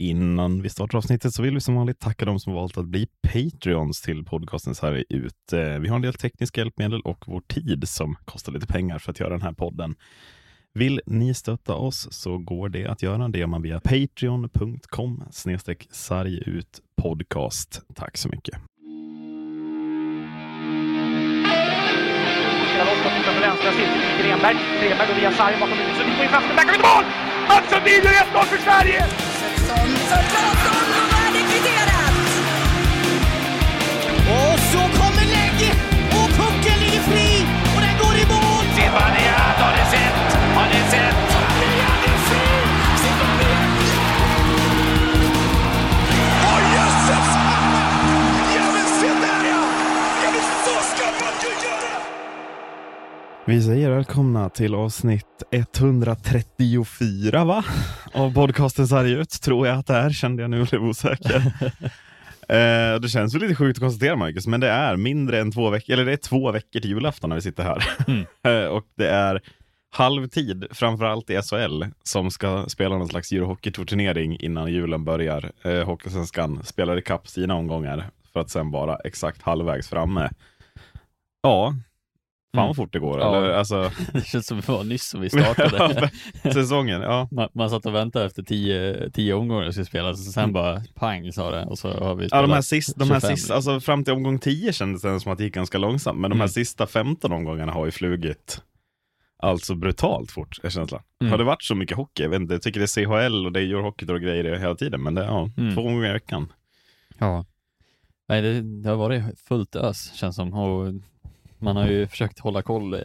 Innan vi startar avsnittet så vill vi som vanligt tacka de som valt att bli Patreons till podcasten så här ut. Eh, vi har en del tekniska hjälpmedel och vår tid som kostar lite pengar för att göra den här podden. Vill ni stötta oss så går det att göra. Det gör man via patreon.com snedstreck sargut podcast. Tack så mycket. Spelar loss på på vänstra sitt. Grenberg. Grenberg går via sargen bakom huvudet. Sundin får in fast. den, Där kommer mål! Mats Sundin gör 1-0 för Sverige! Svensson för Claesson och är det kvitterat! Och så kommer läge Vi säger välkomna till avsnitt 134 va? Av podcasten Sargut, tror jag att det är, kände jag nu och blev osäker. eh, det känns väl lite sjukt att konstatera Marcus, men det är mindre än två veckor, eller det är två veckor till julafton när vi sitter här. Eh, och det är halvtid, framförallt i SHL, som ska spela någon slags Eurohockey-turnering innan julen börjar. Eh, Hockeysvenskan spelar ikapp sina omgångar för att sen vara exakt halvvägs framme. Ja, fan Mm. vad fort det går. Ja. Eller, alltså, Det känns som det var nyss som vi startade. säsongen, ja. man, man satt och väntade efter tio, tio omgångar det skulle spelas och sen bara pang sa det och så har vi Mm. Ja, de här, spelat sist, de här 25. sista, alltså fram till omgång 10 kändes det som att det gick ganska långsamt, men de här Mm. sista 15 omgångarna har ju flugit alltså brutalt fort, är känslan. Mm. Har det varit så mycket hockey? Jag vet inte, jag tycker det är CHL och det är Eurohockey och grejer hela tiden, men det är ja, Mm. två omgångar i veckan. Ja. Nej, det, det har varit fullt ös känns som och man har ju försökt hålla koll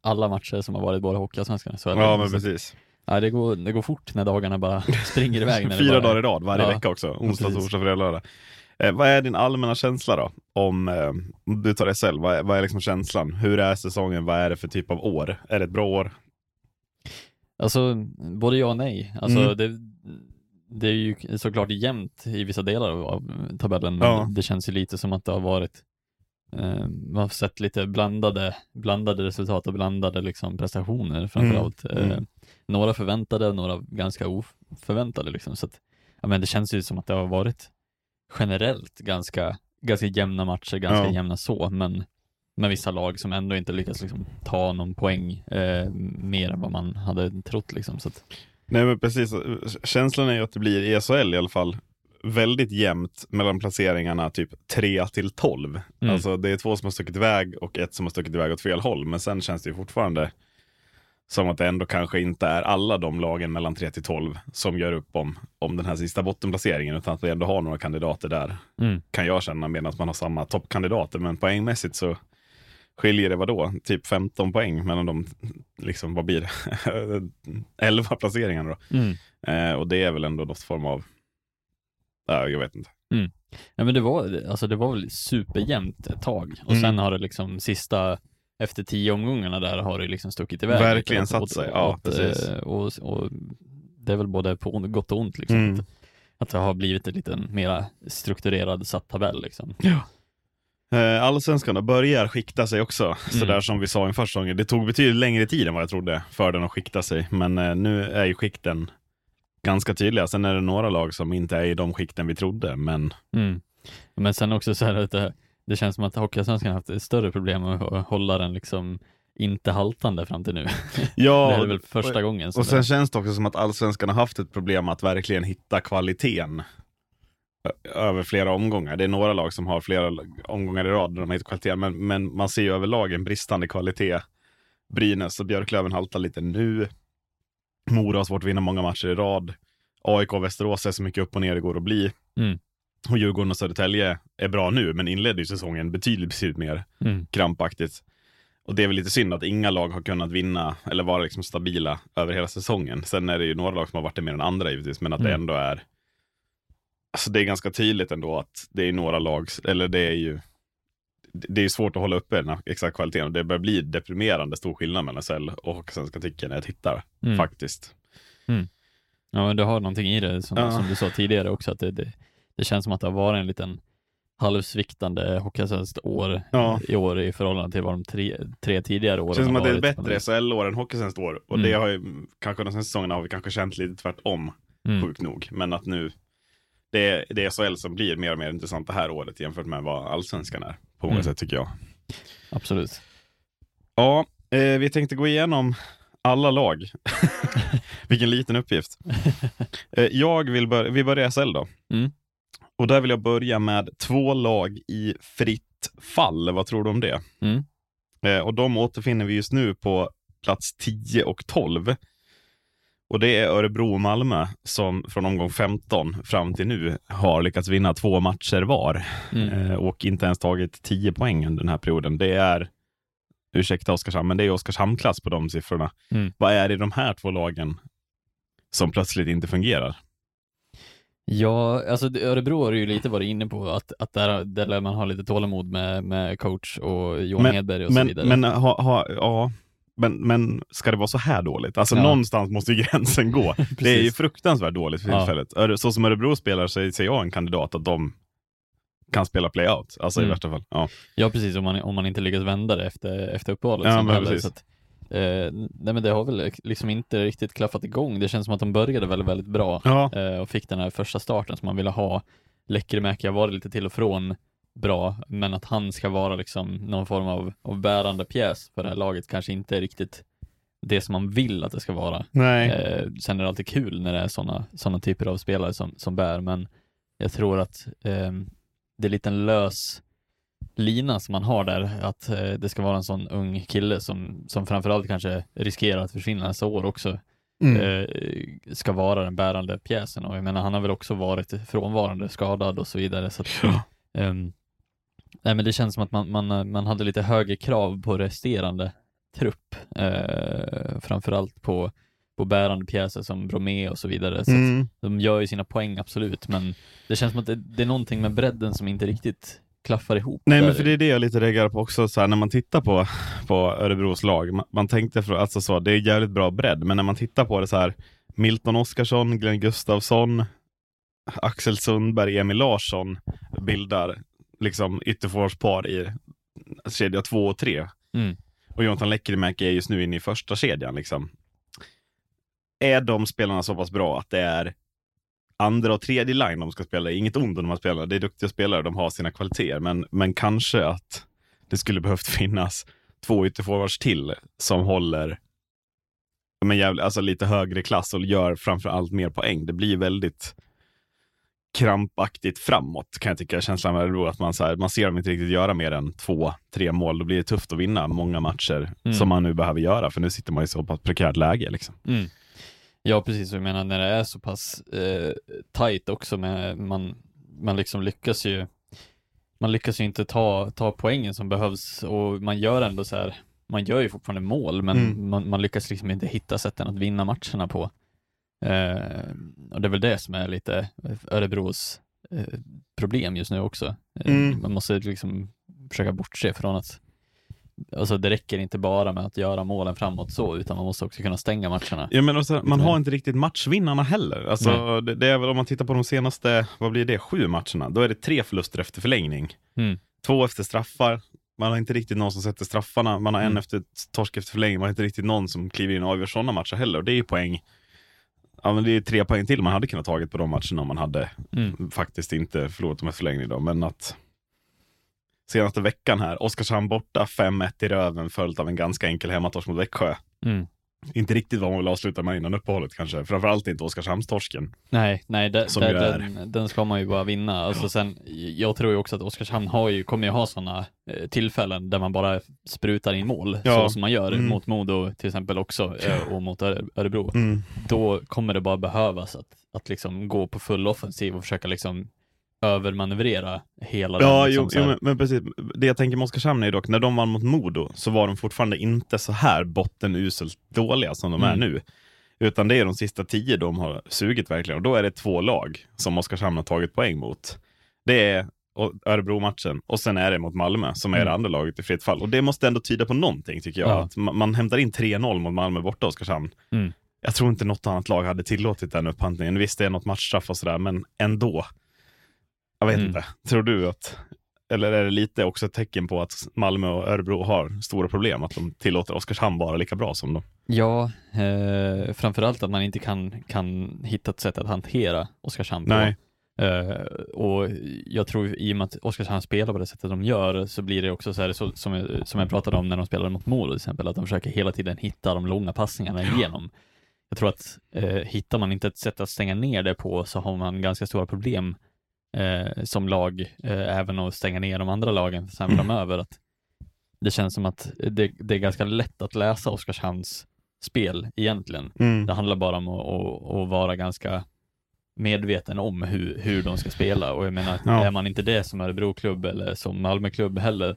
alla matcher som har varit både Hockeyallsvenskan. Ja, men precis. Ja, det går, det går fort när dagarna bara springer iväg. När Fyra bara, dagar i rad, varje Ja. vecka också. Onsdag, torsdag, fredag, lördag. Eh, vad är din allmänna känsla då? Om eh, om du tar SL, vad är, vad är liksom känslan? Hur är säsongen? Vad är det för typ av år? Är det ett bra år? Alltså, både ja och nej. Alltså, Mm. det, det är ju såklart jämnt i vissa delar av, tabellen, men Ja. det, känns ju lite som att det har varit man har sett lite blandade, blandade resultat och blandade liksom prestationer framförallt. Mm. Eh, några förväntade, några ganska oförväntade liksom. Så att, ja, men det känns ju som att det har varit generellt ganska, ganska jämna matcher, ganska Ja. jämna så, men med vissa lag som ändå inte lyckas liksom, ta någon poäng eh, mer än vad man hade trott. Liksom. Så att, Nej men precis, känslan är ju att det blir i SHL i alla fall väldigt jämnt mellan placeringarna typ 3 till 12. Mm. Alltså det är två som har stuckit iväg och ett som har stuckit iväg åt fel håll. Men sen känns det ju fortfarande som att det ändå kanske inte är alla de lagen mellan 3 till 12 som gör upp om, om den här sista bottenplaceringen utan att vi ändå har några kandidater där. Mm. Kan jag känna medan man har samma toppkandidater. Men poängmässigt så skiljer det vadå? Typ 15 poäng mellan de, liksom vad blir det? 11 placeringarna då. mm. Eh, och det är väl ändå något form av, ja, jag vet inte. Ja men det var, alltså det var väl superjämnt ett tag och Mm. sen har det liksom sista efter tio omgångarna där har det liksom stuckit iväg. Verkligen lite satt sig. Ja, precis. eh, Och, och det är väl både på gott och ont liksom. Mm. Att, att det har blivit en liten mera strukturerad satt tabell liksom. Eh, Allsvenskan börjar skikta sig också, sådär som vi sa inför säsongen. Det tog betydligt längre tid än vad jag trodde för den att skikta sig, men eh, nu är ju skikten ganska tydliga. Sen är det några lag som inte är i de skikten vi trodde, men Mm. Men sen också så här att det, det känns som att Hockeyallsvenskan har haft större problem att hålla den liksom inte haltande fram till nu. ja, det är väl första gången. som Och sen det- känns det också som att allsvenskan har haft ett problem att verkligen hitta kvaliteten över flera omgångar. Det är några lag som har flera omgångar i rad där de har hittat kvaliteten, men, men man ser ju överlag en bristande kvalitet. Brynäs och Björklöven haltar lite nu. Mora har svårt att vinna många matcher i rad. AIK och Västerås är så mycket upp och ner det går att bli. Mm. Och Djurgården och Södertälje är bra nu, men inledde ju säsongen betydligt, betydligt mer Mm. krampaktigt. Och det är väl lite synd att inga lag har kunnat vinna eller vara liksom stabila över hela säsongen. Sen är det ju några lag som har varit det mer än andra givetvis, men att det Mm. ändå är Alltså det är ganska tydligt ändå att det är några lag, eller det är ju det är svårt att hålla uppe den här exakt kvaliteten det börjar bli deprimerande stor skillnad mellan SL och tycker jag när jag tittar, Mm. faktiskt. Ja, men du har någonting i det som, Ja. som du sa tidigare också, att det, det, det känns som att det har varit en liten halvsviktande Hockeyallsvenskt år Ja. i år i förhållande till vad de tre, tre tidigare åren Det känns som att det är ett bättre SHL-år än Hockeysvenskt år och Mm. det har ju, kanske de senaste säsongerna har vi kanske känt lite tvärtom. Mm. sjukt nog. Men att nu, det är, det är SHL som blir mer och mer intressant det här året jämfört med vad allsvenskan är, på många Mm. sätt tycker jag. Absolut. Ja, eh, vi tänkte gå igenom alla lag. Vilken liten uppgift. Eh, jag vill börja, vi börjar i SHL då. Mm. Och där vill jag börja med två lag i fritt fall. Vad tror du om det? Mm. Eh, och de återfinner vi just nu på plats 10 och 12. Och det är Örebro och Malmö som från omgång 15 fram till nu har lyckats vinna två matcher var Mm. eh, och inte ens tagit 10 poäng under den här perioden. Det är, ursäkta Oskarshamn, men det är Oskarshamn-klass på de siffrorna. Mm. Vad är det i de här två lagen som plötsligt inte fungerar? Ja, alltså Örebro har ju lite varit inne på att, att där, där lär man ha lite tålamod med, med coach och Johan Men- Hedberg och så Men, vidare. men, ha, ha, ja, men, men ska det vara så här dåligt? Alltså Ja. någonstans måste ju gränsen gå. det är ju fruktansvärt dåligt för Ja. tillfället. Öre- Så som Örebro spelar så ser jag en kandidat att de kan spela playout, alltså i Mm. värsta fall. Ja. Ja, precis, om man, om man inte lyckas vända det efter, efter uppehållet. Ja, men heller, så att, eh, nej men det har väl liksom inte riktigt klaffat igång. Det känns som att de började väldigt, väldigt bra Ja. eh, och fick den här första starten som man ville ha. Lekkerimäki har varit lite till och från bra, men att han ska vara liksom någon form av, av bärande pjäs för det här laget kanske inte är riktigt det som man vill att det ska vara. Nej. Eh, sen är det alltid kul när det är sådana såna typer av spelare som, som bär, men jag tror att eh, det är lite en lös lina som man har där, att eh, det ska vara en sån ung kille som, som framförallt kanske riskerar att försvinna nästa år också, Mm. eh, ska vara den bärande pjäsen. Och jag menar, han har väl också varit frånvarande, skadad och så vidare. Så att, Ja. Nej, men det känns som att man, man, man hade lite högre krav på resterande trupp, eh, framförallt på, på bärande pjäser som Bromé och så vidare. Så Mm. de gör ju sina poäng absolut, men det känns som att det, det är någonting med bredden som inte riktigt klaffar ihop. Nej, där. men för det är det jag lite reagerar på också, så här, när man tittar på, på Örebros lag. Man, man tänkte, för, alltså så, det är jävligt bra bredd, men när man tittar på det så här, Milton Oskarsson, Glenn Gustafsson, Axel Sundberg, Emil Larsson bildar liksom ytterforwardspar i kedja två och tre. Mm. Och Jonathan Lekkerimäki är just nu inne i första kedjan. Liksom. Är de spelarna så pass bra att det är andra och tredje line de ska spela? Inget ont om de här spelarna, det är duktiga spelare, de har sina kvaliteter, men, men kanske att det skulle behövt finnas två ytterforwards till som håller men jävla, alltså lite högre klass och gör framför allt mer poäng. Det blir väldigt krampaktigt framåt kan jag tycka. Känslan Örebro att man, så här, man ser dem inte riktigt göra mer än två, tre mål. Då blir det tufft att vinna många matcher Mm. som man nu behöver göra, för nu sitter man i så pass prekärt läge. Liksom. Mm. Ja, precis. Jag menar när det är så pass eh, tight också med, man, man liksom lyckas ju man lyckas ju inte ta, ta poängen som behövs och man gör ändå så här, man gör ju fortfarande mål, men Mm. man, man lyckas liksom inte hitta sätten att vinna matcherna på. Eh, och det är väl det som är lite Örebros eh, problem just nu också. Eh, Mm. Man måste liksom försöka bortse från att Alltså det räcker inte bara med att göra målen framåt så, utan man måste också kunna stänga matcherna. Ja, men också, man mer. har inte riktigt matchvinnarna heller. Alltså, det, det är väl om man tittar på de senaste, vad blir det, sju matcherna, då är det tre förluster efter förlängning. Mm. Två efter straffar, man har inte riktigt någon som sätter straffarna, man har en Mm. efter torsk efter förlängning, man har inte riktigt någon som kliver in och avgör sådana matcher heller. Och det är ju poäng, ja men det är tre poäng till man hade kunnat tagit på de matcherna om man hade Mm. faktiskt inte förlorat dem efter förlängning då, men att senaste veckan här, Oskarshamn borta, 5-1 i röven följt av en ganska enkel hemmatorsk mot Växjö. Mm. Inte riktigt vad man vill avsluta med innan uppehållet kanske. Framförallt inte Oskarshamnstorsken. Nej, nej, ju är- den, den ska man ju bara vinna. Alltså sen, jag tror ju också att Oskarshamn har ju, kommer ju ha sådana eh, tillfällen där man bara sprutar in mål, Ja. så som man gör Mm. mot Modo till exempel också, eh, och mot Öre- Örebro. Mm. Då kommer det bara behövas att, att liksom gå på full offensiv och försöka liksom övermanövrera hela Ja, den. Liksom, jo, jo men, men precis. Det jag tänker med Oskarshamn är ju dock, när de vann mot Modo så var de fortfarande inte så här bottenuselt dåliga som de är Mm. nu. Utan det är de sista tio de har sugit verkligen. Och då är det två lag som Oskarshamn har tagit poäng mot. Det är Örebro-matchen och sen är det mot Malmö som är Mm. det andra laget i fritt fall. Och det måste ändå tyda på någonting tycker jag. Ja. Att man, man hämtar in 3-0 mot Malmö borta Oskarshamn. Mm. Jag tror inte något annat lag hade tillåtit den upphandlingen. Visst, det är något matchstraff och sådär, men ändå. Jag vet Mm. inte. Tror du att eller är det lite också ett tecken på att Malmö och Örebro har stora problem, att de tillåter Oskarshamn vara lika bra som dem? Ja, eh, framförallt att man inte kan, kan hitta ett sätt att hantera Oskarshamn på. Nej. Eh, och jag tror i och med att Oskarshamn spelar på det sättet de gör så blir det också så här så, som, jag, som jag pratade om när de spelade mot Modo till exempel, att de försöker hela tiden hitta de långa passningarna igenom. Jag tror att eh, hittar man inte ett sätt att stänga ner det på så har man ganska stora problem eh, som lag, eh, även att stänga ner de andra lagen sen Mm. framöver. Att det känns som att det, det är ganska lätt att läsa Oskarshamns spel egentligen. Mm. Det handlar bara om att, att, att vara ganska medveten om hur, hur de ska spela och jag menar, Ja. är man inte det som Örebroklubb eller som Malmöklubb heller,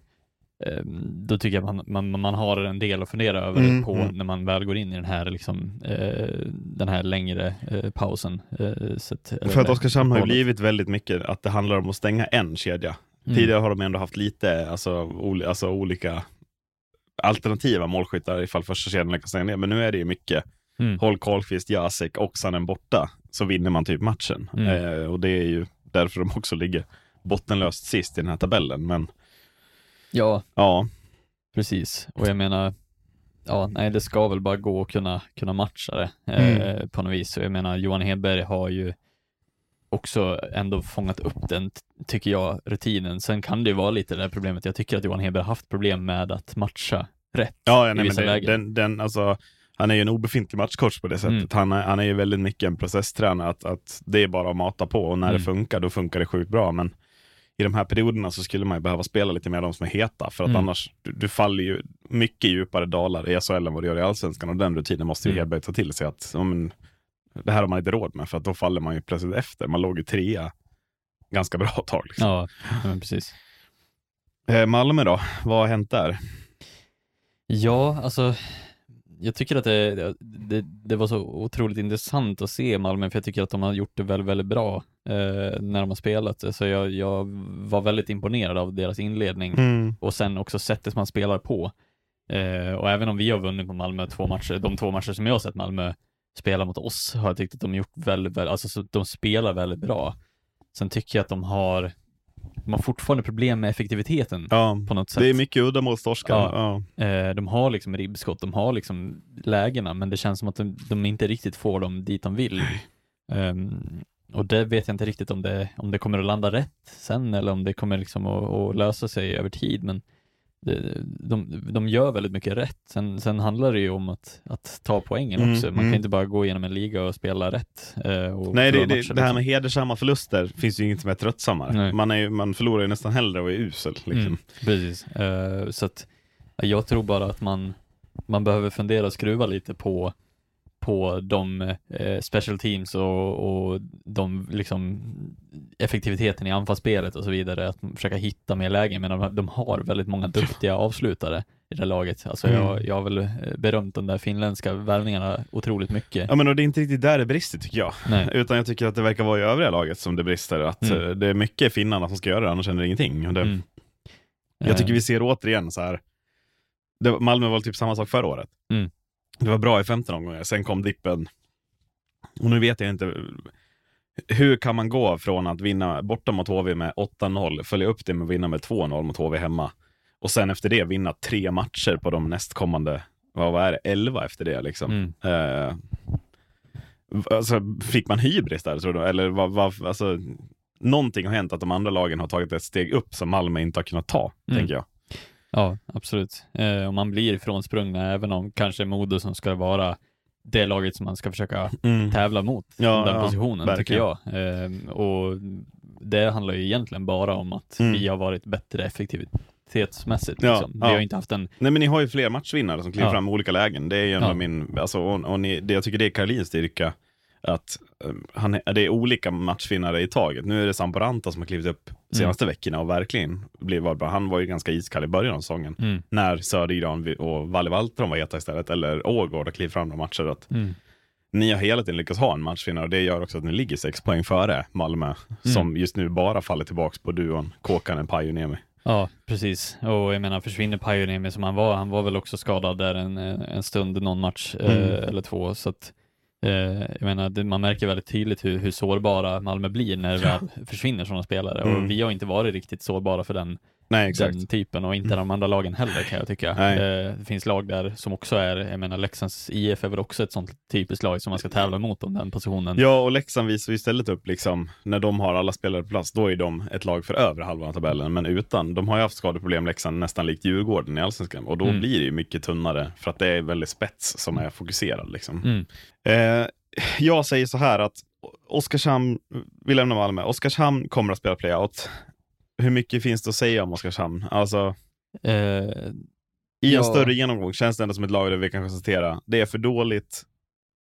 då tycker jag man, man, man har en del att fundera över Mm, på mm. när man väl går in i den här, liksom, eh, den här längre eh, pausen. Eh, så att, För att Oskarshamn har ju blivit väldigt mycket att det handlar om att stänga en kedja. Mm. Tidigare har de ändå haft lite alltså, ol- alltså olika alternativa målskyttar ifall första kedjan lyckas stänga ner. Men nu är det ju mycket Mm. Håll Karlqvist, Jasek och Sannen borta så vinner man typ matchen. Mm. Eh, och det är ju därför de också ligger bottenlöst sist i den här tabellen. Men Ja, ja, Precis, och jag menar, ja, nej, det ska väl bara gå att kunna, kunna matcha det eh, Mm. på något vis. Och jag menar, Johan Hedberg har ju också ändå fångat upp den, tycker jag, rutinen. Sen kan det ju vara lite det där problemet. Jag tycker att Johan Hedberg har haft problem med att matcha rätt ja i nej, men vissa det, lägen. den, den, alltså, han är ju en obefintlig matchcoach på det sättet. Mm. Han, är, han är ju väldigt mycket en processtränare, att, att det är bara att mata på och när Mm. det funkar, då funkar det sjukt bra. Men i de här perioderna så skulle man ju behöva spela lite mer de som är heta, för att Mm. annars, du, du faller ju mycket djupare dalar i SHL än vad du gör i Allsvenskan och den rutinen måste ju Mm. Hedberg ta till sig att ja, men, det här har man inte råd med, för att då faller man ju plötsligt efter. Man låg ju trea ganska bra tag. Liksom. Ja, men precis. Eh, Malmö då, vad har hänt där? Ja, alltså jag tycker att det, det, det var så otroligt intressant att se Malmö, för jag tycker att de har gjort det väldigt, väldigt bra eh, när de har spelat. Så jag, jag var väldigt imponerad av deras inledning Mm. och sen också sättet man spelar på. Eh, och även om vi har vunnit på Malmö två matcher, de två matcher som jag har sett Malmö spela mot oss har jag tyckt att de gjort väldigt, väldigt alltså så de spelar väldigt bra. Sen tycker jag att de har, de har fortfarande problem med effektiviteten Ja, på något sätt. det är mycket uddamålstorskar. Ja. Ja. Eh, de har liksom ribbskott, de har liksom lägena, men det känns som att de, de inte riktigt får dem dit de vill. Ehm, och det vet jag inte riktigt om det, om det kommer att landa rätt sen eller om det kommer liksom att, att lösa sig över tid, men de, de gör väldigt mycket rätt. Sen, sen handlar det ju om att, att ta poängen Mm, också. Man mm. kan inte bara gå igenom en liga och spela rätt. eh, och Nej, det, det, det här liksom. med hedersamma förluster finns ju inget som är tröttsammare. Nej. Man, är, man förlorar ju nästan hellre och är usel. Liksom. Mm, precis. Eh, så att ja, jag tror bara att man, man behöver fundera och skruva lite på, på de eh, special teams och, och de liksom effektiviteten i anfallsspelet och så vidare. Att försöka hitta mer lägen, men de, de har väldigt många duktiga avslutare i det här laget. Alltså jag, Mm. jag har väl eh, berömt de där finländska värvningarna otroligt mycket. Ja, men och det är inte riktigt där det brister tycker jag. Nej. Utan jag tycker att det verkar vara i övriga laget som det brister. Att Mm. eh, det är mycket finnarna som ska göra det, annars händer ingenting. Det, Mm. Jag tycker Eh, vi ser återigen så här. Det, Malmö var typ samma sak förra året. Mm. Det var bra i 15 omgångar, sen kom dippen. Och nu vet jag inte. Hur kan man gå från att vinna borta mot HV med 8-0, följa upp det med att vinna med 2-0 mot HV hemma. Och sen efter det vinna tre matcher på de nästkommande, vad, vad är det, 11 efter det liksom. Mm. Eh, alltså, fick man hybris där tror du? Eller vad, vad, alltså, någonting har hänt att de andra lagen har tagit ett steg upp som Malmö inte har kunnat ta, Mm. tänker jag. Ja, absolut. Eh, och man blir ifrånsprungna även om kanske Modo som ska vara det laget som man ska försöka tävla mot Ja, den ja, positionen tycker verkligen. jag. Ehm, och det handlar ju egentligen bara om att Mm. vi har varit bättre effektivitetsmässigt. Ja, Liksom. Vi ja. har inte haft en... Nej men ni har ju fler matchvinnare som kliver fram i olika lägen. Det är ju av min, alltså, och, och ni, det, jag tycker det är Karolins styrka. Att eh, han, det är olika matchvinnare i taget. Nu är det Samporanta som har klivit upp senaste veckorna och verkligen blivit bra. Han var ju ganska iskall i början av säsongen. Mm. När Södergran och Valle Valtron var heta istället. Eller Ågård har klivit fram de matcher. Att Mm. ni har hela tiden lyckats ha en matchvinnare och det gör också att ni ligger sex poäng före Malmö. Mm. Som just nu bara faller tillbaka på duon Kåkanen, Pajuniemi. Ja, precis. Och jag menar, försvinner Pajuniemi som han var, han var väl också skadad där en, en stund, någon match eh, Mm. eller två, så att jag menar, man märker väldigt tydligt hur, hur sårbara Malmö blir när det väl försvinner sådana spelare. Mm. Och vi har inte varit riktigt sårbara för den, Nej, exakt. den typen och inte de andra lagen heller kan jag tycka. Nej. Eh, det finns lag där som också är, jag menar Leksands IF är väl också ett sånt typiskt lag som man ska tävla mot om den positionen. Ja, och Leksand visar ju istället upp liksom, när de har alla spelare på plats, då är de ett lag för över halvan av tabellen, men utan. De har ju haft skadeproblem, Leksand, nästan likt Djurgården i Allsvenskan, och då Mm. blir det ju mycket tunnare, för att det är väldigt spets som är fokuserad. Liksom. Mm. Eh, jag säger så här att Oskarshamn, vi lämnar Malmö, Oskarshamn kommer att spela playout. Hur mycket finns det att säga om Oskarshamn? Alltså, Eh, i en Ja. större genomgång känns det ändå som ett lag där vi kan konstatera, det är för dåligt,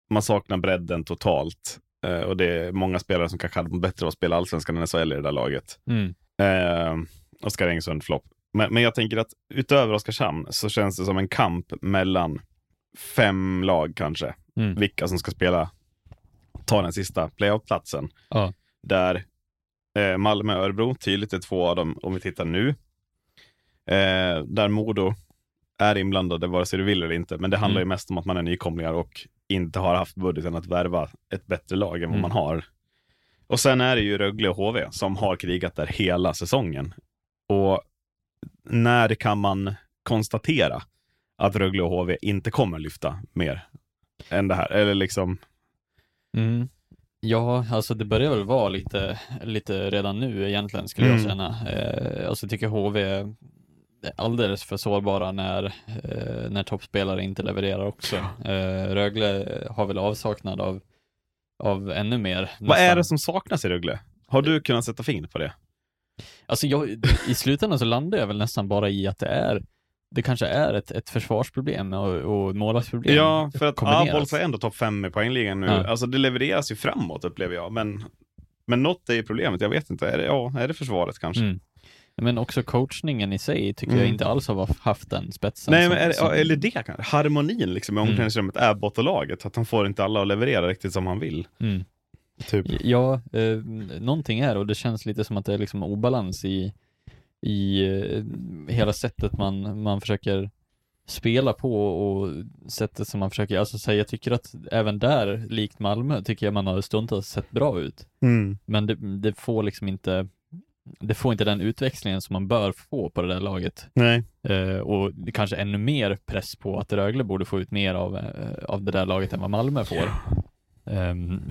man saknar bredden totalt. Eh, och det är många spelare som kanske hade mått bättre av att spela allsvenskan än SHL i det där laget. mm. Eh, Oskar Engsund, flopp. Men, men jag tänker att utöver Oskarshamn så känns det som en kamp mellan fem lag kanske. Mm. Vilka som ska spela, ta den sista playoff-platsen. Ja. Där eh, Malmö och Örebro tydligt är två av dem om vi tittar nu. Eh, där Modo är inblandade vare sig du vill eller inte. Men det handlar Mm. ju mest om att man är nykomlingar och inte har haft budgeten att värva ett bättre lag än vad Mm. man har. Och sen är det ju Rögle och HV som har krigat där hela säsongen. Och när kan man konstatera att Rögle och HV inte kommer lyfta mer än det här? Eller liksom, Mm. Ja, alltså det börjar väl vara lite, lite redan nu egentligen skulle jag Mm. känna. Eh, alltså jag tycker HV är alldeles för sårbara när, eh, när toppspelare inte levererar också. Eh, Rögle har väl avsaknad av, av ännu mer. vad är nästan. det som saknas i Rögle? Har du kunnat sätta fingret på det? Alltså jag, i slutändan så landar jag väl nästan bara i att det är det kanske är ett, ett försvarsproblem och, och målvaktsproblem. Ja, för att. Abols är ändå topp fem i poängligan nu. Ja. Alltså det levereras ju framåt upplever jag, men, men något är ju problemet. Jag vet inte, är det, ja, är det försvaret kanske? Mm. Men också coachningen i sig tycker jag Mm. inte alls har haft den spetsen. Nej, men är som- eller det kanske. Harmonin liksom i Mm. omklädningsrummet är bottelaget. Att han får inte alla att leverera riktigt som han vill. Mm. Typ. Ja, eh, någonting är och det känns lite som att det är liksom obalans i, i eh, hela sättet man, man försöker spela på och sättet som man försöker, alltså så här, jag tycker att även där, likt Malmö, tycker jag man har stundtals sett bra ut. Mm. Men det, det får liksom inte, det får inte den utväxlingen som man bör få på det där laget. Nej. Eh, och kanske ännu mer press på att Rögle borde få ut mer av, eh, av det där laget än vad Malmö får. Ehm,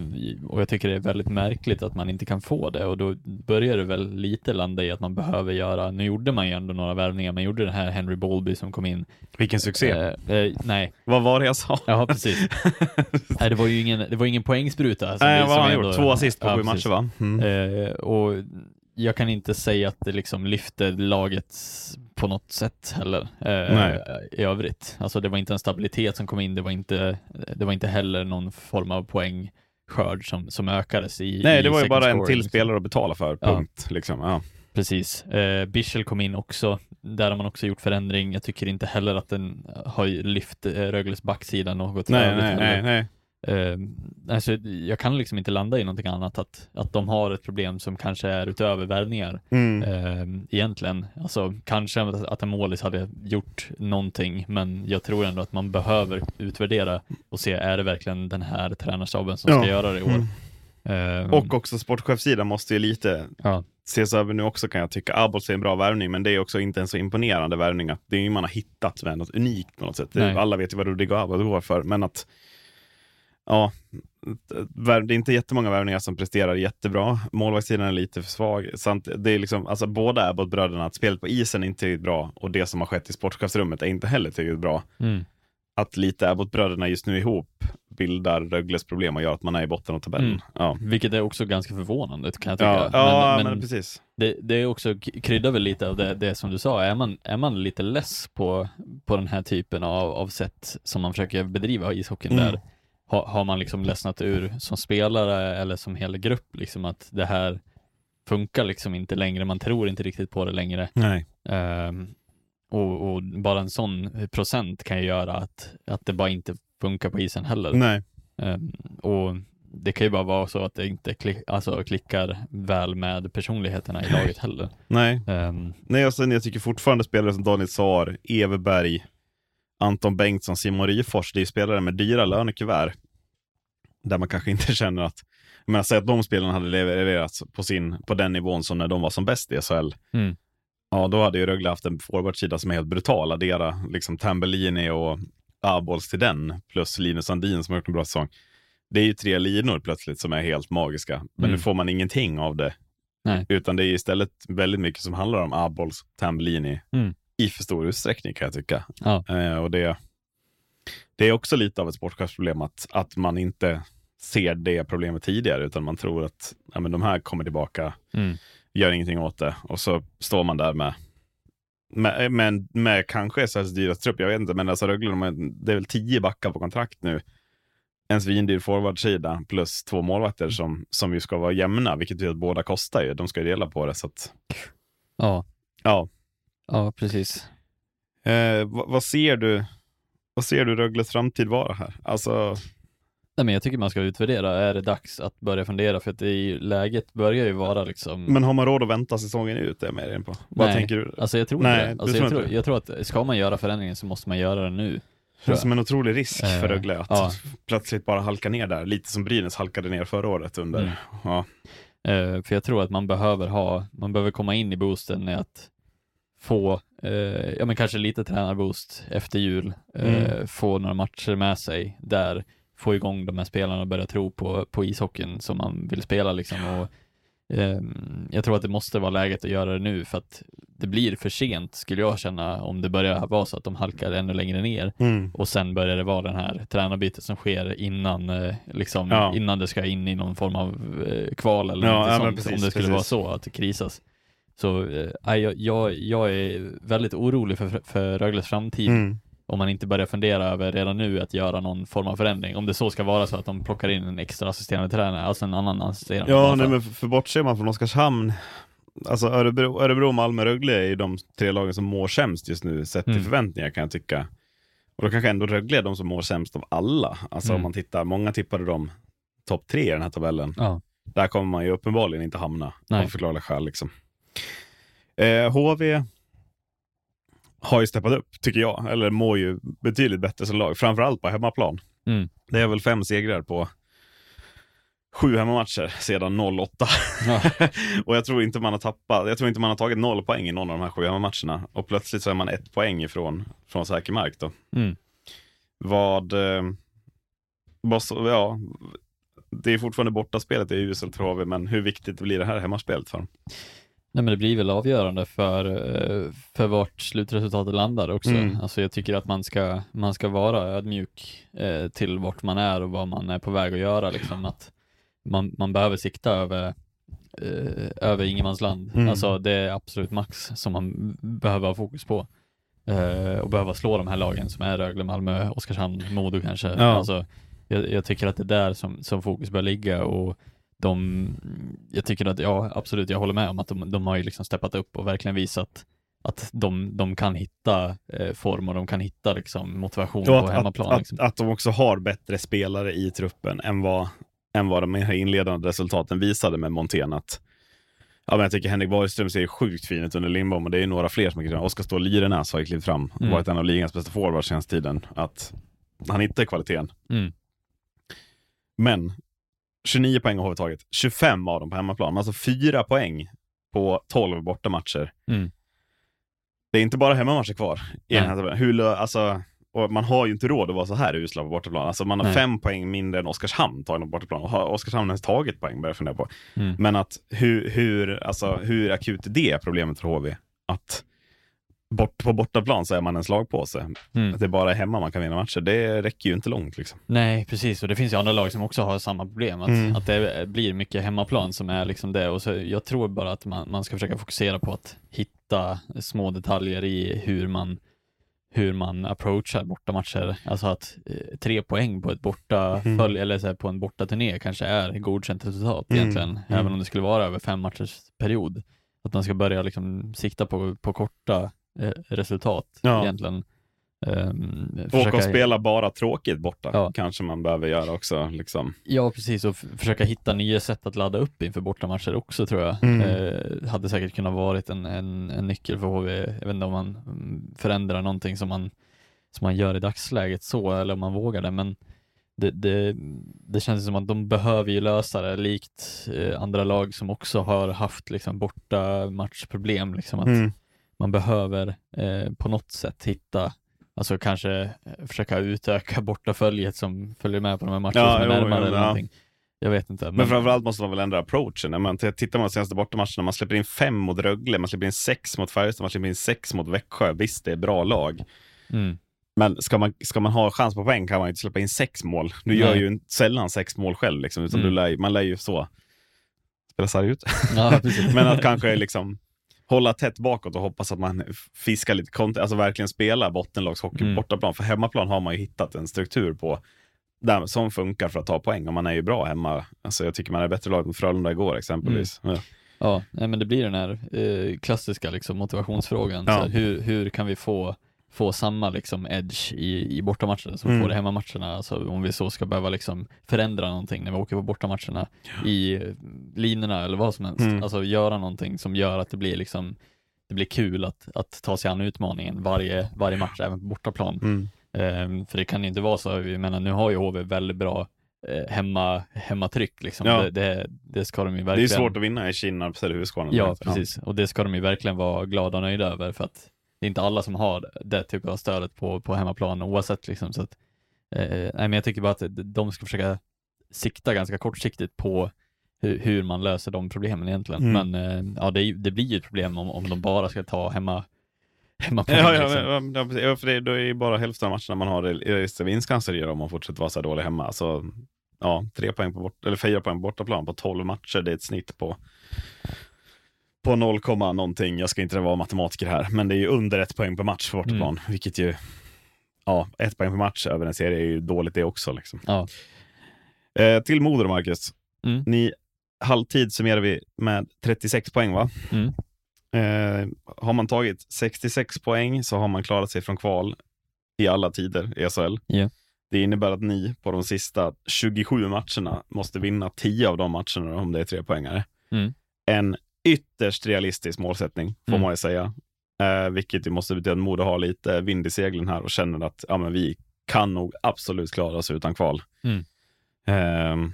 och jag tycker det är väldigt märkligt att man inte kan få det och då börjar det väl lite landa i att man behöver göra, nu gjorde man ju ändå några värvningar, man gjorde den här Henry Bolby som kom in. Vilken succé. Eh, eh, nej, Vad var det jag sa? ja precis. nej, det var ju ingen, det var ingen poängspruta. som Nej, vi- vad har han gjort? Två assist på Ja, sju matcher va? Mm. Eh, och jag kan inte säga att det liksom lyfter laget på något sätt heller eh, i övrigt. Alltså det var inte en stabilitet som kom in, det var inte, det var inte heller någon form av poängskörd som, som ökades i Nej, i det var ju bara en scoring, till liksom. spelare att betala för, Ja. punkt. Liksom. Ja. Precis. Eh, Bischel kom in också, där har man också gjort förändring. Jag tycker inte heller att den har lyft eh, Rögles backsida något Nej, nej, nej, nej. Eh, alltså, jag kan liksom inte landa i någonting annat, att, att de har ett problem som kanske är utöver värvningar. Mm. Eh, egentligen. Alltså kanske att, en målis hade gjort någonting, men jag tror ändå att man behöver utvärdera och se, är det verkligen den här tränarstaben som ska Ja. göra det i år? Mm. Eh, Och också sportchefssidan måste ju lite ja, ses över nu också kan jag tycka. Abols är en bra värvning, men det är också inte en så imponerande värvning. Att det är ju man har hittat med något unikt på något sätt. Nej. alla vet ju vad Rodrigo Abols går för, men att ja, det är inte jättemånga värvningar som presterar jättebra. Målvaktssidan är lite för svag. Samt, det är liksom, alltså båda Abbott-bröderna, att spelet på isen är inte tillräckligt bra och det som har skett i sportchefsrummet är inte heller tillräckligt bra. mm, Att lite Abbott-bröderna just nu ihop bildar Rögles problem och gör att man är i botten av tabellen. Mm. Ja. vilket är också ganska förvånande kan jag tycka. Ja, ja, men, men, precis. det, det är också, kryddar väl lite av det, det som du sa, är man, är man lite less på, på den här typen av, av sätt som man försöker bedriva ishockeyn Mm. där, har, har man liksom ledsnat ur som spelare eller som hel grupp, liksom att det här funkar liksom inte längre, man tror inte riktigt på det längre. Nej. Ehm, och, och bara en sån procent kan ju göra att, att det bara inte funkar på isen heller. Nej. Ehm, och det kan ju bara vara så att det inte klick, alltså, klickar väl med personligheterna i laget heller. Nej. Ehm, Nej, och sen jag tycker fortfarande spelare som Daniel Saar, Everberg, Anton Bengtsson, Simon Ryfors, det är ju spelare med dyra lönekuvert. där man kanske inte känner att, jag menar, säg att de spelarna hade levererat på, sin, på den nivån som när de var som bäst i SHL. Mm. Ja, då hade ju Rögle haft en forwardsida som är helt brutal. Addera liksom Tambellini och Abols till den, plus Linus Sandin som har gjort en bra säsong. Det är ju tre linor plötsligt som är helt magiska, men Mm. nu får man ingenting av det. Nej. Utan det är istället väldigt mycket som handlar om Abols, Tambellini Mm. I för stor utsträckning kan jag tycka. Ja. Eh, och det, det är också lite av ett sportchefsproblem att, att man inte ser det problemet tidigare, utan man tror att ja, men de här kommer tillbaka, Mm. gör ingenting åt det och så står man där med med, med, med kanske SHLs dyraste trupp, jag vet inte, men alltså Rögle, de har, det är väl tio backar på kontrakt nu. En svindyr forwardsida plus två målvakter som, som ju ska vara jämna, vilket betyder att båda kostar ju. De ska ju dela på det. Så att, Ja, ja. Ja precis. Eh, vad, vad ser du vad ser du Rögles framtid vara här? Alltså, Nej, men jag tycker man ska utvärdera. Är det dags att börja fundera? För att det är läget börjar ju vara liksom... men har man råd att vänta säsongen ut? Det är jag med in på. Vad Nej. tänker du? Alltså jag tror Nej, inte det. Alltså, jag, tror, det? jag tror att ska man göra förändringen så måste man göra den nu. Det är som en otrolig risk för Eh, Rögle att ja. plötsligt bara halka ner där. Lite som Brynäs halkade ner förra året under. Mm. Ja. Eh, för jag tror att man behöver ha, man behöver komma in i boosten med att få, eh, ja men kanske lite tränarboost efter jul, eh, Mm. få några matcher med sig där, få igång de här spelarna och börja tro på, på ishockeyn som man vill spela liksom. Och, ehm, jag tror att det måste vara läget att göra det nu för att det blir för sent skulle jag känna om det börjar vara så att de halkar ännu längre ner Mm. och sen börjar det vara den här tränarbytet som sker innan, eh, liksom, Ja. innan det ska in i någon form av eh, kval eller Ja, något ja, sånt, precis, om det skulle precis. vara så att det krisas. Så nej, jag, jag, jag är väldigt orolig för, för Rögles framtid Mm. om man inte börjar fundera över redan nu att göra någon form av förändring. Om det så ska vara så att de plockar in en extra assisterande tränare, alltså en annan assisterande. Ja, nej, men för, bortser man från Oskarshamn, alltså Örebro, Örebro Malmö, Rögle är ju de tre lagen som mår sämst just nu sett till Mm. förväntningar kan jag tycka. Och då kanske ändå Rögle är de som mår sämst av alla. Alltså om Mm. man tittar, många tippade dem topp tre i den här tabellen. Ja. Där kommer man ju uppenbarligen inte hamna Nej. av förklarliga skäl. Liksom. Eh, HV har ju steppat upp, tycker jag. Eller mår ju betydligt bättre som lag. Framförallt på hemmaplan. Mm. Det är väl fem segrar på sju hemmamatcher sedan 08. Ja. och jag tror inte man har tappat, jag tror inte man har tagit noll poäng i någon av de här sju hemmamatcherna. Och plötsligt så är man ett poäng ifrån från säker mark då. Mm. Vad, eh, vad så, ja, det är fortfarande bortaspelet, är uselt för HV, men hur viktigt blir det här hemmaspelet för dem? Nej men det blir väl avgörande för, eh, för vart slutresultatet landar också. Mm. Alltså jag tycker att man ska, man ska vara ödmjuk eh, till vart man är och vad man är på väg att göra liksom. Att man, man behöver sikta över, eh, över ingenmansland. Mm. Alltså det är absolut max som man behöver ha fokus på. Eh, och behöva slå de här lagen som är Rögle, Malmö, Oskarshamn, Modo kanske. Ja. Alltså, jag, jag tycker att det är där som, som fokus bör ligga och de, jag tycker att, ja absolut, jag håller med om att de, de har ju liksom steppat upp och verkligen visat att de, de kan hitta eh, form och de kan hitta liksom motivation Och på att, hemmaplan. att, liksom. att, att de också har bättre spelare i truppen än vad, än vad de här inledande resultaten visade med Montén. Att, ja, men jag tycker Henrik Borgström ser sjukt fin ut under Lindbom och det är några fler som fram. Oskar Ståhl Lirenäs har ju klivit fram och Mm. varit en av ligans bästa forwards senaste tiden. Att han hittar kvaliteten. Mm. Men 29 poäng har HV tagit, 25 av dem på hemmaplan, alltså 4 poäng på 12 bortamatcher. Mm. Det är inte bara hemmamatcher kvar i den här tabellen. Hur, alltså, och man har ju inte råd att vara så här usla på bortaplan. Alltså man har Nej. fem poäng mindre än Oskarshamn tagit på bortaplan. Och har Oskarshamn ens tagit poäng börjar jag fundera på. Mm. Men att hur, hur, alltså, hur akut är det problemet för HV? Att bort, på bortaplan så är man en slagpåse. Mm. Att det bara är hemma man kan vinna matcher. Det räcker ju inte långt liksom. Nej, precis. Och det finns ju andra lag som också har samma problem. Att, Mm. att det blir mycket hemmaplan som är liksom det. Och så, jag tror bara att man, man ska försöka fokusera på att hitta små detaljer i hur man hur man approachar bortamatcher. Alltså att eh, tre poäng på ett borta Mm. följ, eller så här, på en bortaturné kanske är godkänt resultat Mm. egentligen. Mm. Även om det skulle vara över fem matchers period. Att man ska börja liksom sikta på, på korta resultat Ja. egentligen. Um, Åka och spela bara tråkigt borta Ja. kanske man behöver göra också. Liksom. Ja, precis. Och försöka hitta nya sätt att ladda upp inför bortamatcher också tror jag. Mm. Eh, hade säkert kunnat varit en, en, en nyckel för HV. Jag vet inte om man mm, förändrar någonting som man, som man gör i dagsläget så, eller om man vågar det. Men det, det, det känns som att de behöver ju lösa det likt eh, andra lag som också har haft liksom borta matchproblem. Liksom att Mm. Man behöver eh, på något sätt hitta, alltså kanske eh, försöka utöka bortaföljet som följer med på de här matcherna Ja, som är jo, närmare jo, eller ja. någonting. Jag vet inte. Men framförallt måste man väl ändra approachen. Man tittar på de senaste bortamatcherna, man släpper in fem mot Rögle, man släpper in sex mot Färjestad, man släpper in sex mot Växjö. Visst, det är bra lag. mm, Men ska man, ska man ha chans på poäng kan man ju inte släppa in sex mål. Du gör ju sällan sex mål själv, liksom, utan Mm. du lär, man lär ju så spela sarg ut. ja. Men att kanske liksom hålla tätt bakåt och hoppas att man fiskar lite content, alltså verkligen spela bottenlagshockey Mm. bortaplan. För hemmaplan har man ju hittat en struktur på där, som funkar för att ta poäng och man är ju bra hemma. Alltså jag tycker man är bättre lag mot Frölunda igår exempelvis. Mm. Ja. Ja, men det blir den här eh, klassiska liksom, motivationsfrågan. Ja. Här, hur, hur kan vi få, få samma liksom, edge i, i bortamatcherna som vi Mm. får i hemmamatcherna? Alltså, om vi så ska behöva liksom, förändra någonting när vi åker på bortamatcherna i eh, linorna eller vad som helst. Mm. Alltså göra någonting som gör att det blir liksom det blir kul att, att ta sig an utmaningen varje, varje match, även på bortaplan. Mm. Ehm, för det kan ju inte vara så, jag menar nu har ju HV väldigt bra eh, hemma, hemmatryck liksom. Ja. Det, det, det ska de ju Det är verkligen. svårt att vinna i Kinnarp eller Huskvarna. Ja, precis. Och det ska de ju verkligen vara glada och nöjda över för att det är inte alla som har det typen av stödet på, på hemmaplan oavsett liksom. Så att, eh, nej, men jag tycker bara att de ska försöka sikta ganska kortsiktigt på hur, hur man löser de problemen egentligen. Mm. Men eh, ja, det, det blir ju ett problem om, om de bara ska ta hemma hemmapoäng. Ja, ja, liksom. ja, ja, för det, då är ju bara hälften av matcherna man har realistiska vinstchanser att göra om man fortsätter vara så här dålig hemma. Så ja, tre poäng på bort, eller fyra poäng på bortaplan på 12 matcher, det är ett snitt på på 0, komma någonting. Jag ska inte vara matematiker här, men det är ju under ett poäng per match på bortaplan, vilket ju ja, ett poäng per match över en serie är ju dåligt det också. Liksom. Ja. Eh, till Modo Marcus. Mm. Ni, halvtid summerar vi med 36 poäng va? Mm. Eh, har man tagit 66 poäng så har man klarat sig från kval i alla tider i SHL. Ja. Det innebär att ni på de sista 27 matcherna måste vinna 10 av de matcherna om det är tre poängare. Mm. En ytterst realistisk målsättning får Mm. man ju säga. Eh, vilket ju måste betyda att Modo har lite vind i seglen här och känner att ja, men vi kan nog absolut klara oss utan kval. Mm. Ehm,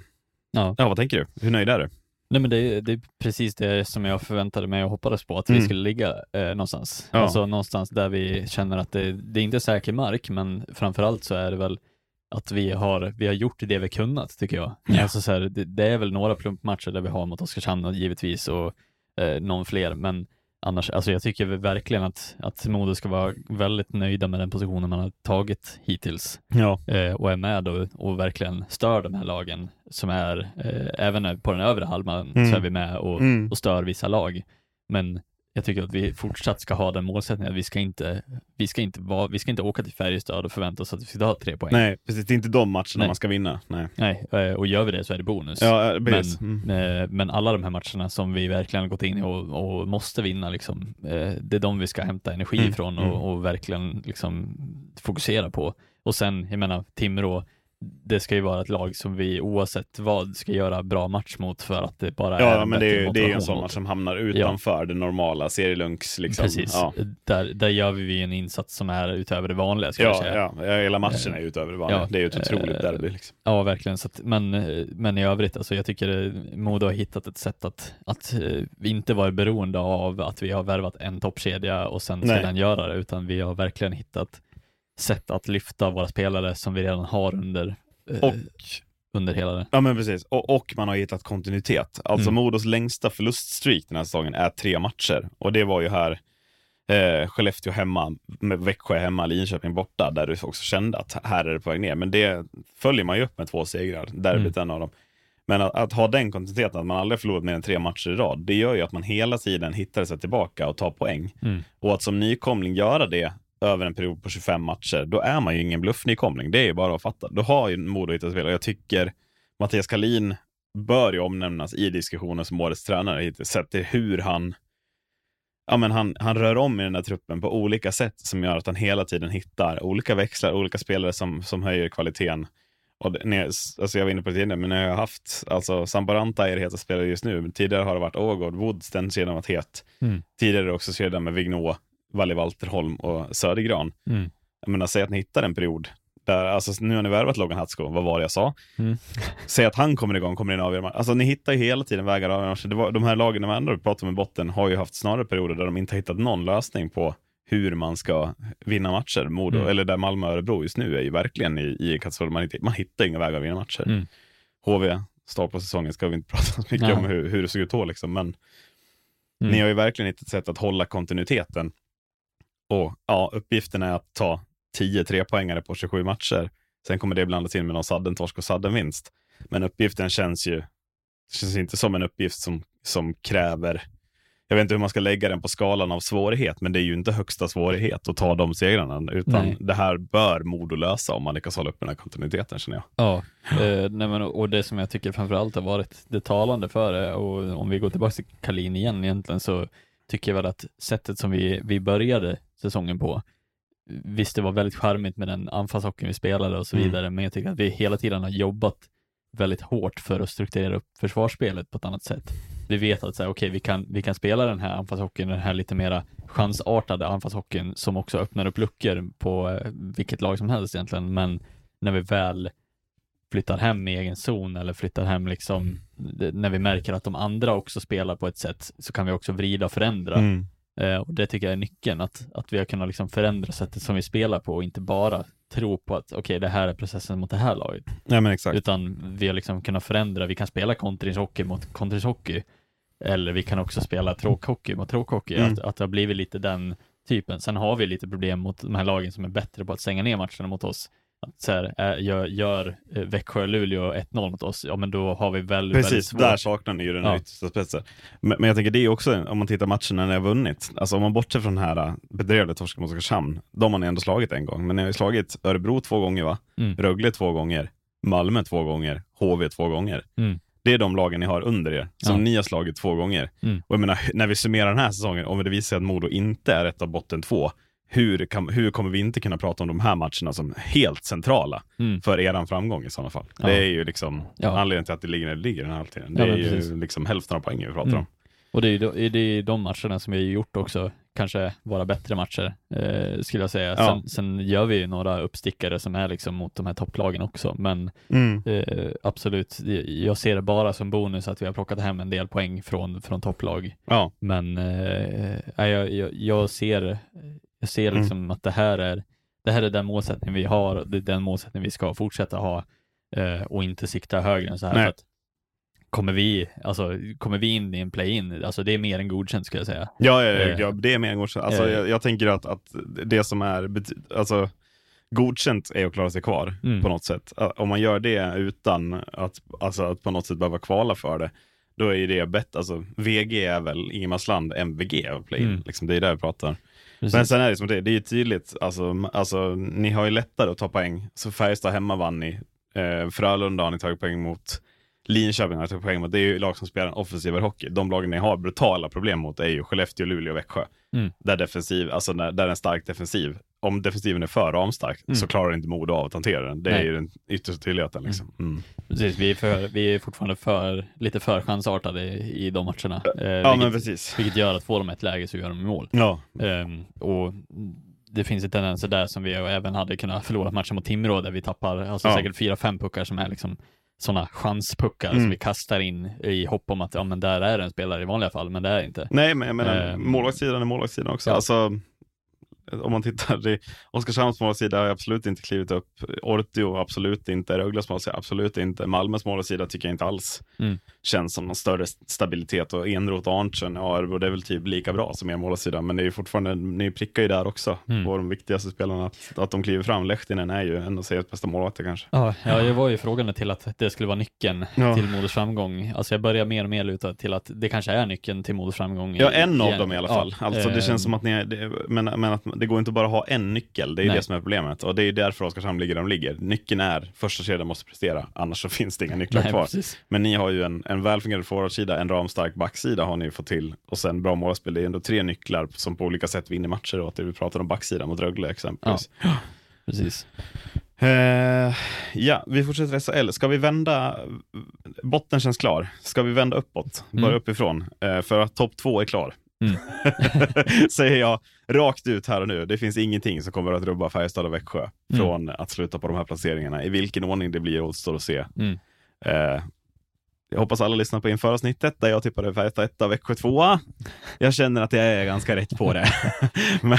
Ja. ja, vad tänker du? Hur nöjd är du? Nej men det, är- det är precis det som jag förväntade mig och hoppades på, att vi Mm. skulle ligga eh, någonstans. Ja. Alltså någonstans där vi känner att det, det är inte säker mark, men framförallt så är det väl att vi har, vi har gjort det vi kunnat, tycker jag. Ja. Alltså så här, det, det är väl några plumpmatcher där vi har mot Oskarshamn givetvis och eh, någon fler, men annars, alltså jag tycker verkligen att, att Modo ska vara väldigt nöjda med den positionen man har tagit hittills Ja. eh, och är med och, och verkligen stör de här lagen som är, eh, även på den övre halvan Mm. så är vi med och, Mm. och stör vissa lag. Men jag tycker att vi fortsatt ska ha den målsättningen att vi ska inte, vi ska inte, vara, vi ska inte åka till Färjestad och förvänta oss att vi ska ta tre poäng. Nej, precis. Det är inte de matcherna Nej. man ska vinna. Nej. Nej, eh, och gör vi det så är det bonus. Ja, eh, precis. Men, Mm. eh, men alla de här matcherna som vi verkligen har gått in i och, och måste vinna, liksom, det är de vi ska hämta energi Mm, ifrån mm. och, och verkligen liksom, fokusera på. Och sen, jag menar, Timrå, det ska ju vara ett lag som vi oavsett vad ska göra bra match mot för att det bara är Ja, en men det är, det är ju en sån match som hamnar utanför det normala serielunks. Liksom. Precis, Ja. där, där gör vi en insats som är utöver det vanliga, ska jag Ja, säga. ja, ja, hela matchen är utöver det vanliga. Ja, det är ju ett otroligt eh, derby. Liksom. Ja, verkligen. Så att, men, eh, men i övrigt, alltså, jag tycker eh, Modo har hittat ett sätt att, att eh, inte vara beroende av att vi har värvat en toppkedja och sen ska Nej. den göra det, utan vi har verkligen hittat sätt att lyfta våra spelare som vi redan har under, eh, Och, under hela det. ja, men precis. Och, och man har hittat kontinuitet. Alltså Mm. Modos längsta förluststreak den här säsongen är tre matcher. Och det var ju här eh, Skellefteå hemma, Växjö hemma, Linköping borta, där du också kände att här är det på väg ner. Men det följer man ju upp med två segrar, derbyt en av dem. Men att, att ha den kontinuiteten, att man aldrig förlorat mer än tre matcher i rad, det gör ju att man hela tiden hittar sig tillbaka och tar poäng. Mm. Och att som nykomling göra det över en period på 25 matcher, då är man ju ingen bluffnykomling. Det är ju bara att fatta. Då har ju Modo hittat spel och jag tycker Mattias Kalin bör ju omnämnas i diskussionen som årets tränare hittills, sett till hur han Ja, men han, han rör om i den här truppen på olika sätt som gör att han hela tiden hittar olika växlar, olika spelare som, som höjer kvaliteten. Och när, alltså jag var inne på det tidigare, men när jag har haft, alltså Sambaranta är det heta spelare just nu, tidigare har det varit Ågård, Woods, den kedjan har varit het. Mm. Tidigare också kedjan med Vignå, Valle Walterholm och Södergran. Mm. Jag menar, säg att ni hittar en period Där, alltså, nu har ni värvat Logan Hatsko, vad var det jag sa? Mm. Säg att han kommer igång, kommer in och avgöra matcher. Alltså ni hittar ju hela tiden vägar att avgöra matcher. Det var, De här lagen de ändå pratar om i botten har ju haft snarare perioder där de inte har hittat någon lösning på hur man ska vinna matcher. Modo, Mm. eller där Malmö och Örebro just nu är ju verkligen i, i katastrof. Man, man hittar inga vägar att vinna matcher. Mm. HV, start på säsongen ska vi inte prata så mycket Nej. om hur, hur det såg ut då, liksom. men Mm. ni har ju verkligen hittat ett sätt att hålla kontinuiteten. Och ja, uppgiften är att ta 10 trepoängare på 27 matcher. Sen kommer det blandas in med någon sadden torsk och sadden vinst. Men uppgiften känns ju känns inte som en uppgift som, som kräver jag vet inte hur man ska lägga den på skalan av svårighet, men det är ju inte högsta svårighet att ta de segrarna, utan Nej. det här bör Modo lösa om man lyckas hålla upp den här kontinuiteten känner jag. Ja, eh, nej men, och det som jag tycker framförallt har varit det talande för det, och om vi går tillbaka till Kalin igen egentligen, så tycker jag väl att sättet som vi, vi började säsongen på, visst det var väldigt charmigt med den anfallshockeyn vi spelade och så Mm. vidare, men jag tycker att vi hela tiden har jobbat väldigt hårt för att strukturera upp försvarsspelet på ett annat sätt. Vi vet att så här, okej, vi, kan, vi kan spela den här anfallshockeyn, den här lite mera chansartade anfallshockeyn som också öppnar upp luckor på eh, vilket lag som helst egentligen, men när vi väl flyttar hem i egen zon eller flyttar hem liksom det- när vi märker att de andra också spelar på ett sätt så kan vi också vrida och förändra. Mm. Eh, och det tycker jag är nyckeln, att, att vi har kunnat liksom förändra sättet som vi spelar på och inte bara tro på att okej, det här är processen mot det här laget. Ja, men exakt. Utan vi har liksom kunnat förändra, vi kan spela kontringshockey mot kontringshockey. Eller vi kan också spela tråkhockey mot tråkhockey. Mm. Att, att det har blivit lite den typen. Sen har vi lite problem mot de här lagen som är bättre på att stänga ner matcherna mot oss. Att så här, äh, gör, gör eh, Växjö-Luleå 1-0 mot oss, ja men då har vi väldigt, väldigt Precis, svårt. där saknar ni ju den Ja. yttersta spetsen. Men, men jag tänker det är också, om man tittar matcherna när ni har vunnit, alltså om man bortser från den här äh, bedrövliga torsken mot Oskarshamn, de har ni ändå slagit en gång, men ni har ju slagit Örebro två gånger va? Mm. Rögle två gånger, Malmö två gånger, HV två gånger. Mm. Det är de lagen ni har under er, som Ja. ni har slagit två gånger. Mm. Och jag menar, när vi summerar den här säsongen, om det visar sig att Modo inte är ett av botten två, hur, kan, hur kommer vi inte kunna prata om de här matcherna som helt centrala Mm. för eran framgång i sådana fall? Ja. Det är ju liksom Ja. anledningen till att det ligger där det ligger den här halvtiden. Det Ja, är ju precis. liksom hälften av poängen vi pratar Mm. om. Och det är ju de, det är ju de matcherna som vi har gjort också, kanske våra bättre matcher, eh, skulle jag säga. Ja. Sen, sen gör vi ju några uppstickare som är liksom mot de här topplagen också, men Eh, absolut, jag ser det bara som bonus att vi har plockat hem en del poäng från, från topplag. Ja, Men eh, jag, jag, jag ser, jag ser Mm. liksom att det här är det här är den målsättning vi har, och det är den målsättning vi ska fortsätta ha eh, och inte sikta högre än så här. Nej. Att kommer, vi, alltså, kommer vi in i en play-in, alltså det är mer än godkänt skulle jag säga. ja, ja, Eh. ja det är mer än godkänt. Alltså, Eh. jag, jag tänker att, att det som är alltså, godkänt är att klara sig kvar Mm. på något sätt. Om man gör det utan att, alltså, att på något sätt behöva kvala för det, då är det bättre. Alltså, VG är väl Ingemarsland MVG av play Mm. liksom, Det är där vi pratar. Precis. Men sen är det som det, det är ju tydligt, alltså, alltså, ni har ju lättare att ta poäng. Så Färjestad hemma vann ni, eh, Frölunda har ni tagit poäng mot, Linköping har ni tagit poäng mot. Det är ju lag som spelar en offensivare hockey. De lagen ni har brutala problem mot är ju Skellefteå, Luleå och Växjö. Mm. Där defensiv, alltså där, där en stark defensiv, om defensiven är för ramstark Mm. så klarar inte Modo av att hantera den. Det är Nej. ju den yttersta tydligheten liksom. Mm. Precis, vi är, för, vi är fortfarande för, lite för chansartade i, i de matcherna. Eh, Ja vilket, men precis. vilket gör att får de ett läge så gör de mål. Ja, Ehm, och det finns ju tendenser där som vi även hade kunnat förlora matchen mot Timrå där vi tappar alltså Ja. säkert fyra, fem puckar som är liksom sådana chanspuckar Mm. som vi kastar in i hopp om att ja men där är en spelare i vanliga fall, men det är inte. nej men jag menar Ehm. målvaktssidan är målvaktssidan också. Ja. Alltså, om man tittar, i Oskarshamns målvaktssida har jag absolut inte klivit upp. Ortio absolut inte. Rögles målvaktssida absolut inte. Malmös målvaktssida tycker jag inte alls Mm. känns som någon större stabilitet. Och Enroth och Arntzen, ja Örebro, det är väl typ lika bra som er målvaktssida. Men det är ju fortfarande, ni prickar ju där också Mm. på de viktigaste spelarna. Att, att de kliver fram. Lehtinen är ju en av seriens bästa målvakter kanske. Ja, ja, jag var ju frågande till att det skulle vara nyckeln Ja. till Modos framgång. Alltså jag börjar mer och mer luta till att det kanske är nyckeln till Modos framgång. Ja, en av igen. dem i alla Ja, fall. Alltså det ehm, känns som att ni är, men, men att det går inte bara att ha en nyckel. Det är Nej. det som är problemet. Och det är därför Oskarshamn ligger där de ligger. Nyckeln är första kedjan måste prestera, annars så finns det inga nycklar Nej, kvar. precis. Men ni har ju en, en välfungerande forwardsida, en ramstark backsida har ni ju fått till. Och sen bra målspel. Det är ändå tre nycklar som på olika sätt vinner matcher. Och att vi pratar om backsidan mot Rögle exempelvis. precis. Eh, ja, vi fortsätter SHL. Ska vi vända, botten känns klar. Ska vi vända uppåt, börja Mm. uppifrån? Eh, för att topp två är klar. Mm. Säger jag rakt ut här och nu. Det finns ingenting som kommer att rubba Färjestad och Växjö Mm. från att sluta på de här placeringarna. I vilken ordning det blir återstår att se. Mm. Eh, jag hoppas alla lyssnar på införavsnittet där jag tippade Färjestad 1 Växjö 2 Jag känner att jag är ganska rätt på det. men,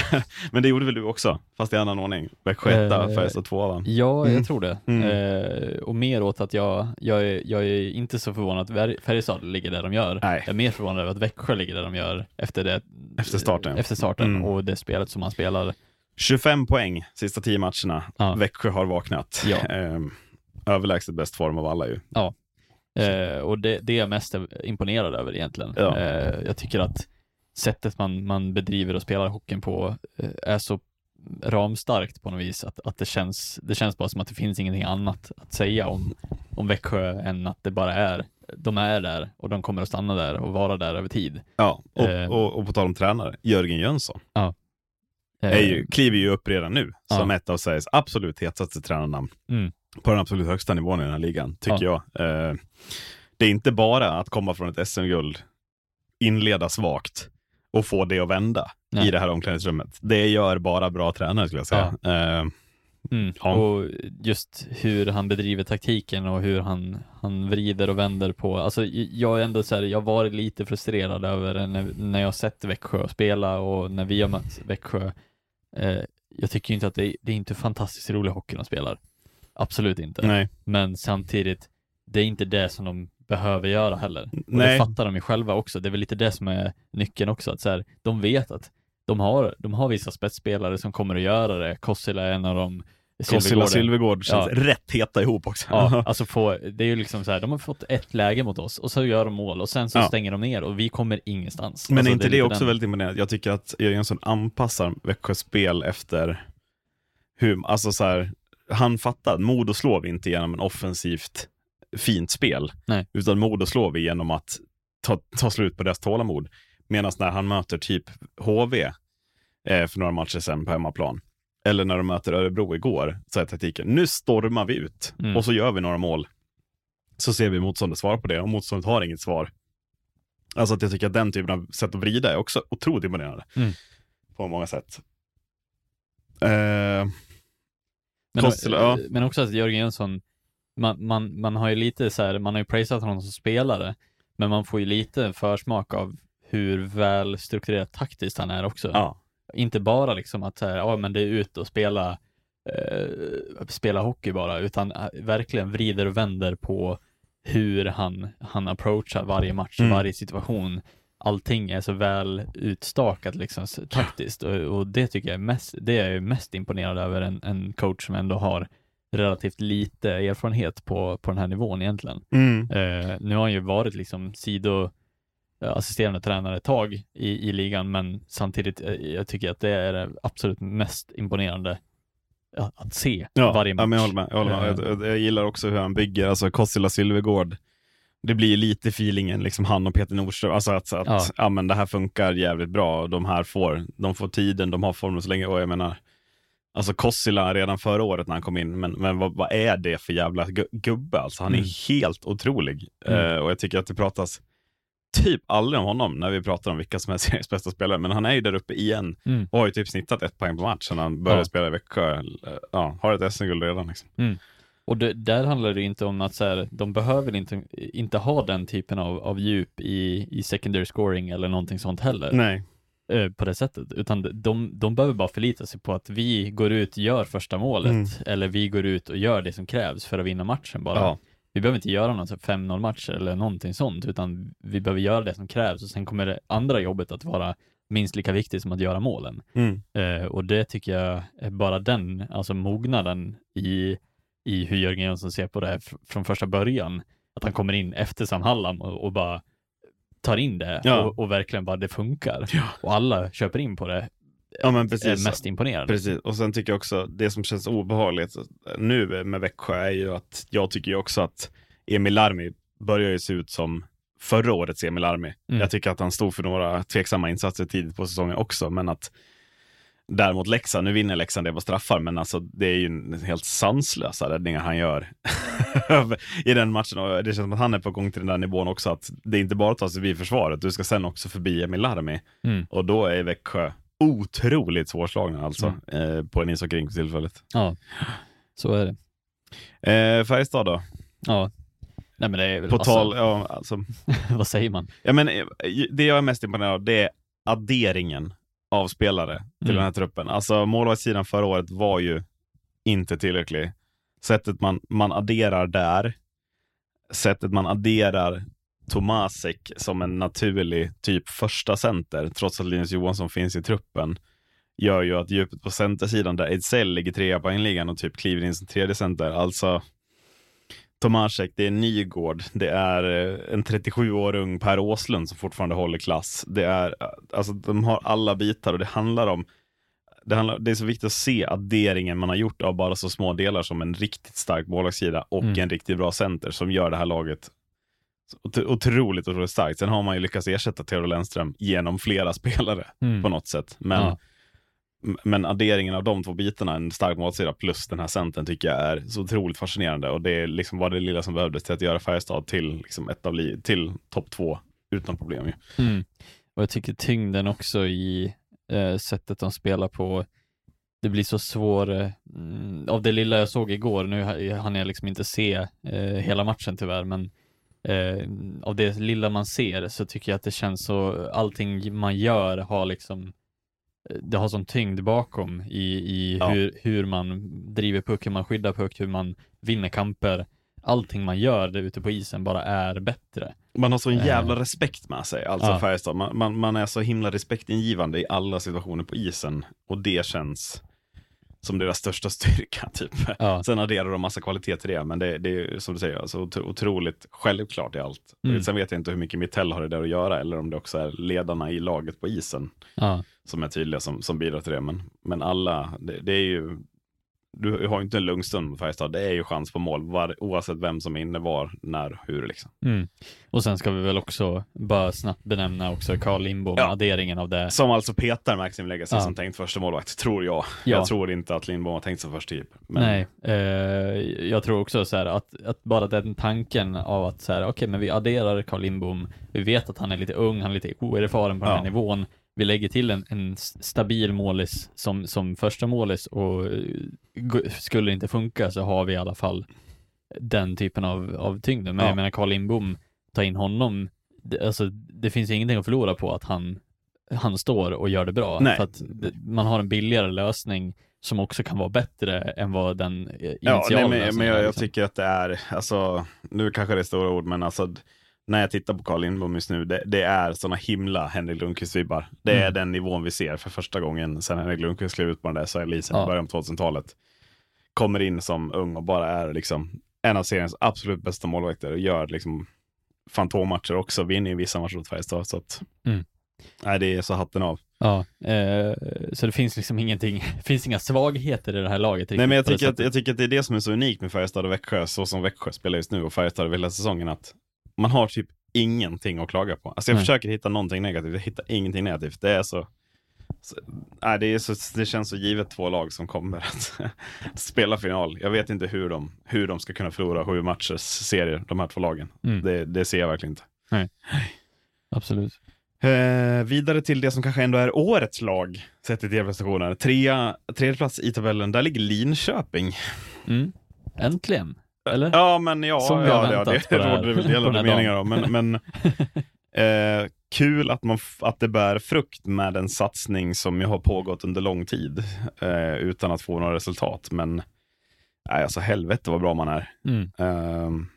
men det gjorde väl du också, fast i annan ordning. Växjö 1 Eh, Färjestad 2 va? Ja, Mm. jag tror det. Mm. Eh, och mer åt att jag, jag, är, jag är inte så förvånad att Färjestad ligger där de gör. Nej. Jag är mer förvånad över att Växjö ligger där de gör efter, det, Efter starten. efter starten Mm. och det spelet som man spelar. 25 poäng sista 10 matcherna. Ja. Växjö har vaknat. Ja. Eh, överlägset bäst form av alla ju. Eh, och det, det är jag mest imponerad över egentligen. Ja. Eh, jag tycker att sättet man, man bedriver och spelar hockeyn på eh, är så ramstarkt på något vis att, att det, känns, det känns bara som att det finns ingenting annat att säga om, om Växjö än att det bara är, de är där och de kommer att stanna där och vara där över tid. Ja, och, Eh. och, och på tal om tränare, Jörgen Jönsson Eh, är ju, kliver ju upp redan nu som Ja. ett av Sveriges absolut hetaste tränarnamn. Mm. På den absolut högsta nivån i den här ligan, tycker jag. Eh, det är inte bara att komma från ett SM-guld, inleda svagt och få det att vända Nej. i det här omklädningsrummet. Det gör bara bra tränare skulle jag säga. Eh, Mm. Ja. Och just hur han bedriver taktiken och hur han, han vrider och vänder på, alltså jag är ändå så här, jag varit lite frustrerad över när, när jag sett Växjö spela och när vi har mött Växjö. Eh, jag tycker inte att det, det är inte fantastiskt rolig hockey de spelar. Absolut inte. nej. Men samtidigt, det är inte det som de behöver göra heller. Och Nej. det fattar de ju själva också. Det är väl lite det som är nyckeln också, att så här, de vet att de har, de har vissa spetsspelare som kommer att göra det. Kossila är en av dem. Kossila. Silvergård känns Ja. rätt heta ihop också. Ja, alltså få, det är ju liksom så här, de har fått ett läge mot oss och så gör de mål och sen så Ja. stänger de ner och vi kommer ingenstans. Men alltså, är inte det, lite också den- väldigt imponerande? Jag tycker att Jönsson anpassar Växjös spel efter hur, alltså så här, han fattar, Modo slår vi inte genom en offensivt fint spel, Nej. utan Modo slår vi genom att ta, ta slut på deras tålamod. Medan när han möter typ HV eh, för några matcher sedan på hemmaplan, eller när de möter Örebro igår, så är taktiken, nu stormar vi ut Mm. och så gör vi några mål. Så ser vi motståndet svara på det och motståndet har inget svar. Alltså att jag tycker att den typen av sätt att vrida är också otroligt imponerande. Mm. På många sätt. Eh, Men, Kossila, ja. men också att Jörgen Jönsson, man, man, man har ju lite så här, man har ju prisat honom som spelare, men man får ju lite försmak av hur väl strukturerat taktiskt han är också. ja. Inte bara liksom att så här, ja men det är ut och spela, eh, spela hockey bara, utan eh, verkligen vrider och vänder på hur han, han approachar varje match Mm. varje situation. Allting är så väl utstakat liksom taktiskt och, och det tycker jag är mest, det är jag mest imponerad över en, en coach som ändå har relativt lite erfarenhet på, på den här nivån egentligen. Mm. Eh, nu har han ju varit liksom sido eh, tränare ett tag i, i ligan, men samtidigt, eh, jag tycker att det är det absolut mest imponerande att, se Ja, varje match. ja, men jag håller med. Jag, håller med. Eh. Jag, jag, gillar också hur han bygger, alltså Kossila Silvergård. Det blir lite feelingen, liksom han och Peter Nordström, alltså att, att Ja. ja. men det här funkar jävligt bra. De här får, de får tiden, de har formen så länge. Och jag menar, alltså Kossila redan förra året när han kom in, men, men vad, vad är det för jävla gu- gubbe? Alltså han Mm. är helt otrolig. Mm. Eh, och jag tycker att det pratas typ aldrig om honom när vi pratar om vilka som är seriens bästa spelare, men han är ju där uppe igen Mm. och har ju typ snittat ett poäng på match sen han började Ja. spela i Växjö. Eh, Ja, har ett SM-guld redan liksom. Och det, där handlar det inte om att så här, de behöver inte, inte ha den typen av, av djup i, i secondary scoring eller någonting sånt heller. Nej. eh, på det sättet, utan de, de behöver bara förlita sig på att vi går ut och gör första målet, Mm. eller vi går ut och gör det som krävs för att vinna matchen bara. Ja. Vi behöver inte göra någon så här 5-0 match eller någonting sånt, utan vi behöver göra det som krävs och sen kommer det andra jobbet att vara minst lika viktigt som att göra målen. Mm. Eh, och det tycker jag är bara den, alltså mognaden i, i hur Jörgen Jönsson ser på det här fr- från första början. Att han kommer in efter Sam Hallam och, och bara tar in det Ja. och, och verkligen bara det funkar. Ja. Och alla köper in på det. Ja, men är precis. mest imponerande. Precis, och sen tycker jag också, det som känns obehagligt nu med Växjö är ju att jag tycker ju också att Emil Larmi börjar ju se ut som förra årets Emil Larmi. Mm. Jag tycker att han stod för några tveksamma insatser tidigt på säsongen också, men att där mot Leksand. Nu vinner Leksand det på straffar, men alltså det är ju helt sanslösa räddningar han gör i den matchen. Och det känns som att han är på gång till den där nivån också, att det är inte bara att ta sig förbi försvaret, du ska sen också förbi Emil Larmi. Mm. Och då är Växjö otroligt svårslagna alltså, eh, på en ishockeyrink för tillfället. Ja, så är det. Eh, Färjestad då? Ja. Nej men det är väl, På alltså, tal, ja, alltså, vad säger man? ja, men, eh, det jag är mest imponerad av, det är adderingen av spelare till Mm. den här truppen. Alltså målvaktssidan förra året var ju inte tillräcklig. Sättet man, man adderar där, sättet man adderar Tomasek som en naturlig typ första center, trots att Linus Johansson finns i truppen, gör ju att djupet på centersidan där Ejdsell ligger trea på poängligan och typ kliver in som tredje center. Alltså Tomasek, det är Nygård, det är eh, en 37 år ung Per Åslund som fortfarande håller klass. Det är, eh, alltså de har alla bitar och det handlar om det, handlar, det är så viktigt att se adderingen man har gjort av bara så små delar som en riktigt stark målvaktssida och Mm. en riktigt bra center som gör det här laget otroligt, otroligt starkt. Sen har man ju lyckats ersätta Theodor Lennström genom flera spelare Mm. på något sätt. Men, Ja men adderingen av de två bitarna, en stark målvaktssida plus den här centern, tycker jag är så otroligt fascinerande. Och det är liksom var det lilla som behövdes till att göra Färjestad till, liksom ett av li- till topp två utan problem. Ju. Mm. Och jag tycker tyngden också i eh, sättet de spelar på. Det blir så svår, eh, mm, av det lilla jag såg igår, nu hann jag liksom inte se eh, hela matchen tyvärr, men eh, av det lilla man ser så tycker jag att det känns så, allting man gör har liksom det har sån tyngd bakom i, i Ja. hur, hur man driver puck, hur man skyddar puck, hur man vinner kamper. Allting man gör där ute på isen bara är bättre. Man har så en Eh. jävla respekt med sig, alltså Ja. Färjestad. Man, man, man är så himla respektingivande i alla situationer på isen och det känns som deras största styrka. Typ. Ja. Sen adderar de massa kvalitet till det, men det, det är som du säger, alltså, otro- otroligt självklart i allt. Mm. Sen vet jag inte hur mycket Mittell har det där att göra, eller om det också är ledarna i laget på isen Ja. som är tydliga som, som bidrar till det. Men, men alla, det, det är ju, du har ju inte en lugn stund mot Färjestad, det är ju chans på mål, var, oavsett vem som är inne, var, när, hur liksom. Mm. Och sen ska vi väl också bara snabbt benämna också Carl Lindbom, Ja. adderingen av det. Som alltså petar Maxim Legacy Ja. som tänkt första målvakt, tror jag. Ja. Jag tror inte att Lindbom har tänkt som första typ. Men, Nej, eh, jag tror också så här att, att bara den tanken av att så här, okej, men vi adderar Carl Lindbom, vi vet att han är lite ung, han är lite oerfaren på den här nivån, vi lägger till en, en stabil målis som, som första målis och eh, skulle det inte funka så har vi i alla fall den typen av, av tyngden. Men Ja. jag menar Carl Lindbom, ta in honom, det, alltså det finns ingenting att förlora på att han, han står och gör det bra. Nej. För att det, man har en billigare lösning som också kan vara bättre än vad den eh, initiala Ja, nej, men, men jag, jag liksom. tycker att det är, alltså, nu kanske det är stora ord, men alltså när jag tittar på Carl Lindbom just nu, det, det är såna himla Henrik Lundqvist-vibbar. Det är Mm. den nivån vi ser för första gången sedan Henrik Lundqvist klev ut på den där SHL-isen Ja. i början på 2000-talet. Kommer in som ung och bara är liksom en av seriens absolut bästa målvakter och gör liksom fantommatcher också, vinner ju vissa matcher åt Färjestad. Så att, Mm. nej, det är så hatten av. Ja, eh, så det finns liksom ingenting, finns inga svagheter i det här laget Nej, men jag tycker, att, jag tycker att det är det som är så unikt med Färjestad och Växjö, så som Växjö spelar just nu och Färjestad över hela säsongen, att man har typ ingenting att klaga på. Alltså jag Nej. försöker hitta någonting negativt, jag hittar ingenting negativt. Det är så, så nej, det, är så det känns så givet två lag som kommer att spela final. Jag vet inte hur de, hur de ska kunna förlora sju matchers serier, de här två lagen. Mm. Det, det ser jag verkligen inte. Absolut. Eh, vidare till det som kanske ändå är årets lag, sett till prestationer. Trea, tredje plats i tabellen, där ligger Linköping. Mm. Äntligen, eller? Ja, men ja, Som ja, ja det det råder väl delade meningar om. Men, men eh, kul att, man, att det bär frukt med en satsning som ju har pågått under lång tid eh, utan att få några resultat. Men nej, alltså helvete vad bra man är. Mm. Ehm,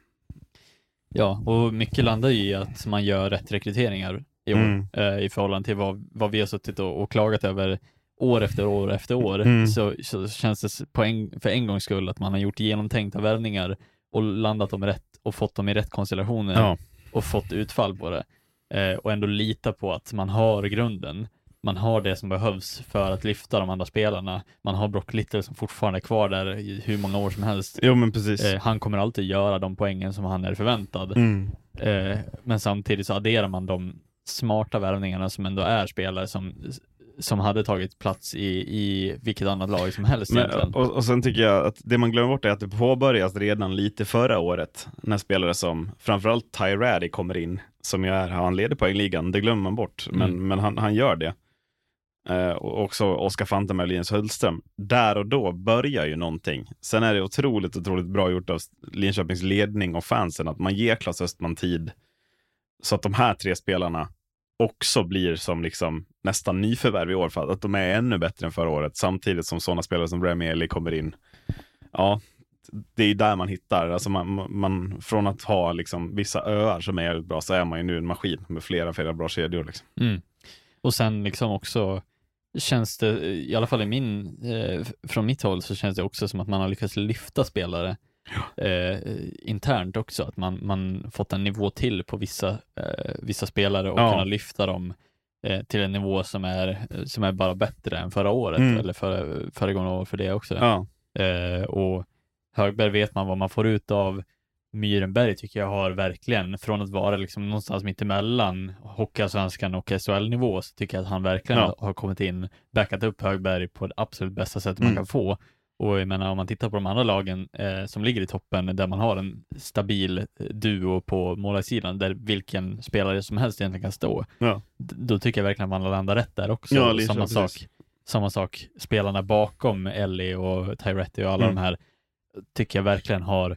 Ja, och mycket landar ju i att man gör rätt rekryteringar i år Mm. eh, i förhållande till vad, vad vi har suttit och, och klagat över år efter år efter år. Mm. Så, så känns det på en, för en gångs skull att man har gjort genomtänkta värvningar och landat dem rätt och fått dem i rätt konstellationer ja. och fått utfall på det. Eh, och ändå lita på att man har grunden. Man har det som behövs för att lyfta de andra spelarna. Man har Brock Little som fortfarande är kvar där i hur många år som helst. Jo, men precis. Eh, han kommer alltid göra de poängen som han är förväntad. Mm. Eh, men samtidigt så adderar man de smarta värvningarna som ändå är spelare som som hade tagit plats i, i vilket annat lag som helst egentligen. och, och sen tycker jag att det man glömmer bort är att det påbörjas redan lite förra året, när spelare som, framförallt Ty Raddy kommer in, som ju är, han leder poängligan, det glömmer man bort, men, Mm. men han, han gör det. Eh, och också Oskar Fantenberg och Linus Hultström. Där och då börjar ju någonting. Sen är det otroligt, otroligt bra gjort av Linköpings ledning och fansen att man ger Klas Östman tid så att de här tre spelarna också blir som liksom nästan nyförvärv i år för att de är ännu bättre än förra året samtidigt som sådana spelare som Remy Eli kommer in. Ja, det är där man hittar, alltså man, man, från att ha liksom vissa öar som är bra så är man ju nu en maskin med flera, flera bra kedjor. Liksom. Mm. Och sen liksom också känns det, i alla fall i min, eh, från mitt håll så känns det också som att man har lyckats lyfta spelare eh, internt också, att man, man fått en nivå till på vissa, eh, vissa spelare och Ja. kunna lyfta dem eh, till en nivå som är, som är bara bättre än förra året, Mm. eller för, föregående år för det också. Ja, Eh, och Högberg vet man vad man får ut av. Myrenberg tycker jag har verkligen, från att vara liksom någonstans mittemellan Hockeyallsvenskan och SHL-nivå, så tycker jag att han verkligen Ja. har kommit in, backat upp Högberg på det absolut bästa man Mm. kan få. Och jag menar, om man tittar på de andra lagen eh, som ligger i toppen, där man har en stabil eh, duo på målvaktssidan, där vilken spelare som helst egentligen kan stå, ja. då tycker jag verkligen att man landar rätt där också. Ja, Linköping, samma precis. sak, samma sak, spelarna bakom Ellie och Tyretti och alla Mm. de här tycker jag verkligen har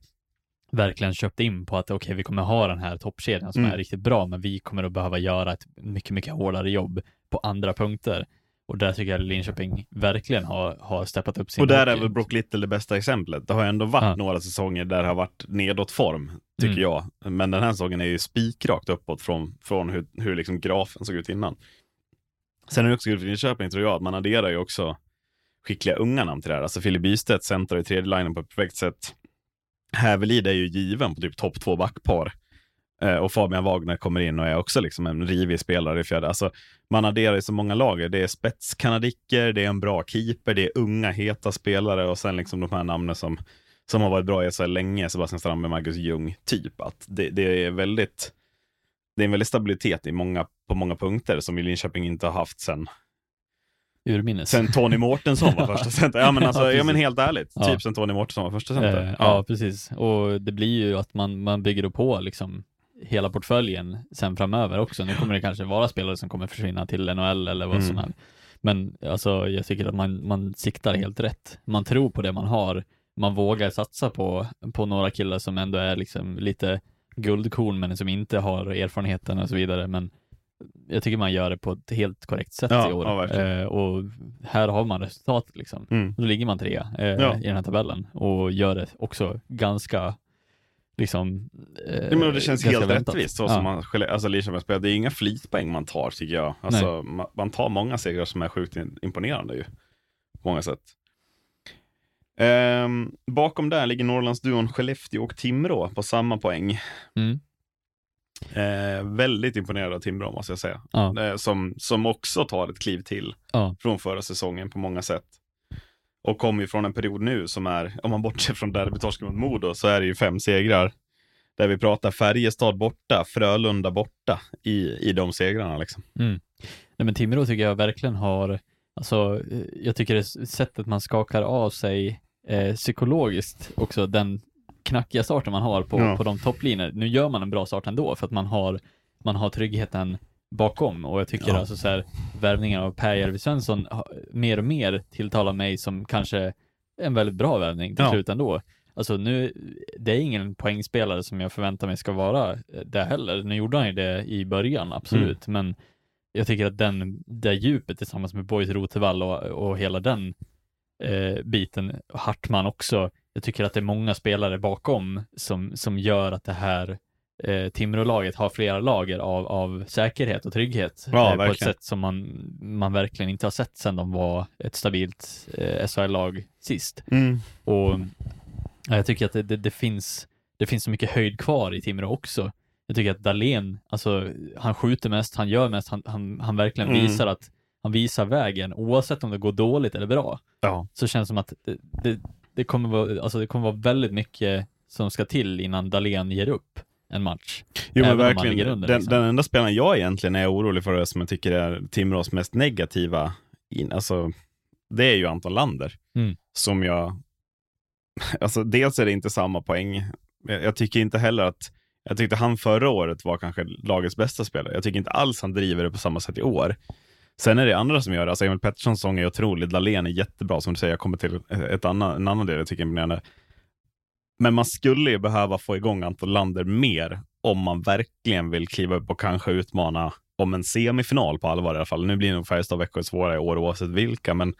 verkligen köpt in på att okej, vi kommer ha den här toppkedjan som Mm. är riktigt bra, men vi kommer att behöva göra ett mycket, mycket hårdare jobb på andra punkter. Och där tycker jag Linköping verkligen har, har steppat upp sin Och där är väl Brock Little det bästa exemplet. Det har ändå varit Ja. några säsonger där det har varit nedåt form, tycker Mm. jag. Men den här säsongen är ju spikrakt uppåt från, från hur, hur liksom grafen såg ut innan. Sen är det också kul för Linköping, tror jag, att man adderar ju också skickliga unga namn till det här. Alltså Filip Bystedt centrar i tredje linjen på ett perfekt sätt. Hävelid är ju given på typ topp två backpar. Eh, och Fabian Wagner kommer in och är också liksom en rivig spelare i fjärde. Alltså, man adderar ju så många lager. Det är spetskanadicker, det är en bra keeper, det är unga heta spelare och sen liksom de här namnen som, som har varit bra i SHL länge, Sebastian Strandberg, Marcus Ljung, typ. Att det, det är väldigt det är en väldig stabilitet i många, på många punkter som Linköping inte har haft sen, urminnes. sen Tony Mårtensson var första center. Ja men alltså, Ja, ja, men helt ärligt, Ja. typ sen Tony Mårtensson var första center. Eh, ja. precis. Och det blir ju att man, man bygger på liksom hela portföljen sen framöver också. Nu kommer det kanske vara spelare som kommer försvinna till NHL eller vad Mm. som helst. Men alltså, jag tycker att man, man siktar helt rätt. Man tror på det man har. Man vågar satsa på, på några killar som ändå är liksom lite guldkorn men som inte har erfarenheten och så vidare. Men jag tycker man gör det på ett helt korrekt sätt Ja, i år. ja, eh, och här har man resultat liksom. Mm. Då ligger man trea eh, Ja. i den här tabellen och gör det också ganska liksom eh, Ja, men det känns ganska helt väntat. rättvist så ja. som man, alltså Linköping spelar. Det är inga flytpoäng man tar tycker jag. Alltså, man, man tar många segrar som är sjukt imponerande ju. På många sätt. Ehm, bakom där ligger Norrlandsduon Skellefteå och Timrå på samma poäng. Mm. Eh, väldigt imponerad av Timrå måste jag säga. Ja. Eh, som, som också tar ett kliv till Ja. från förra säsongen på många sätt. Och kommer ju från en period nu som är, om man bortser från derbytorsken mot Modo, så är det ju fem segrar. Där vi pratar Färjestad borta, Frölunda borta i, i de segrarna liksom. Mm. Nej men Timrå tycker jag verkligen har, alltså eh, jag tycker det sättet man skakar av sig eh, psykologiskt också, den knackiga starten man har på, Ja. på de topplinjer. Nu gör man en bra start ändå för att man har, man har tryggheten bakom och jag tycker Ja. alltså så här, värvningen av Per Järvi Svensson mer och mer tilltalar mig som kanske en väldigt bra värvning till Ja. slut ändå. Alltså nu, det är ingen poängspelare som jag förväntar mig ska vara eh, det heller. Nu gjorde han ju det i början, absolut, men jag tycker att den, det djupet tillsammans med Boys Rotevall och, och hela den eh, biten, Hartman också, jag tycker att det är många spelare bakom som, som gör att det här eh, Timrå-laget har flera lager av, av säkerhet och trygghet Ja, eh, på ett sätt som man, man verkligen inte har sett sedan de var ett stabilt eh, SHL-lag sist. Och ja, jag tycker att det, det, det, finns, det finns så mycket höjd kvar i Timrå också. Jag tycker att Dahlén, alltså han skjuter mest, han gör mest, han, han, han verkligen Mm. visar att han visar vägen, oavsett om det går dåligt eller bra, Ja. så känns det som att det, det, det, kommer vara, alltså det kommer vara väldigt mycket som ska till innan Dahlén ger upp en match. Jo men verkligen, under, den, liksom. den enda spelaren jag egentligen är orolig för, som jag tycker är Timrås mest negativa in, alltså, det är ju Anton Lander. Mm. Som jag, alltså dels är det inte samma poäng. Jag, jag tycker inte heller att, jag tyckte han förra året var kanske lagets bästa spelare. Jag tycker inte alls han driver det på samma sätt i år. Sen är det andra som gör det. Alltså Emil Petterssons sång är otrolig. Dahlén är jättebra. Som du säger, jag kommer till ett annan, en annan del jag tycker är imponerande. Men man skulle ju behöva få igång Anton Lander mer om man verkligen vill kliva upp och kanske utmana om en semifinal på allvar i alla fall. Nu blir nog Färjestad och Växjö svåra i år oavsett vilka, men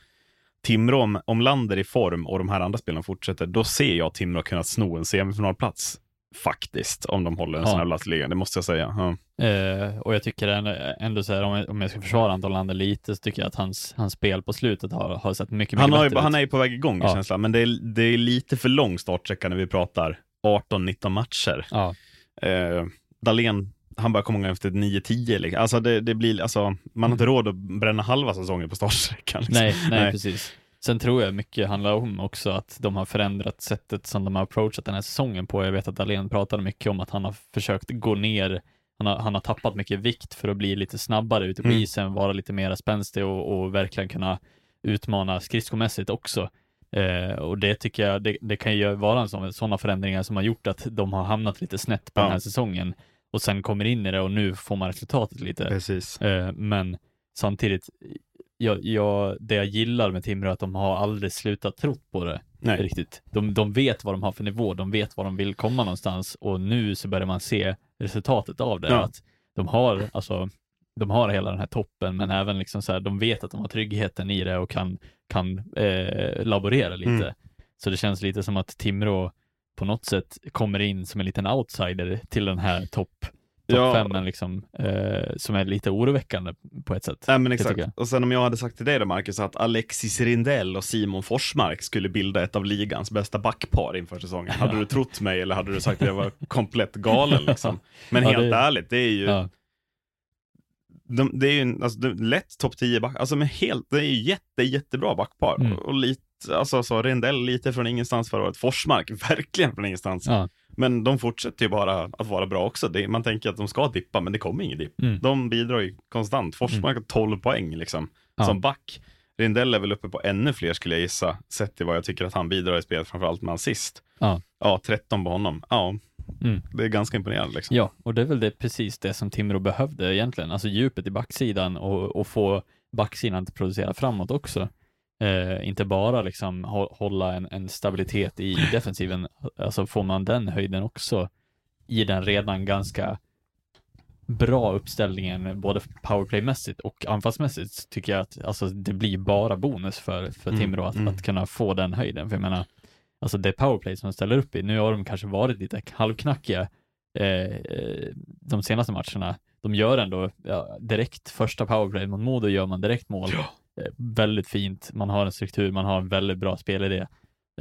Timrå, om, om Lander i form och de här andra spelarna fortsätter, då ser jag Timrå kunna sno en semifinalplats. Faktiskt, om de håller en Ja. sån här plats i ligan. Det måste jag säga. Ja. Eh, och jag tycker ändå, ändå så här, om jag, om jag ska försvara Anton Lander lite, så tycker jag att hans, hans spel på slutet har, har sett mycket, mycket Han, har bättre han ut. är ju på väg igång Ja. känslan, men det är, det är lite för lång startsträcka när vi pratar 18-19 matcher. Ja, Eh, Dahlén, han börjar komma igång efter 9-10. Liksom. Alltså, det, det blir, alltså, man har inte råd att bränna halva säsongen på startsträckan. Liksom. nej, nej, Nej. precis. Sen tror jag mycket handlar om också att de har förändrat sättet som de har approachat den här säsongen på. Jag vet att Dahlén pratade mycket om att han har försökt gå ner, han har, han har tappat mycket vikt för att bli lite snabbare ute på Mm. isen, vara lite mer spänstig och, och verkligen kunna utmana skridskomässigt också. Eh, och det tycker jag, det, det kan ju vara sådana förändringar som har gjort att de har hamnat lite snett på Ja. den här säsongen och sen kommer in i det och nu får man resultatet lite. Precis. Eh, men samtidigt, jag, jag, det jag gillar med Timrå är att de har aldrig slutat trott på det Nej. riktigt. De, de vet vad de har för nivå, de vet var de vill komma någonstans och nu så börjar man se resultatet av det. Ja. Att de har, alltså, de har hela den här toppen, men även liksom så här, de vet att de har tryggheten i det och kan, kan eh, laborera lite. Mm. Så det känns lite som att Timrå på något sätt kommer in som en liten outsider till den här topp topp Ja. femmen liksom, eh, som är lite oroväckande på ett sätt. Nej, men exakt. Och sen om jag hade sagt till dig då, Marcus, att Alexis Rindell och Simon Forsmark skulle bilda ett av ligans bästa backpar inför säsongen. Hade du trott mig eller hade du sagt att jag var komplett galen? Liksom? Men Ja, helt det- ärligt, det är ju, Ja, de, det är ju alltså, är lätt topp 10 back, alltså men helt, det är ju jätte, jättebra backpar. Mm. Och, och lite, alltså så Rindell lite från ingenstans förra året, Forsmark verkligen från ingenstans. ja, Men de fortsätter ju bara att vara bra också. Det, man tänker att de ska dippa, men det kommer ingen dipp. Mm. De bidrar ju konstant. Forsmark har 12 poäng liksom, Ja. som back. Rindell är väl uppe på ännu fler skulle jag gissa, sett till vad jag tycker att han bidrar i spelet, framförallt med assist. Ja. Ja, 13 på honom. Ja, Mm. det är ganska imponerande liksom. ja, och det är väl det, precis det som Timrå behövde egentligen, alltså djupet i backsidan och, och få backsidan att producera framåt också. Eh, inte bara liksom hå- hålla en, en stabilitet i defensiven, alltså får man den höjden också i den redan ganska bra uppställningen både powerplaymässigt och anfallsmässigt tycker jag att alltså, det blir bara bonus för, för Mm, Timrå att, mm. att kunna få den höjden. För jag menar, alltså det powerplay som de ställer upp i, nu har de kanske varit lite halvknackiga eh, eh, de senaste matcherna. De gör ändå ja, direkt första powerplay mot Modo gör man direkt mål. Eh, väldigt fint, man har en struktur, man har en väldigt bra spelidé.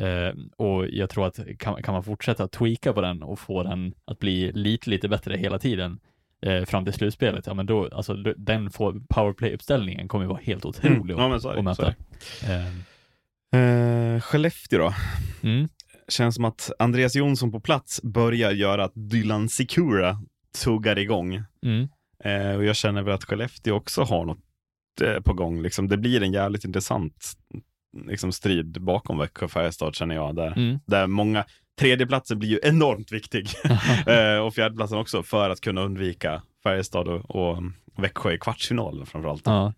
Eh, och jag tror att kan, kan man fortsätta tweaka på den och få den att bli lite, lite bättre hela tiden eh, fram till slutspelet, ja men då, alltså den powerplay-uppställningen kommer ju vara helt otrolig Mm. Ja, det, att möta. Eh, Eh, Skellefteå då? mm, Känns som att Andreas Jonsson på plats börjar göra att Dylan Sikura tuggar igång. mm, Eh, och jag känner väl att Skellefteå också har något eh, på gång. Liksom. Det blir en jävligt intressant liksom, strid bakom Växjö och Färjestad känner jag. Där, mm. där många, tredjeplatsen blir ju enormt viktig. eh, och fjärdeplatsen också för att kunna undvika Färjestad och, och Växjö i kvartsfinalen framförallt. Ja.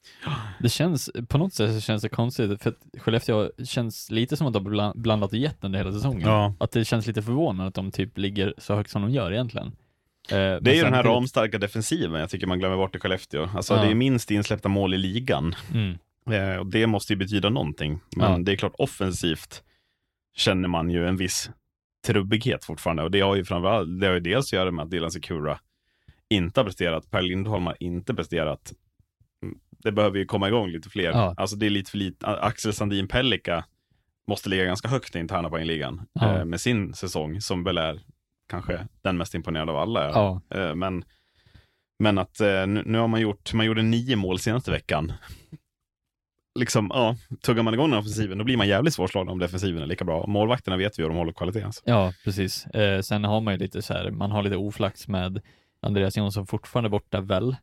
Det känns, på något sätt så känns det konstigt, för att Skellefteå känns lite som att de har bland- blandat och gett under hela säsongen. Ja. Att det känns lite förvånande att de typ ligger så högt som de gör egentligen. Eh, Det är ju den här ramstarka defensiven jag tycker man glömmer bort i Skellefteå. Alltså Ja. det är minst insläppta mål i ligan. Mm, Eh, och det måste ju betyda någonting. Men Ja. det är klart offensivt känner man ju en viss trubbighet fortfarande. Och det har ju framförallt, det har ju dels att göra med att Dylan Secura inte har presterat. Per Lindholm har inte presterat. Mm, Det behöver ju komma igång lite fler. Ja. Alltså det är lite för lite. Axel Sandin Pellika måste ligga ganska högt i interna poängligan Ja. eh, med sin säsong som väl är kanske den mest imponerande av alla. ja, Eh, Men, men att eh, nu, har man gjort, man gjorde nio mål senaste veckan. Liksom, ja, tuggar man igång den offensiven, då blir man jävligt svårslagen om defensiven är lika bra. Målvakterna vet vi hur de håller kvaliteten. Alltså. ja, precis. Eh, sen har man ju lite så här, man har lite oflax med Andreas Jonsson fortfarande borta väl.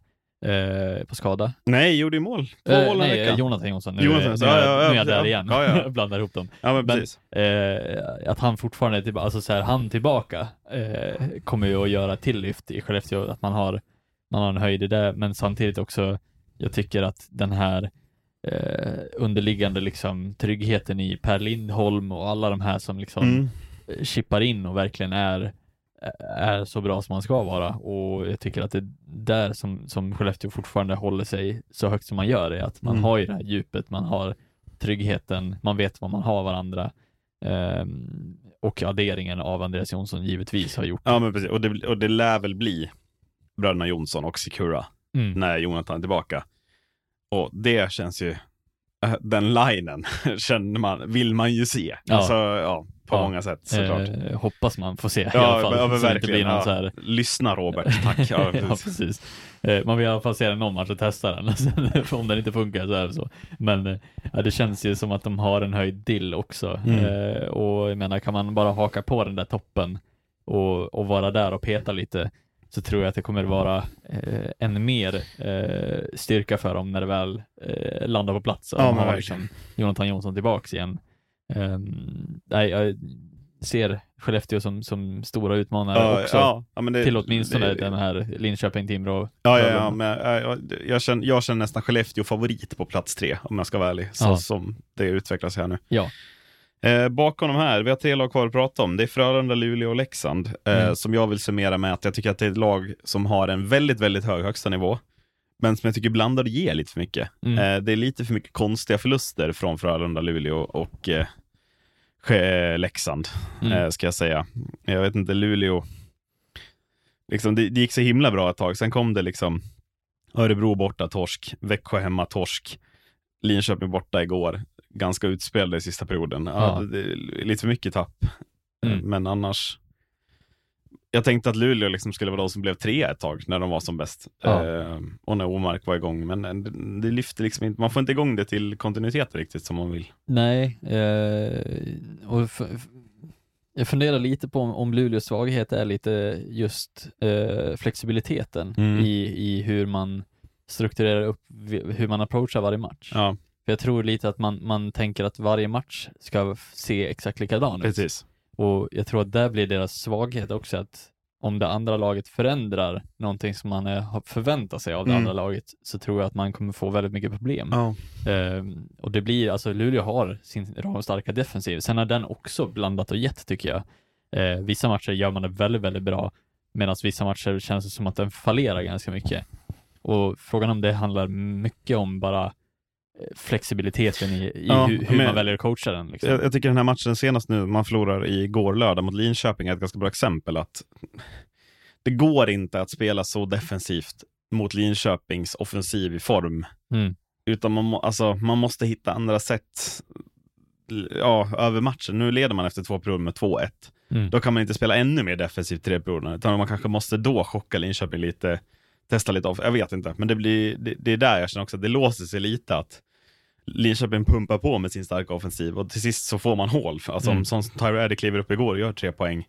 Eh, på skada. Nej, gjorde ju mål. Två Eh, mål nej, veckan. Jonathan Jonsson. Nu, Jonathan, nu, ja, ja, ja, nu är jag där igen. ja, ja. Blandar ihop dem. Ja, men Men- precis. Eh, att han fortfarande är tillbaka, alltså så här, han tillbaka eh, kommer ju att göra till lyft i Skellefteå, att man har, man har en höjd i det, men samtidigt också, jag tycker att den här eh, underliggande liksom tryggheten i Per Lindholm och alla de här som liksom Mm. eh, chippar in och verkligen är är så bra som man ska vara och jag tycker att det är där som, som Skellefteå fortfarande håller sig så högt som man gör är att man Mm. har ju det här djupet, man har tryggheten, man vet vad man har varandra ehm, och adderingen av Andreas Jonsson givetvis har gjort. Ja, men precis. Och det, och det lär väl bli bröderna Jonsson och Sikura Mm. när Jonathan är tillbaka. Och det känns ju, den linen känner man, vill man ju se. Ja. Alltså, ja, på Ja. många sätt såklart. Eh, hoppas man får se i ja, alla fall. ja, verkligen. Ja. här Lyssna Robert, tack. Ja, ja, precis. precis. Eh, Man vill i alla fall se den någon match och testa den. Om den inte funkar så är det så. Men eh, det känns ju som att de har en höjd dill också. Mm. Eh, och jag menar, kan man bara haka på den där toppen och, och vara där och peta lite så tror jag att det kommer vara eh, än mer eh, styrka för dem när det väl eh, landar på plats. Ja, de har liksom Jonathan Jonsson tillbaks igen. Um, nej, jag ser Skellefteå som, som stora utmanare Ja, också ja, ja, men det, till åtminstone det- den här Linköping, Timrå. Ja, ja, ja men jag, jag, känner, jag känner nästan Skellefteå favorit på plats tre, om jag ska vara ärlig, så som det utvecklas här nu. Ja. Eh, bakom de här, vi har tre lag kvar att prata om. Det är Frölunda, Luleå och Leksand, eh, Mm. som jag vill summera med att jag tycker att det är ett lag som har en väldigt, väldigt hög högsta nivå, men som jag tycker ibland ger lite för mycket. Mm. Eh, det är lite för mycket konstiga förluster från Frölunda, Luleå och eh, Ske- Leksand, Mm. eh, ska jag säga. Jag vet inte, Luleå, liksom, det, det gick så himla bra ett tag, sen kom det liksom Örebro borta, torsk, Växjö hemma, torsk, Linköping borta igår, ganska utspelade i sista perioden. Ja, lite för mycket tapp, Mm. Eh, men annars jag tänkte att Luleå liksom skulle vara de som blev tre ett tag när de var som bäst. Ja. Eh, och när Omark var igång. Men eh, det, det lyfter liksom inte, man får inte igång det till kontinuitet riktigt som man vill. Nej, eh, och jag funderar lite på om, om Luleås svaghet är lite just eh, flexibiliteten Mm. i, i hur man strukturerar upp, hur man approachar varje match. Ja, För jag tror lite att man, man tänker att varje match ska se exakt likadan ut. precis. Och jag tror att där blir deras svaghet också att om det andra laget förändrar någonting som man eh, har förväntat sig av det Mm. andra laget så tror jag att man kommer få väldigt mycket problem. Ja. Ehm, och det blir, alltså Luleå har sin ramstarka defensiv. Sen har den också blandat och gett tycker jag. Eh, vissa matcher gör man det väldigt, väldigt bra medan vissa matcher känns det som att den fallerar ganska mycket. Och frågan om det handlar mycket om bara eh, flexibiliteten i, i Ja, hur, hur men- man väljer att coacha den. Liksom. Jag, jag tycker den här matchen senast nu, man förlorar igår lördag mot Linköping, är ett ganska bra exempel att det går inte att spela så defensivt mot Linköpings offensiv i form. Mm. Utan man, må, alltså, man måste hitta andra sätt ja, över matchen. Nu leder man efter två perioder med 2-1. Mm. Då kan man inte spela ännu mer defensivt tre perioder, utan man kanske måste då chocka Linköping lite, testa lite av. Jag vet inte, men det, blir, det, det är där jag känner också att det låser sig lite att Linköping pumpar på med sin starka offensiv och till sist så får man hål. Alltså Mm. om som Tyler Addy kliver upp igår och gör tre poäng.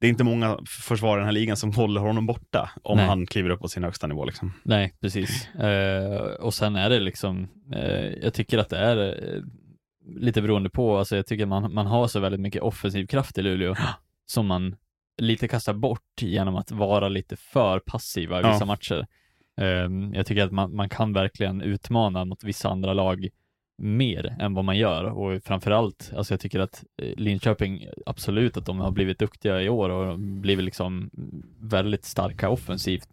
Det är inte många försvarare i den här ligan som håller honom borta om Nej. han kliver upp på sin högsta nivå. Liksom. Nej, precis. Eh, och sen är det liksom, eh, jag tycker att det är eh, lite beroende på, alltså jag tycker man, man har så väldigt mycket offensiv kraft i Luleå som man lite kastar bort genom att vara lite för passiva i Ja. vissa matcher. Eh, jag tycker att man, man kan verkligen utmana mot vissa andra lag mer än vad man gör och framförallt, alltså jag tycker att eh, Linköping, absolut att de har blivit duktiga i år och blivit liksom väldigt starka offensivt.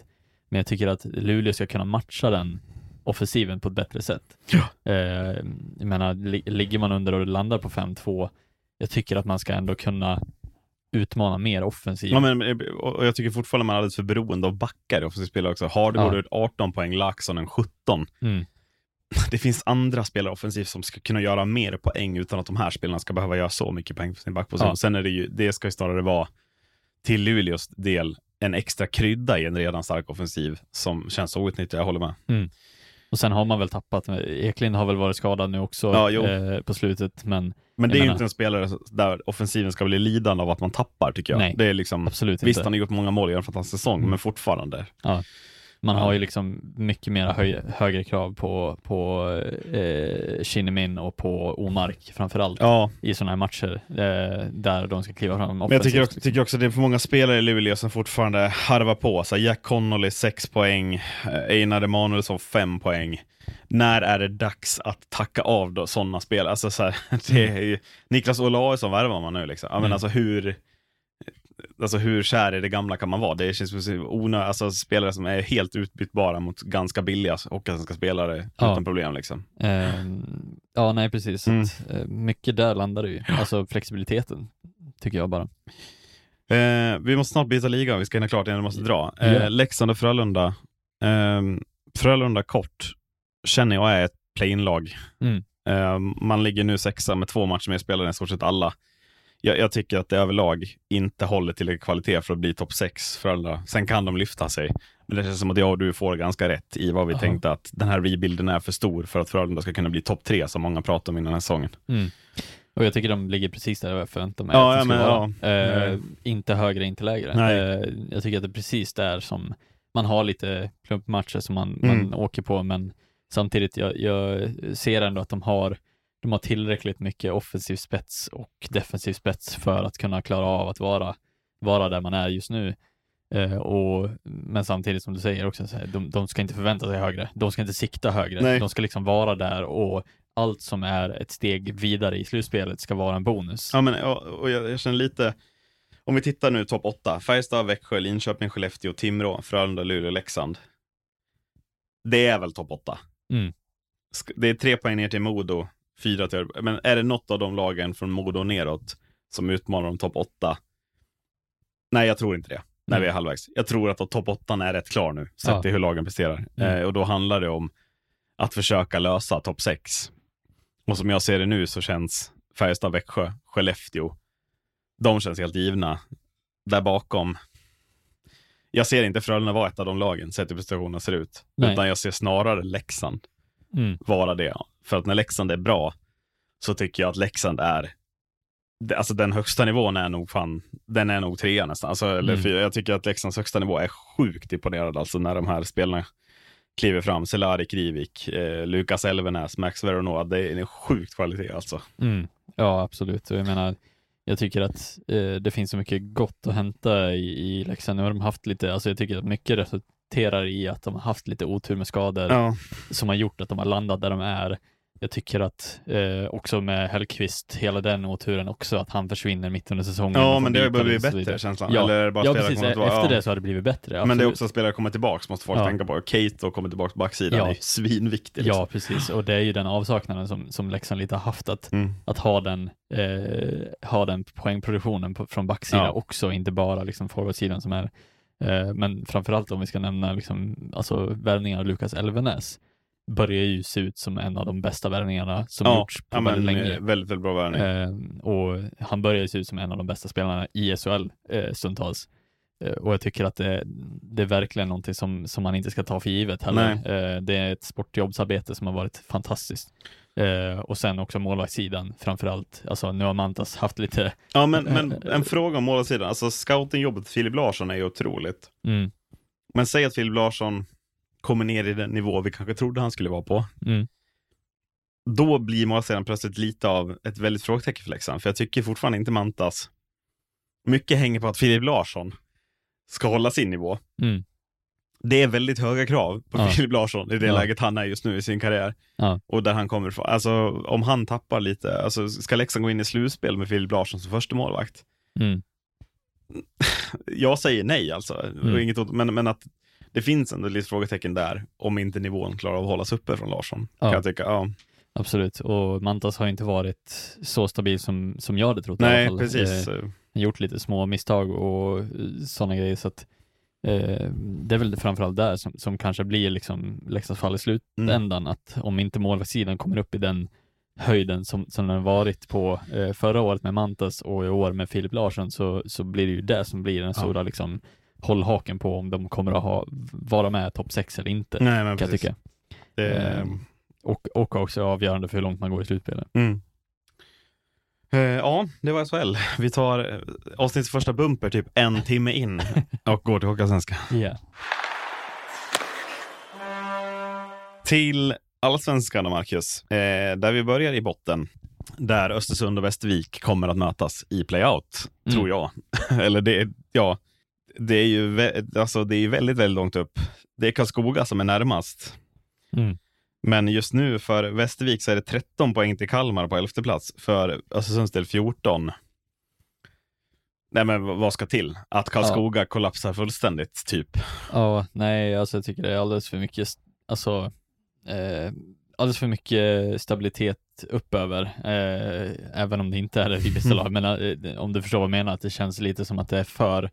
Men jag tycker att Luleå ska kunna matcha den offensiven på ett bättre sätt. Ja. Eh, jag menar, li- ligger man under och landar på 5-2, jag tycker att man ska ändå kunna utmana mer offensivt. Ja, men, och jag tycker fortfarande man är alldeles för beroende av backar i offensiv spelare också. Hardegård Ja. ut 18 poäng, Laxson en 17. Mm. Det finns andra spelare offensivt som ska kunna göra mer poäng utan att de här spelarna ska behöva göra så mycket poäng för sin backposition. Ja. Sen är det ju, det ska ju snarare vara till Luleås del en extra krydda i en redan stark offensiv som känns outnyttjad, jag håller med. Och sen har man väl tappat, Eklind har väl varit skadad nu också Ja, eh, på slutet, men Men det är Jag ju menar- inte en spelare där offensiven ska bli lidande av att man tappar tycker jag. Nej, det är liksom, absolut visst inte. han har gjort många mål i en fantastisk säsong, Mm. men fortfarande. Ja. Man har ju liksom mycket mer höj, högre krav på, på eh, Shinnimin och på Omark framförallt Ja, i sådana här matcher eh, där de ska kliva fram men jag tycker också, liksom. tycker också det är för många spelare i Luleå som fortfarande harvar på. Så Jack Connolly 6 poäng, eh, Einar Emanuelsson 5 poäng. När är det dags att tacka av då sådana spel? Alltså, så här, det är ju, Niklas Olausson värvar man nu liksom. Ja, men Mm. alltså hur Alltså hur kär i det gamla kan man vara? Det känns som onö- alltså spelare som är helt utbytbara mot ganska billiga hockeyallsvenska spelare Ja. utan problem liksom. Ehm, ja, nej precis. Mm. att, eh, mycket där landar det ju. Alltså flexibiliteten, tycker jag bara. Eh, vi måste snart byta liga, vi ska hinna klart innan vi måste dra. Eh, Ja. Leksand och Frölunda. Eh, Frölunda kort känner jag är ett play-in-lag. Mm. Eh, man ligger nu sexa med två matcher med spelare i stort sett alla. Jag, jag tycker att det överlag inte håller tillräcklig kvalitet för att bli topp sex Frölunda. Sen kan de lyfta sig. Men det känns som att jag och du får ganska rätt i vad vi Aha. tänkte att den här rebuilden är för stor för att Frölunda ska kunna bli topp tre som många pratar om innan den här säsongen. Och jag tycker de ligger precis där jag förväntar mig Ja, att ja, de ska men, vara. ja. Eh, inte högre, inte lägre. Eh, jag tycker att det är precis där som man har lite klumpmatcher som man, Mm. man åker på, men samtidigt, jag, jag ser ändå att de har de har tillräckligt mycket offensiv spets och defensiv spets för att kunna klara av att vara, vara där man är just nu. Eh, och, men samtidigt som du säger också, så här, de, de ska inte förvänta sig högre. De ska inte sikta högre. Nej. De ska liksom vara där och allt som är ett steg vidare i slutspelet ska vara en bonus. Ja, men och, och jag, jag känner lite, om vi tittar nu topp 8, Färjestad, Växjö, Linköping, Skellefteå, Timrå, Frölunda, Luleå, Leksand. Det är väl topp 8. Mm. Det är tre poäng ner till Modo, fyra till. Men är det något av de lagen från Modo och neråt som utmanar om topp 8? Nej, jag tror inte det. När Mm. vi är halvvägs. Jag tror att topp 8 är rätt klar nu, sett Ja. till hur lagen presterar. Mm. Eh, och då handlar det om att försöka lösa topp 6. Och som jag ser det nu så känns Färjestad, Växjö, Skellefteå, de känns helt givna. Där bakom, jag ser inte Frölunda vara ett av de lagen, sett hur prestationerna ser ut. Nej. Utan jag ser snarare Leksand Mm. vara det. För att när Leksand är bra, så tycker jag att Leksand är Alltså den högsta nivån är nog fan, den är nog trea nästan. Alltså, eller Mm. fyra. Jag tycker att Leksands högsta nivå är sjukt imponerad alltså när de här spelarna kliver fram. Selari Krivik, eh, Lukas Elvenäs, Max Veronoa. Det är en sjukt kvalitet alltså. Mm. Ja, absolut. Och jag menar, jag tycker att eh, det finns så mycket gott att hämta i, i Leksand. Nu har de haft lite, alltså jag tycker att mycket resulterar i att de har haft lite otur med skador Ja, som har gjort att de har landat där de är. Jag tycker att eh, också med Hellqvist, hela den oturen också, att han försvinner mitt under säsongen. ja men det har blivit bättre känslan. Ja. Eller bara Ja, precis. kommer Efter ja. det så har det blivit bättre. Men det är absolut. också att spelare kommer tillbaks, måste folk Ja. tänka på. Kate och kommer tillbaks på backsidan Ja. är svinviktig. Liksom. Ja, precis. Och det är ju den avsaknaden som, som Leksand lite har haft, att, Mm. att ha den, eh, ha den poängproduktionen på, från backsidan Ja. också, inte bara liksom forwardsidan som är. Eh, men framförallt om vi ska nämna liksom, alltså värvningar av Lukas Elvenäs, börjar ju se ut som en av de bästa värvningarna som Ja, gjorts på ja, väldigt länge. eh, väldigt, väldigt bra värvning. Eh, och han börjar ju se ut som en av de bästa spelarna i SHL eh, stundtals. Eh, och jag tycker att det, det är verkligen någonting som, som man inte ska ta för givet heller. Eh, det är ett sportjobbsarbete som har varit fantastiskt. Eh, och sen också målvaktssidan framförallt. Alltså nu har Mantas haft lite, Ja, men, men en fråga om målsidan. Alltså scoutingjobbet för Filip Larsson är ju otroligt. mm, Men säg att Filip Larsson kommer ner i den nivå vi kanske trodde han skulle vara på. mm, Då blir målsidan plötsligt lite av ett väldigt frågetecken för Leksand. För jag tycker fortfarande inte Mantas. Mycket hänger på att Filip Larsson ska hålla sin nivå. mm, Det är väldigt höga krav på Ja. Filip Larsson i det Ja. läget han är just nu i sin karriär. Ja. Och där han kommer ifrån. Alltså om han tappar lite, alltså ska Leksand gå in i slutspel med Filip Larsson som första målvakt? mm, Jag säger nej alltså. Mm. Inget, men, men att det finns ändå lite frågetecken där om inte nivån klarar av att hållas uppe från Larsson. Ja. Kan jag tycka. Ja. absolut. Och Mantas har inte varit så stabil som, som jag hade trott i Nej, alla fall. precis. Eh, gjort lite små misstag och sådana grejer. Så att, eh, det är väl framförallt där som, som kanske blir liksom Leksands fall i slutändan. Att om inte målvaktssidan kommer upp i den höjden som, som den varit på eh, förra året med Mantas och i år med Filip Larsson så, så blir det ju det som blir den Ja. stora liksom, hållhaken på om de kommer att ha, vara med topp 6 eller inte. Nej, men kan jag precis. tycka. Det, Eh, Och, och också avgörande för hur långt man går i slutspelet. mm. Eh, ja, det var SHL. Vi tar eh, avsnittets första bumper typ en timme in och går till Hockeyallsvenskan. Yeah. Till allsvenskan Marcus, eh, där vi börjar i botten, där Östersund och Västervik kommer att mötas i playout, Mm. tror jag. Eller det, ja, det är ju alltså, det är väldigt, väldigt långt upp. Det är Karlskoga som är närmast. Mm. Men just nu för Västervik så är det 13 poäng till Kalmar på elfte plats. För Östersunds del 14. Nej men vad ska till? Att Karlskoga kollapsar fullständigt, typ. Ja, nej, alltså jag tycker det är alldeles för mycket, alltså, eh, alldeles för mycket stabilitet uppöver, eh, även om det inte är det i vissa lag, men eh, om du förstår vad jag menar, att det känns lite som att det är för,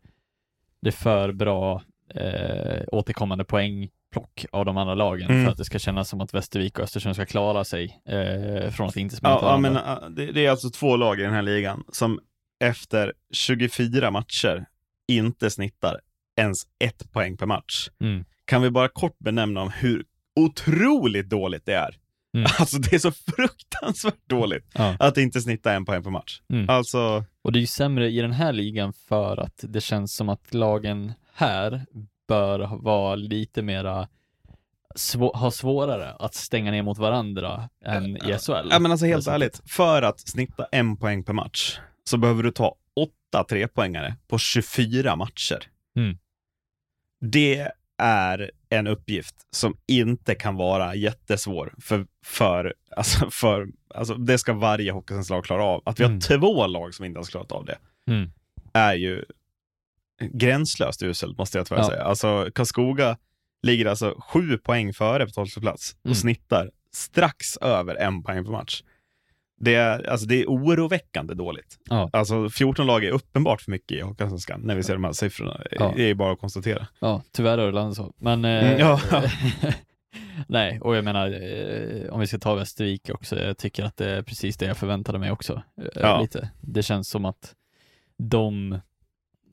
det är för bra eh, återkommande poängplock av de andra lagen Mm. för att det ska kännas som att Västervik och Östersund ska klara sig eh, från att inte smita Ja, men, äh, det, det är alltså två lag i den här ligan som efter 24 matcher inte snittar ens ett poäng per match. Mm. Kan vi bara kort benämna om hur otroligt dåligt det är? Mm. Alltså det är så fruktansvärt dåligt Ja. att inte snitta en poäng per match. Mm. Alltså, Och det är ju sämre i den här ligan för att det känns som att lagen här bör vara lite mera svå- ha svårare att stänga ner mot varandra än i SHL. ja, men alltså helt det ärligt, för att snitta en poäng per match så behöver du ta åtta trepoängare på 24 matcher. Mm. Det är en uppgift som inte kan vara jättesvår för, för, alltså för alltså det ska varje Hockeyallsvenskt klara av. Att vi har Mm. två lag som inte ens klarat av det Mm. är ju gränslöst uselt måste jag tyvärr Ja. säga. Alltså Karlskoga ligger alltså sju poäng före på 12 plats och Mm. snittar strax över en poäng per match. Det är, alltså, det är oroväckande dåligt. Ja. Alltså 14 lag är uppenbart för mycket i Hockeyallsvenskan när vi ser de här siffrorna. Ja. Det är bara att konstatera. Ja, tyvärr är det så. Men eh, Mm, ja. nej, och jag menar eh, om vi ska ta Västervik också, jag tycker att det är precis det jag förväntade mig också. Eh, Ja. Lite. Det känns som att de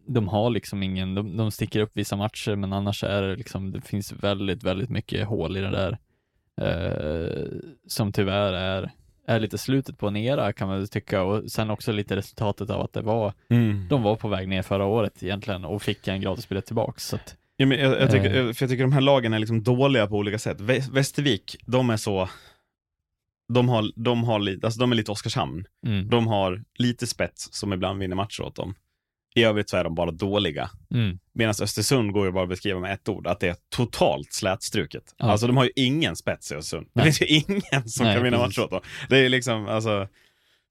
de har liksom ingen, de, de sticker upp vissa matcher men annars är det liksom, det finns väldigt, väldigt mycket hål i det där. Eh, som tyvärr är, är lite slutet på en era kan man tycka och sen också lite resultatet av att det var, de var på väg ner förra året egentligen och fick en gratisbiljett tillbaks. Så att, Ja, men jag, jag, tycker, Eh. för jag tycker de här lagen är liksom dåliga på olika sätt. Vä- Västervik, de är så... De, har, de, har lite, alltså de är lite Oskarshamn. mm, De har lite spets som ibland vinner matcher åt dem. I övrigt så är de bara dåliga. mm, Medan Östersund går ju bara att beskriva med ett ord, att det är totalt slätstruket. Ja. Alltså de har ju ingen spets i Östersund. Det finns ju ingen som Nej, kan vinna matcher åt dem. Det är liksom, alltså...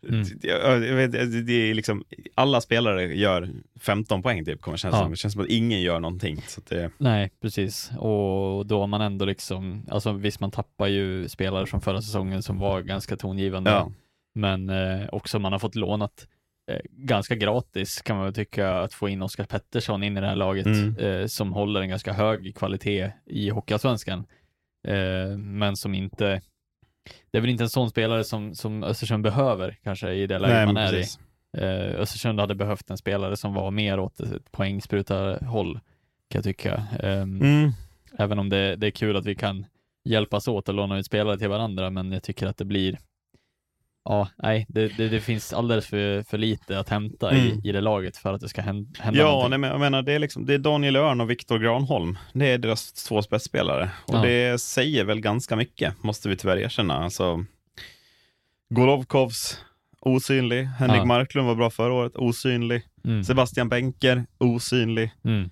Mm. Det- det är liksom, alla spelare gör 15 poäng typ, kommer det kännas Ja. som. Det känns som att ingen gör någonting. Så det, Nej, precis. Och då har man ändå liksom, alltså visst man tappar ju spelare från förra säsongen som var ganska tongivande, ja. men eh, också man har fått lånat eh, ganska gratis kan man väl tycka att få in Oskar Pettersson in i det här laget Mm. eh, som håller en ganska hög kvalitet i Hockeyallsvenskan. Eh, men som inte, det är väl inte en sån spelare som, som Östersund behöver kanske i det läget man är i. precis. Eh, Östersund hade behövt en spelare som var mer åt ett poängsprutarhåll, kan jag tycka. Ehm, Mm. Även om det, det är kul att vi kan hjälpas åt och låna ut spelare till varandra, men jag tycker att det blir Ja, nej, det, det, det finns alldeles för, för lite att hämta Mm. i, i det laget för att det ska hända, Ja, någonting. nej, men jag menar, det är, liksom, det är Daniel Örn och Viktor Granholm. Det är deras två spetsspelare. Och Ja. det säger väl ganska mycket, måste vi tyvärr erkänna. Alltså, Golovkovs, osynlig. Henrik Ja. Marklund var bra förra året, osynlig. Mm. Sebastian Benker, osynlig. Mm.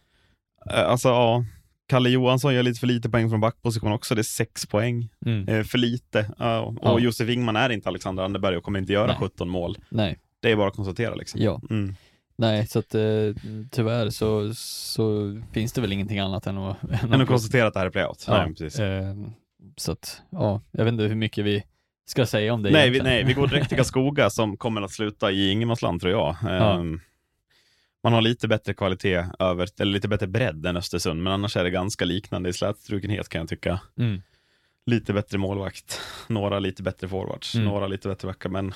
Eh, Alltså, ja. Kalle Johansson gör lite för lite poäng från backposition också. Det är sex poäng. Mm. Eh, för lite. Ja, och Ja. Josef Ingman är inte Alexander Anderberg och kommer inte göra Nej. 17 mål. Nej, Det är bara att konstatera liksom. ja. Mm. Nej, så att eh, tyvärr så, så finns det väl ingenting annat än att... Men att konstatera att det här är playout. Ja, Nej, precis. eh, så att, ja, jag vet inte hur mycket vi ska säga om det Nej vi, nej, vi går direkt till Karlskoga som kommer att sluta i ingenmansland tror jag. Ja. Ehm, Man har lite bättre kvalitet över, eller lite bättre bredd än Östersund, men annars är det ganska liknande i slätstrukenhet kan jag tycka. Mm. Lite bättre målvakt, några lite bättre forwards, Mm. några lite bättre backar, men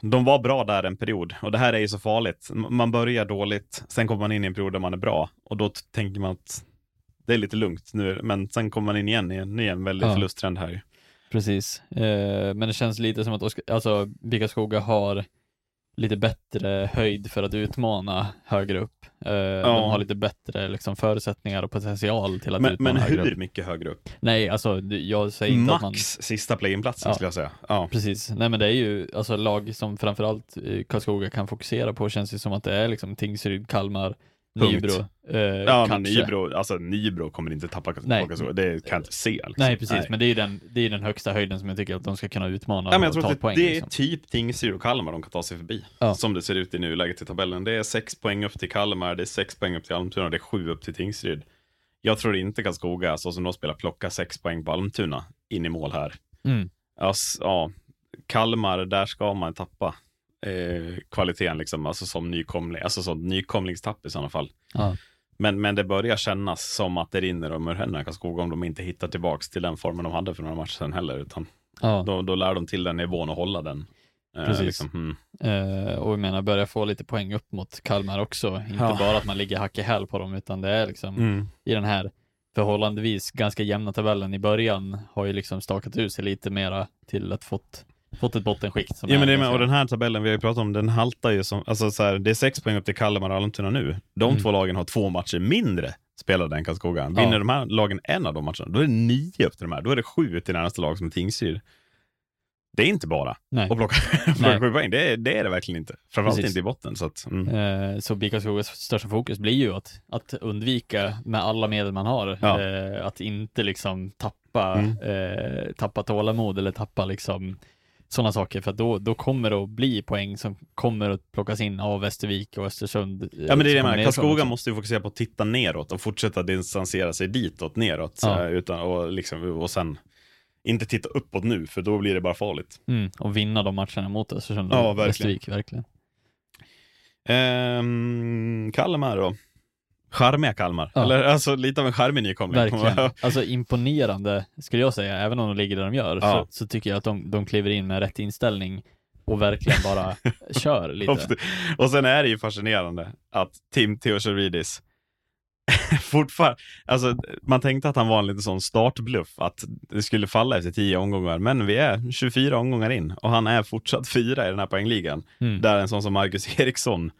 de var bra där en period och det här är ju så farligt. Man börjar dåligt, sen kommer man in i en period där man är bra och då tänker man att det är lite lugnt nu, men sen kommer man in igen i en, i en väldig Ja. förlusttrend här. Precis, eh, men det känns lite som att Oskar, alltså, Bickaskoga har lite bättre höjd för att utmana högre upp. Eh, De har lite bättre liksom, förutsättningar och potential till att Men, utmana men högre hur upp. mycket högre upp? Nej, alltså jag säger inte att man... Max sista play-in-platsen Ja. skulle jag säga. Ja. Precis, nej men det är ju alltså lag som framförallt eh, Karlskoga kan fokusera på känns det som att det är liksom Tingsryd, Kalmar. Nybro. Eh, Ja, men kanske. Nybro, alltså Nybro kommer inte tappa Nej. så. Det kan jag inte se. Liksom. Nej precis, men det är den, det är den högsta höjden som jag tycker att de ska kunna utmana Ja, men jag och tror att det, poäng. det är liksom. typ Tingsryd och Kalmar de kan ta sig förbi. Ja. Som det ser ut i nuläget i tabellen. Det är sex poäng upp till Kalmar, det är sex poäng upp till Almtuna, det är sju upp till Tingsryd. Jag tror inte Karlskoga, så som de spelar, plockar sex poäng på Almtuna in i mål här. Mm. S- ja, Kalmar, där ska man tappa eh, kvaliteten, liksom, alltså som nykomling, alltså som nykomlingstapp i sådana fall. Ja. Men, men det börjar kännas som att det rinner om ur händerna Karlskoga om de inte hittar tillbaks till den formen de hade för några matcher sedan heller, utan Ja. då, då lär de till den nivån och hålla den. Eh, Precis. liksom, mm. Eh, och jag menar, börja få lite poäng upp mot Kalmar också. Inte Ja. bara att man ligger hack i häl på dem, utan det är liksom Mm. i den här förhållandevis ganska jämna tabellen i början har ju liksom stakat ut sig lite mera till att fått, fått ett bottenskikt. Som Ja, men det med, och den här tabellen vi har ju pratat om, den haltar ju som, alltså så här, det är sex poäng upp till Kalmar och Almtuna nu. De Mm. två lagen har två matcher mindre spelade än Karlskoga. Vinner Ja. de här lagen en av de matcherna, då är det nio upp till de här. Då är det sju till närmaste lag som är Tingsryd. Det är inte bara Nej. att plocka, plocka sju poäng. Det är, det är det verkligen inte. Framförallt Precis. inte i botten. Så att, mm. Eh, Så BIK Karlskogas största fokus blir ju att, att undvika med alla medel man har, Ja. eh, att inte liksom tappa, Mm. eh, tappa tålamod eller tappa liksom sådana saker, för att då, då kommer det att bli poäng som kommer att plockas in av Västervik och Östersund. eh, Ja men det är det med. Karlskoga måste ju fokusera på att titta neråt och fortsätta distansera sig ditåt neråt. Ja. Här, utan, och, liksom, och sen inte titta uppåt nu, för då blir det bara farligt. Mm, och vinna de matcherna mot Östersund och Ja, verkligen. Västervik, verkligen. Ehm, Kalmar då? Charmiga Kalmar. Ja. Eller alltså lite av en charmig nykomling. Verkligen. Alltså imponerande skulle jag säga, även om de ligger där de gör, Ja. så, så tycker jag att de, de kliver in med rätt inställning och verkligen bara kör lite. och sen är det ju fascinerande att Tim Theodoridis fortfarande, alltså man tänkte att han var en liten sån startbluff, att det skulle falla efter tio omgångar, men vi är 24 omgångar in och han är fortsatt fyra i den här poängligan. Mm. Där en sån som Marcus Eriksson,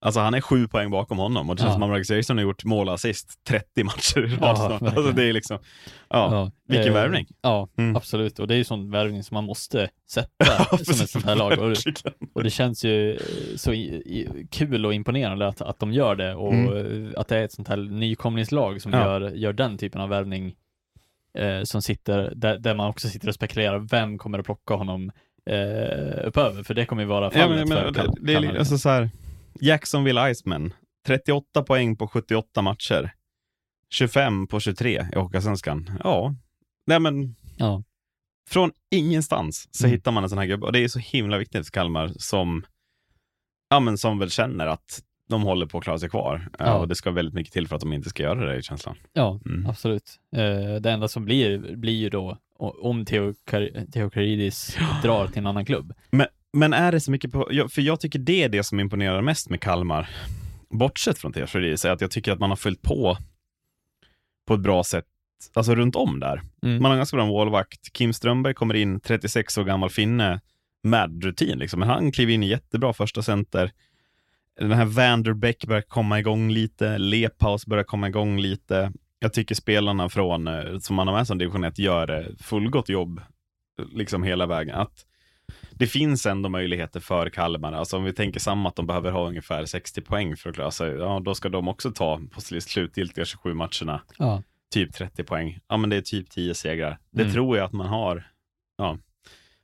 alltså han är sju poäng bakom honom och det känns Ja. som att Marcus Eriksson har gjort mål assist 30 matcher i rad snart. Alltså det är liksom, ja, Ja, vilken eh, värvning. Ja, Mm. absolut. Och det är ju sån värvning som man måste sätta som ett sånt här lag. Och, och det känns ju eh, så i, i, kul och imponerande att, att de gör det och Mm. att det är ett sånt här nykomlingslag som Ja. gör, gör den typen av värvning eh, som sitter, där, där man också sitter och spekulerar, vem kommer att plocka honom eh, uppöver? För det kommer ju vara Ja, fallet men, för men, Kal- det, det li- alltså så här, Jacksonville Iceman, 38 poäng på 78 matcher. 25 på 23 i Hockeyallsvenskan. Ja, nej men Ja. från ingenstans så Mm. hittar man en sån här gubbe. Och det är så himla viktigt för Kalmar som, ja, men som väl känner att de håller på att klara sig kvar. Ja. Ja. Och det ska väldigt mycket till för att de inte ska göra det i känslan. Ja, Mm. absolut. Eh, det enda som blir, blir ju då om Theo, Kar- Theo Karidis drar till en annan klubb. Men är det så mycket på, för jag tycker det är det som imponerar mest med Kalmar, bortsett från det, är att jag tycker att man har följt på på ett bra sätt, alltså runt om där. Mm. Man har ganska bra målvakt. Kim Strömberg kommer in, 36 år gammal finne, med rutin liksom. Men han kliver in i jättebra första center. Den här Vanderbeck börjar komma igång lite, Lepaus börjar komma igång lite. Jag tycker spelarna från, eh, som man har med som division 1 gör eh, fullgott jobb liksom hela vägen. Att det finns ändå möjligheter för Kalmar. Alltså om vi tänker samma att de behöver ha ungefär 60 poäng för att klara sig. Ja, då ska de också ta på slutgiltiga 27 matcherna Ja. typ 30 poäng. Ja, men det är typ 10 segrar. Det Mm. tror jag att man har. Ja.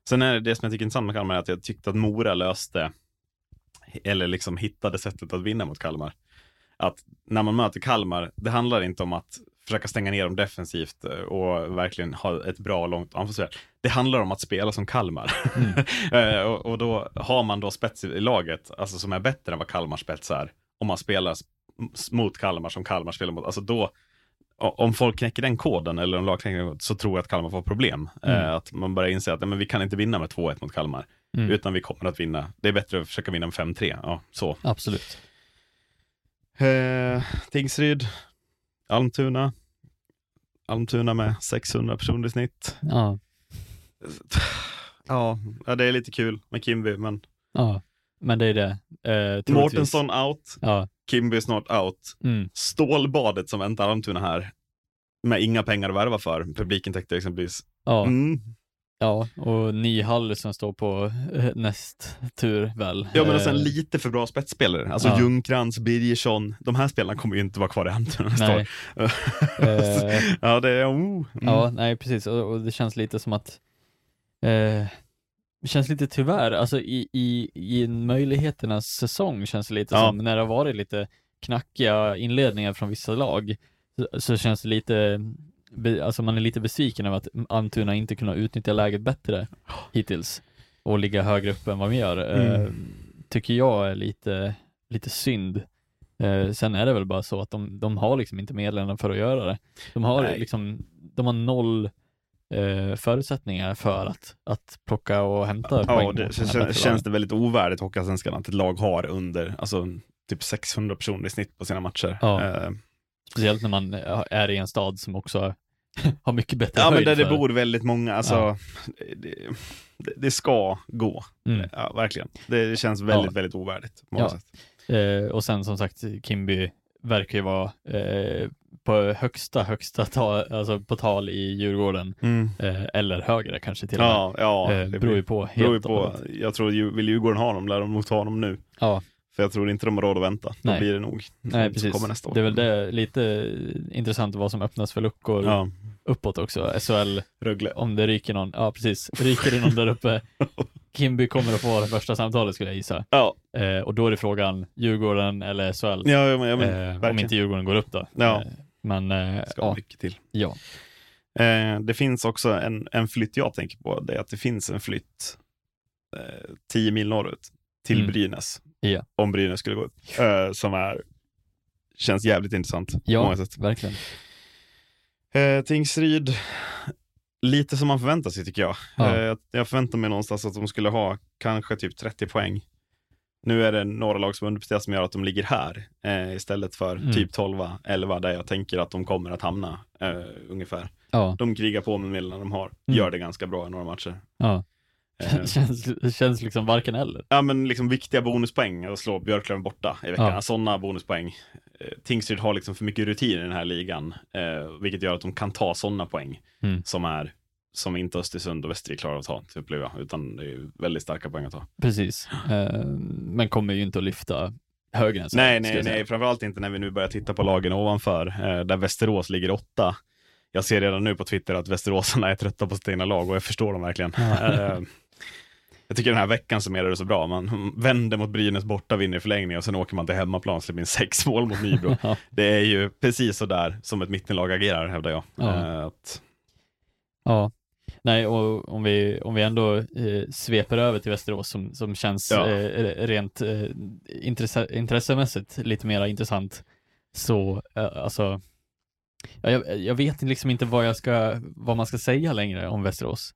Sen är det det som jag tycker är intressant med Kalmar är att jag tyckte att Mora löste, eller liksom hittade sättet att vinna mot Kalmar. Att när man möter Kalmar, det handlar inte om att försöka stänga ner dem defensivt eh, och verkligen ha ett bra långt anfallsspel. Det handlar om att spela som Kalmar. Eh, och, och då har man då spets i laget, alltså som är bättre än vad Kalmar spets är. Om man spelar mot Kalmar som Kalmar spelar mot, alltså då, om folk knäcker den koden, eller om lag knäcker den koden, så tror jag att Kalmar får problem. Mm. Eh, att man börjar inse att men vi kan inte vinna med 2-1 mot Kalmar, Mm. utan vi kommer att vinna. Det är bättre att försöka vinna med 5-3. Ja, så. Absolut. Eh, Tingsryd, Almtuna. Almtuna med 600 personer i snitt. Ja. Ja, det är lite kul med Kimby, men Ja. men det är det. Eh. Mårtensson out, Ja. Kimby snart out. Mm. Stålbadet som väntar Almtuna här, med inga pengar att värva för, publikintäkter exempelvis. Ja. Mm. Ja, och ny hall som står på eh, näst tur väl. Ja, men och Eh, sen lite för bra spetsspelare. Alltså Ja. Ljungcrantz, Birgersson, de här spelarna kommer ju inte vara kvar i Almtuna nästa Nej. år. Eh, ja, det är... Oh. Mm. Ja, nej precis. Och, och det känns lite som att eh, det känns lite tyvärr, alltså i, i, i möjligheternas säsong känns det lite Ja. som när det har varit lite knackiga inledningar från vissa lag så, så känns det lite, be, alltså man är lite besviken över att Almtuna inte kunnat utnyttja läget bättre hittills och ligga högre upp än vad vi gör. Eh, Mm. tycker jag är lite, lite synd. Eh, sen är det väl bara så att de, de har liksom inte medlen för att göra det. De har Nej. liksom, de har noll eh, förutsättningar för att, att plocka och hämta Ja, poäng. det här känns, lagen. det väldigt ovärdigt Hockeyallsvenskan att ett lag har under, alltså typ 600 personer i snitt på sina matcher. Ja. Eh, Speciellt när man eh, är i en stad som också har mycket bättre ja, men höjd där det för- bor väldigt många, alltså Ja. det, det, det ska gå. Mm. Ja, verkligen. Det, det känns väldigt, Ja. väldigt ovärdigt Ja. Eh, och sen som sagt, Kimby verkar ju vara eh, på högsta, högsta tal, alltså på tal i Djurgården, Mm. eh, eller högre kanske till och med. Ja, ja. eh, det beror ju på. helt beror på. Jag tror, vill Djurgården ha dem lär de nog ta honom nu. Ja, För jag tror inte de har råd att vänta. Då Nej. blir det nog. nej precis. Kommer nästa år. Det är väl det, lite intressant vad som öppnas för luckor Ja, uppåt också. SHL, Rögle. om det ryker någon, ja precis, ryker det någon där uppe. Kimby kommer att få det första samtalet skulle jag gissa. Ja, Eh, och då är det frågan Djurgården eller SHL. ja, ja, men, ja, men eh, om inte Djurgården går upp då. Ja. Eh, men eh, ska ja, mycket till. ja. Eh, det finns också en, en flytt jag tänker på. Det är att det finns en flytt eh, 10 mil norrut till Mm. Brynäs. Ja. Om Brynäs skulle gå upp. Eh, som är, känns jävligt intressant på Ja, många sätt. verkligen. Eh, Tingsryd, lite som man förväntar sig tycker jag. Ja. Eh, jag förväntar mig någonstans att de skulle ha kanske typ 30 poäng. Nu är det några lag som underpresterar som gör att de ligger här eh, istället för Mm. typ 12, 11 där jag tänker att de kommer att hamna eh, ungefär. Ja, De krigar på med medlen de har, Mm. gör det ganska bra i några matcher. ja. Eh, känns, känns liksom varken eller. ja men liksom viktiga bonuspoäng att slå Björklöven borta i veckan. Ja. Sådana bonuspoäng. Eh, Tingsryd har liksom för mycket rutin i den här ligan, eh, vilket gör att de kan ta sådana poäng Mm. som är som inte Östersund och Västervik klarar att ta, upplever jag. Utan det är väldigt starka poäng att ta. Precis. Eh, men kommer ju inte att lyfta högre än så. nej, nej, nej, framförallt inte när vi nu börjar titta på lagen ovanför, eh, där Västerås ligger åtta. Jag ser redan nu på Twitter att Västeråsarna är trötta på sitt egna lag och jag förstår dem verkligen. Jag tycker den här veckan summerar det så bra. Man vänder mot Brynäs borta, vinner i förlängning och sen åker man till hemmaplan och släpper in sex mål mot Nybro. Det är ju precis så där som ett mittenlag agerar, hävdar jag. Ja. Eh, att, Ja. Nej, och om vi, om vi ändå eh, sveper över till Västerås som, som känns Ja. eh, rent eh, intresse, intressemässigt lite mer intressant, så eh, alltså, ja, jag, jag vet liksom inte vad, jag ska, vad man ska säga längre om Västerås.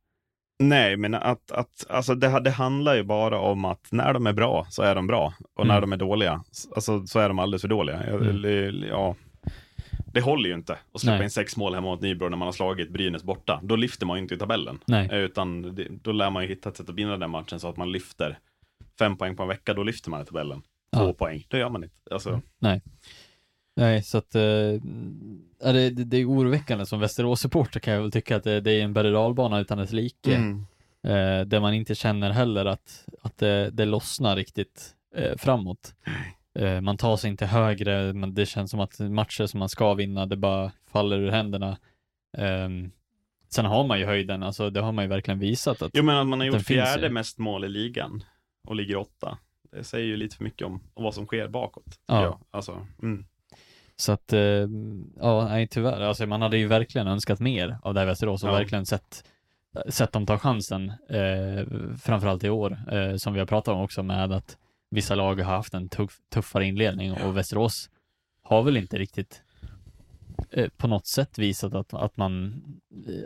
Nej, men att, att alltså det, det handlar ju bara om att när de är bra så är de bra och när Mm. de är dåliga alltså, så är de alldeles för dåliga. Mm. Ja, det håller ju inte att släppa Nej. in sex mål hemma mot Nybro när man har slagit Brynäs borta. Då lyfter man ju inte i tabellen. Nej. Eh, Utan det, då lär man ju hitta ett sätt att vinna den matchen så att man lyfter fem poäng på en vecka, då lyfter man i tabellen. Två Ja. poäng, det gör man inte. Alltså, Nej, så att ja, det, det, är oroväckande som Västerås-supporter kan jag väl tycka att det, det är en berg utan dess like. mm. eh, där man inte känner heller att, att det, det lossnar riktigt eh, framåt. Man tar sig inte högre, men det känns som att matcher som man ska vinna, det bara faller ur händerna. Ehm, sen har man ju höjden, alltså det har man ju verkligen visat att Jo men att man har gjort fjärde mest mål i ligan och ligger åtta. Det säger ju lite för mycket om, om vad som sker bakåt. Ja. alltså, mm. Så att, eh, ja, nej tyvärr. Alltså man hade ju verkligen önskat mer av det här Västerås och Ja. verkligen sett, sett dem ta chansen, eh, framförallt i år, eh, som vi har pratat om också med att vissa lag har haft en tuff, tuffare inledning och Västerås har väl inte riktigt eh, på något sätt visat att, att, man,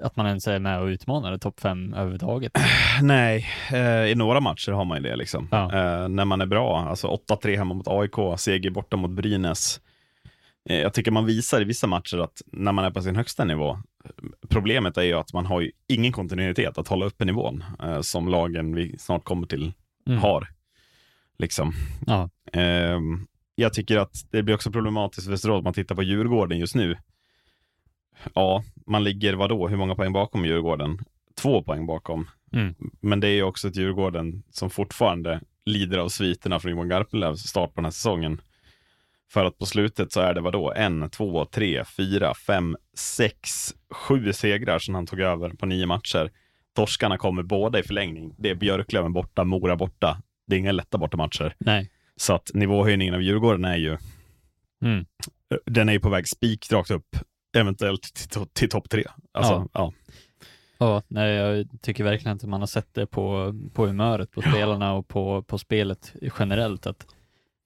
att man ens är med och utmanar topp fem överhuvudtaget. Nej, eh, i några matcher har man ju det liksom. Ja. Eh, när man är bra, alltså 8-3 hemma mot AIK, seger borta mot Brynäs. Eh, jag tycker man visar i vissa matcher att när man är på sin högsta nivå, problemet är ju att man har ju ingen kontinuitet att hålla uppe nivån, eh, som lagen vi snart kommer till Mm. har. Liksom. Ja. Ehm, jag tycker att det blir också problematiskt för Västerås om man tittar på Djurgården just nu. Ja, man ligger vadå, hur många poäng bakom Djurgården? Två poäng bakom. Mm. Men det är ju också ett Djurgården som fortfarande lider av sviterna från Johan Garpenlövs start på den här säsongen. För att på slutet så är det vadå, en, två, tre, fyra, fem, sex, sju segrar sedan han tog över på nio matcher. Torskarna kommer båda i förlängning. Det är Björklöven borta, Mora borta. Det är inga lätta bortamatcher. Nej. Så att nivåhöjningen av Djurgården är ju, Mm. den är ju på väg spikrakt upp, eventuellt till, till, till topp tre. Alltså, ja. Ja. Ja, nej, jag tycker verkligen att man har sett det på, på humöret på spelarna och på, på spelet generellt. Att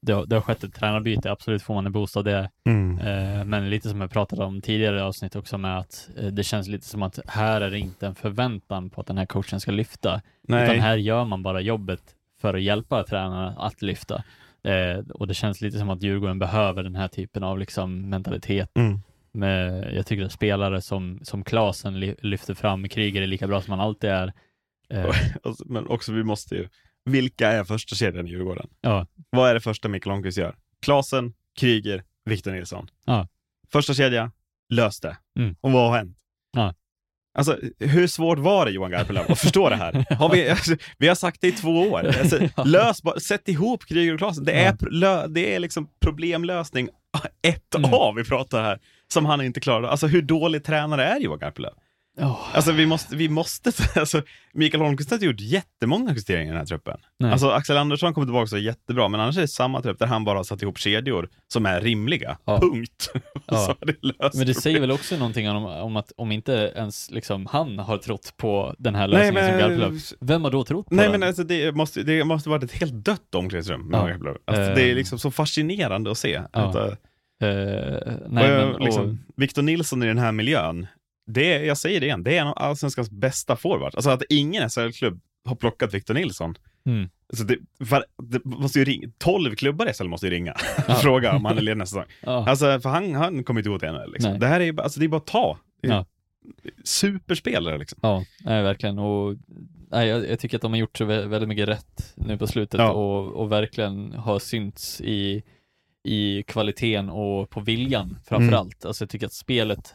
det, har- det har skett ett tränarbyte, absolut får man en boost av det. Mm. Eh, men lite som jag pratade om tidigare avsnitt också med att eh, det känns lite som att här är det inte en förväntan på att den här coachen ska lyfta. Utan Nej, här gör man bara jobbet för att hjälpa tränarna att lyfta. Eh, och det känns lite som att Djurgården behöver den här typen av liksom, mentalitet. mm. Med, jag tycker att spelare som, som Klasen ly- lyfter fram, Kryger är lika bra som han alltid är. Eh, Alltså, men också vi måste ju, vilka är första kedjan i Djurgården? ja, Vad är det första Mikael Holmqvist gör? Klasen, Kryger, Victor Nilsson. Ja. Första kedja, lös det. Mm. Och vad har hänt? Ja. Alltså, hur svårt var det Johan Garpenlöv att förstå det här? Har vi, alltså, vi har sagt det i två år. Alltså, lös, bara- sätt ihop Kryger och Klasen. Det är, Ja. det är liksom problemlösning 1A Mm. vi pratar här, som han inte klarade. Alltså hur dålig tränare är Johan Garpenlöv? Oh, Alltså vi måste, vi måste, alltså Mikael Holmqvist har inte gjort jättemånga justeringar i den här truppen. Nej. Alltså Axel Andersson kommer tillbaka så jättebra, men annars är det samma trupp där han bara har satt ihop kedjor som är rimliga. Ja. Punkt. Och Ja. det men det säger väl också någonting om, om att om inte ens liksom, han har trott på den här Nej lösningen som Garpenlöv, men, vem har då trott på nej, den? men alltså, det, måste, det måste varit ett helt dött omklädningsrum med Ja. Garpenlöv. Alltså, det är Ehm. liksom så fascinerande att se. Ja. Att, Eh, nej, och men, liksom, och, Victor Nilsson i den här miljön, det är, jag säger det igen, det är en av allsvenskans bästa forwards. Alltså att ingen SHL-klubb har plockat Victor Nilsson. mm, Alltså det, för, det måste ju ringa, 12 klubbar i SHL måste ju ringa Ja. och fråga om han är ledig nästa säsong. ja, Alltså, för han, han kommer inte gå till NHL. Liksom. Det här är ju alltså, det är bara att ta. Ja. Superspelare liksom. ja, nej, verkligen. Och, nej, jag, jag tycker att de har gjort så vä- väldigt mycket rätt nu på slutet Ja. och, och verkligen har synts i, i kvaliteten och på viljan framför Mm. allt. Alltså jag tycker att spelet,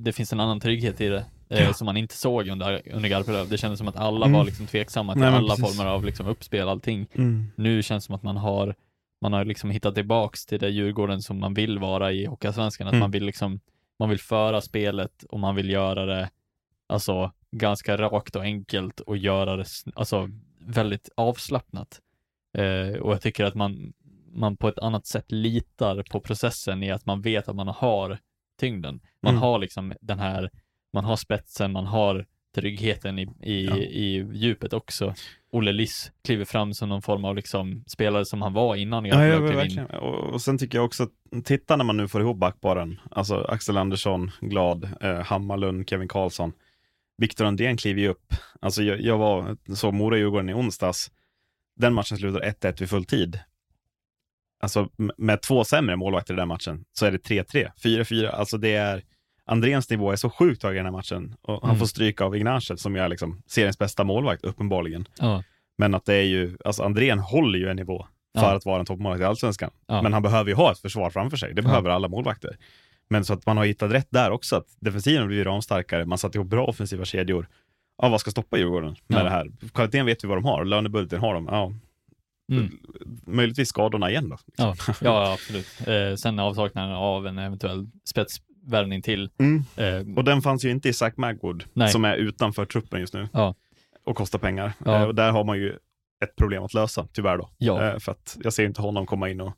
det finns en annan trygghet i det. Eh, Ja. som man inte såg under, under Garpenlöv. Det kändes som att alla Mm. var liksom tveksamma till Nej, alla precis. former av liksom uppspel, allting. Nu känns det som att man har man har liksom hittat tillbaks till det Djurgården som man vill vara i Hockeyallsvenskan. Att Mm. man vill liksom, man vill föra spelet och man vill göra det alltså ganska rakt och enkelt och göra det alltså väldigt avslappnat. Eh, och jag tycker att man, man på ett annat sätt litar på processen i att man vet att man har tyngden. Man Mm. har liksom den här, man har spetsen, man har tryggheten i, i, Ja. i djupet också. Olle Liss kliver fram som någon form av liksom spelare som han var innan Ja, ja, verkligen. Och, och sen tycker jag också att, titta när man nu får ihop backparen, alltså Axel Andersson, Glad, eh, Hammarlund, Kevin Karlsson. Viktor Andrén kliver ju upp. Alltså jag, jag var, såg Mora-Djurgården i onsdags. Den matchen slutar 1-1 vid full tid. Alltså med två sämre målvakter i den matchen så är det 3-3, 4-4. Alltså det är, Andréns nivå är så sjukt hög i den här matchen. Och han Mm. får stryka av Ignacet som är liksom seriens bästa målvakt, uppenbarligen. Ja, Men att det är ju, alltså Andrén håller ju en nivå för Ja. att vara en toppmålvakt i Allsvenskan. Ja. Men han behöver ju ha ett försvar framför sig. Det behöver alla målvakter. Men så att man har hittat rätt där också, att defensiven blir ramstarkare. Man satt ihop bra offensiva kedjor. Ja, vad ska stoppa Djurgården med Ja. det här? Kvaliteten vet vi vad de har, lönebudgeten har de. Mm. Möjligtvis skadorna igen då. ja, ja absolut. Eh, sen avsaknaden av en eventuell spetsvärvning till. Mm. Eh, Och den fanns ju inte i Zach Magwood, Nej. som är utanför truppen just nu. Ja. Och kostar pengar. Ja. Eh, Och där har man ju ett problem att lösa, tyvärr då. Ja. Eh, För att jag ser inte honom komma in och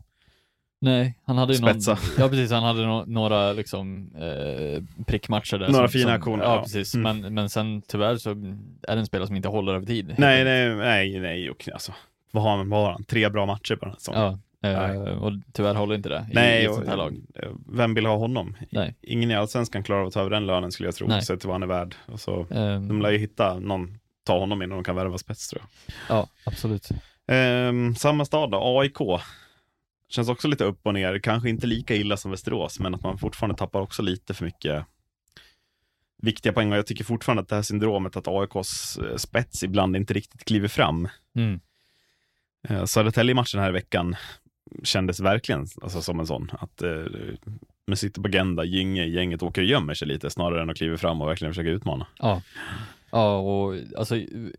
nej, han hade ju någon, Spetsa. ja precis, han hade no, några liksom eh, prickmatcher där. Några som, fina aktioner, Ja, ja. precis. Mm. Men, men sen tyvärr så är det en spelare som inte håller över tid. Nej, nej, nej, nej. Och, alltså, vad har han? Vad har han? Tre bra matcher på den här säsongen. Ja, eh, och tyvärr håller inte det i, Nej, i sånt här lag. eh, vem vill ha honom? Nej. Ingen i Allsvenskan klarar av att ta över den lönen skulle jag tro, Nej. sett vad han är värd. Och så, Eh, de lär ju hitta någon, ta honom innan de kan värva spets tror jag. ja, absolut. Ehm, samma stad då, AIK. Känns också lite upp och ner, kanske inte lika illa som Västerås, men att man fortfarande tappar också lite för mycket viktiga poäng. Och jag tycker fortfarande att det här syndromet att AIKs eh, spets ibland inte riktigt kliver fram. Mm. Eh, Södertälje-matchen här i veckan kändes verkligen alltså, som en sån. Att eh, man sitter på agenda, Gynge, gänget åker och gömmer sig lite snarare än att kliva fram och verkligen försöka utmana. Ja. Ja, och alltså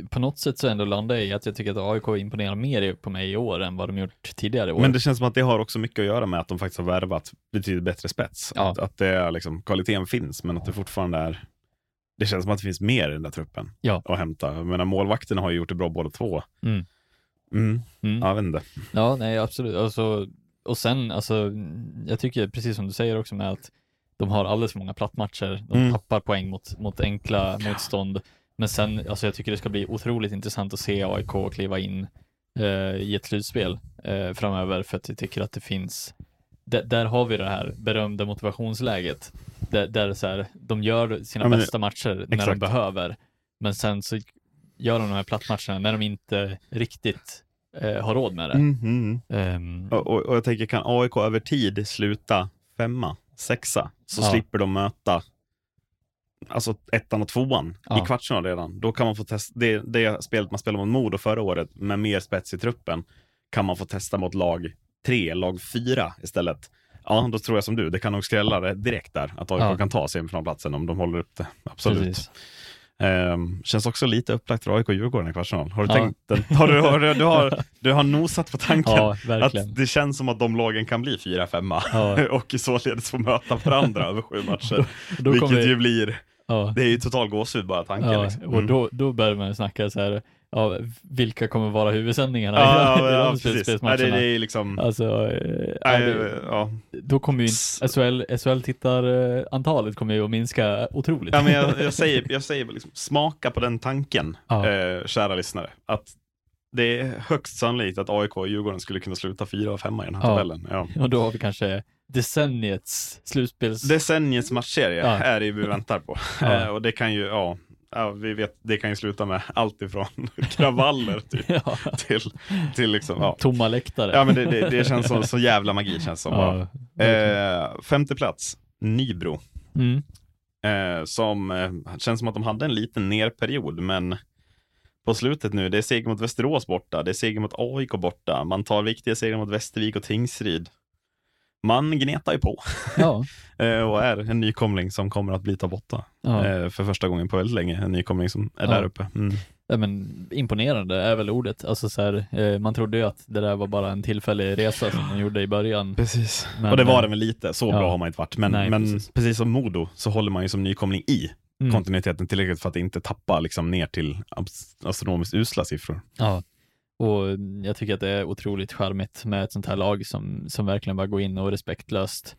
på något sätt så ändå landar jag i att jag tycker att AIK imponerar mer på mig i år än vad de gjort tidigare år. Men det känns som att det har också mycket att göra med att de faktiskt har värvat betydligt bättre spets. Ja. Att, att det är liksom, kvaliteten finns, men att det fortfarande är det känns som att det finns mer i den där truppen Ja. att hämta. Jag menar, målvakterna har ju gjort det bra båda två. Mm. Mm. Mm. Ja, jag vet inte. Ja, nej absolut. Alltså, och sen, alltså, jag tycker precis som du säger också med att de har alldeles för många plattmatcher. De Mm. tappar poäng mot, mot enkla motstånd. Men sen, alltså jag tycker det ska bli otroligt intressant att se AIK kliva in eh, i ett slutspel eh, framöver för att jag tycker att det finns där, där har vi det här berömda motivationsläget. Där, där så här, de gör sina Ja, men- bästa matcher när de exakt. behöver. Men sen så gör de de här plattmatcherna när de inte riktigt eh, har råd med det. Mm, mm. Ehm, Och, och, och jag tänker, kan AIK över tid sluta femma, sexa, så Ja. slipper de möta alltså ettan och tvåan Ja. i kvartsfinal redan. Då kan man få testa, det, det spelet man spelade mot Modo förra året med mer spets i truppen, kan man få testa mot lag tre, lag fyra istället. Ja, då tror jag som du, det kan nog skrälla direkt där, att AIK Ja. kan ta semifinalplatsen om de håller upp det. Absolut. Precis. Ehm, känns också lite upplagt för AIK och Djurgården i kvartsfinal. Har du Ja. tänkt? Har du, har, du, har, du har nosat på tanken? Ja. Att det känns som att de lagen kan bli fyra, femma Ja. och således få möta varandra över sju matcher. Då Vilket kommer- ju blir, Ja, det är ju total gåshud bara tanken. ja, liksom. och Mm. då, då börjar man snacka så här, ja, vilka kommer vara huvudsändningarna ja, i, ja, i ja, de precis. Nej, det, det är liksom, Alltså, ja, nej, det, ja. Då kommer ju SHL, SHL-tittarantalet kommer ju att minska otroligt. ja, men jag, jag säger, jag säger liksom, smaka på den tanken, Ja. eh, kära lyssnare. Att det är högst sannolikt att AIK och Djurgården skulle kunna sluta fyra och femma i den här Ja. tabellen. Ja. Och då har vi kanske decenniets slutspels... Decenniets matchserie Ja. är det vi väntar på. Ja. Och det kan ju, ja, ja, vi vet, det kan ju sluta med allt ifrån kravaller till, ja. till, till liksom, ja. Tomma läktare. Ja men det, det, det känns som så jävla magi känns som. Ja, Eh, femte plats, Nybro. mm. Eh, som eh, känns som att de hade en liten nerperiod, men på slutet nu, det är seger mot Västerås borta, det är seger mot AIK borta, man tar viktiga segrar mot Västervik och Tingsryd. Man gnetar ju på ja. eh, och är en nykomling som kommer att bli topp åtta. Ja. Eh, för första gången på väldigt länge, en nykomling som är Ja. där uppe. Mm. ja, men imponerande är väl ordet. Alltså så här, eh, man trodde ju att det där var bara en tillfällig resa som de gjorde i början. Precis. Men, och det var det väl lite, så bra har man inte varit. Men, Nej, men precis. precis. som Modo så håller man ju som nykomling i Mm. kontinuiteten tillräckligt för att inte tappa liksom ner till astronomiskt usla siffror. Ja, och jag tycker att det är otroligt charmigt med ett sånt här lag som, som verkligen bara går in och respektlöst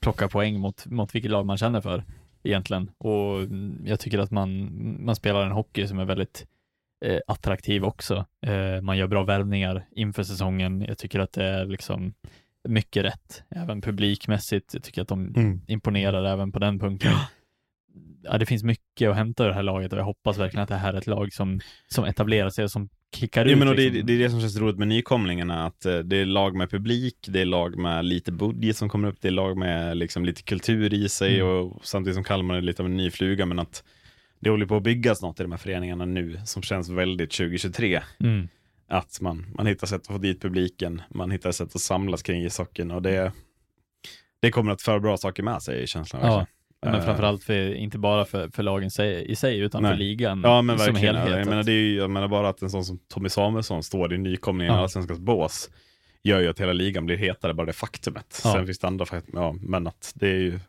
plockar poäng mot, mot vilket lag man känner för egentligen. Och jag tycker att man, man spelar en hockey som är väldigt eh, attraktiv också. Eh, man gör bra värvningar inför säsongen. Jag tycker att det är liksom mycket rätt, även publikmässigt. Jag tycker att de Mm. imponerar även på den punkten. Ja, det finns mycket att hämta ur det här laget och jag hoppas verkligen att det här är ett lag som, som etablerar sig och som kickar ut. Men och det, liksom. det är det som känns roligt med nykomlingarna, att eh, det är lag med publik, det är lag med lite budget som kommer upp, det är lag med liksom lite kultur i sig Mm. och samtidigt som Kalmar är lite av en ny fluga, men att det håller på att byggas något i de här föreningarna nu som känns väldigt 2023. Mm. Att man, man hittar sätt att få dit publiken, man hittar sätt att samlas kring ishockeyn och det, det kommer att föra bra saker med sig i känslan. Ja, verkligen. Ja, men Eh, framförallt för, inte bara för, för lagen sig, i sig, utan Nej. för ligan Ja men som verkligen. helhet. jag, menar, det är ju, jag menar bara att en sån som Tommy Samuelsson står i nykomlingen i Ja. Allsvenskans bås gör ju att hela ligan blir hetare, bara det faktumet. Ja. Sen finns det andra faktum, ja, men att det är ju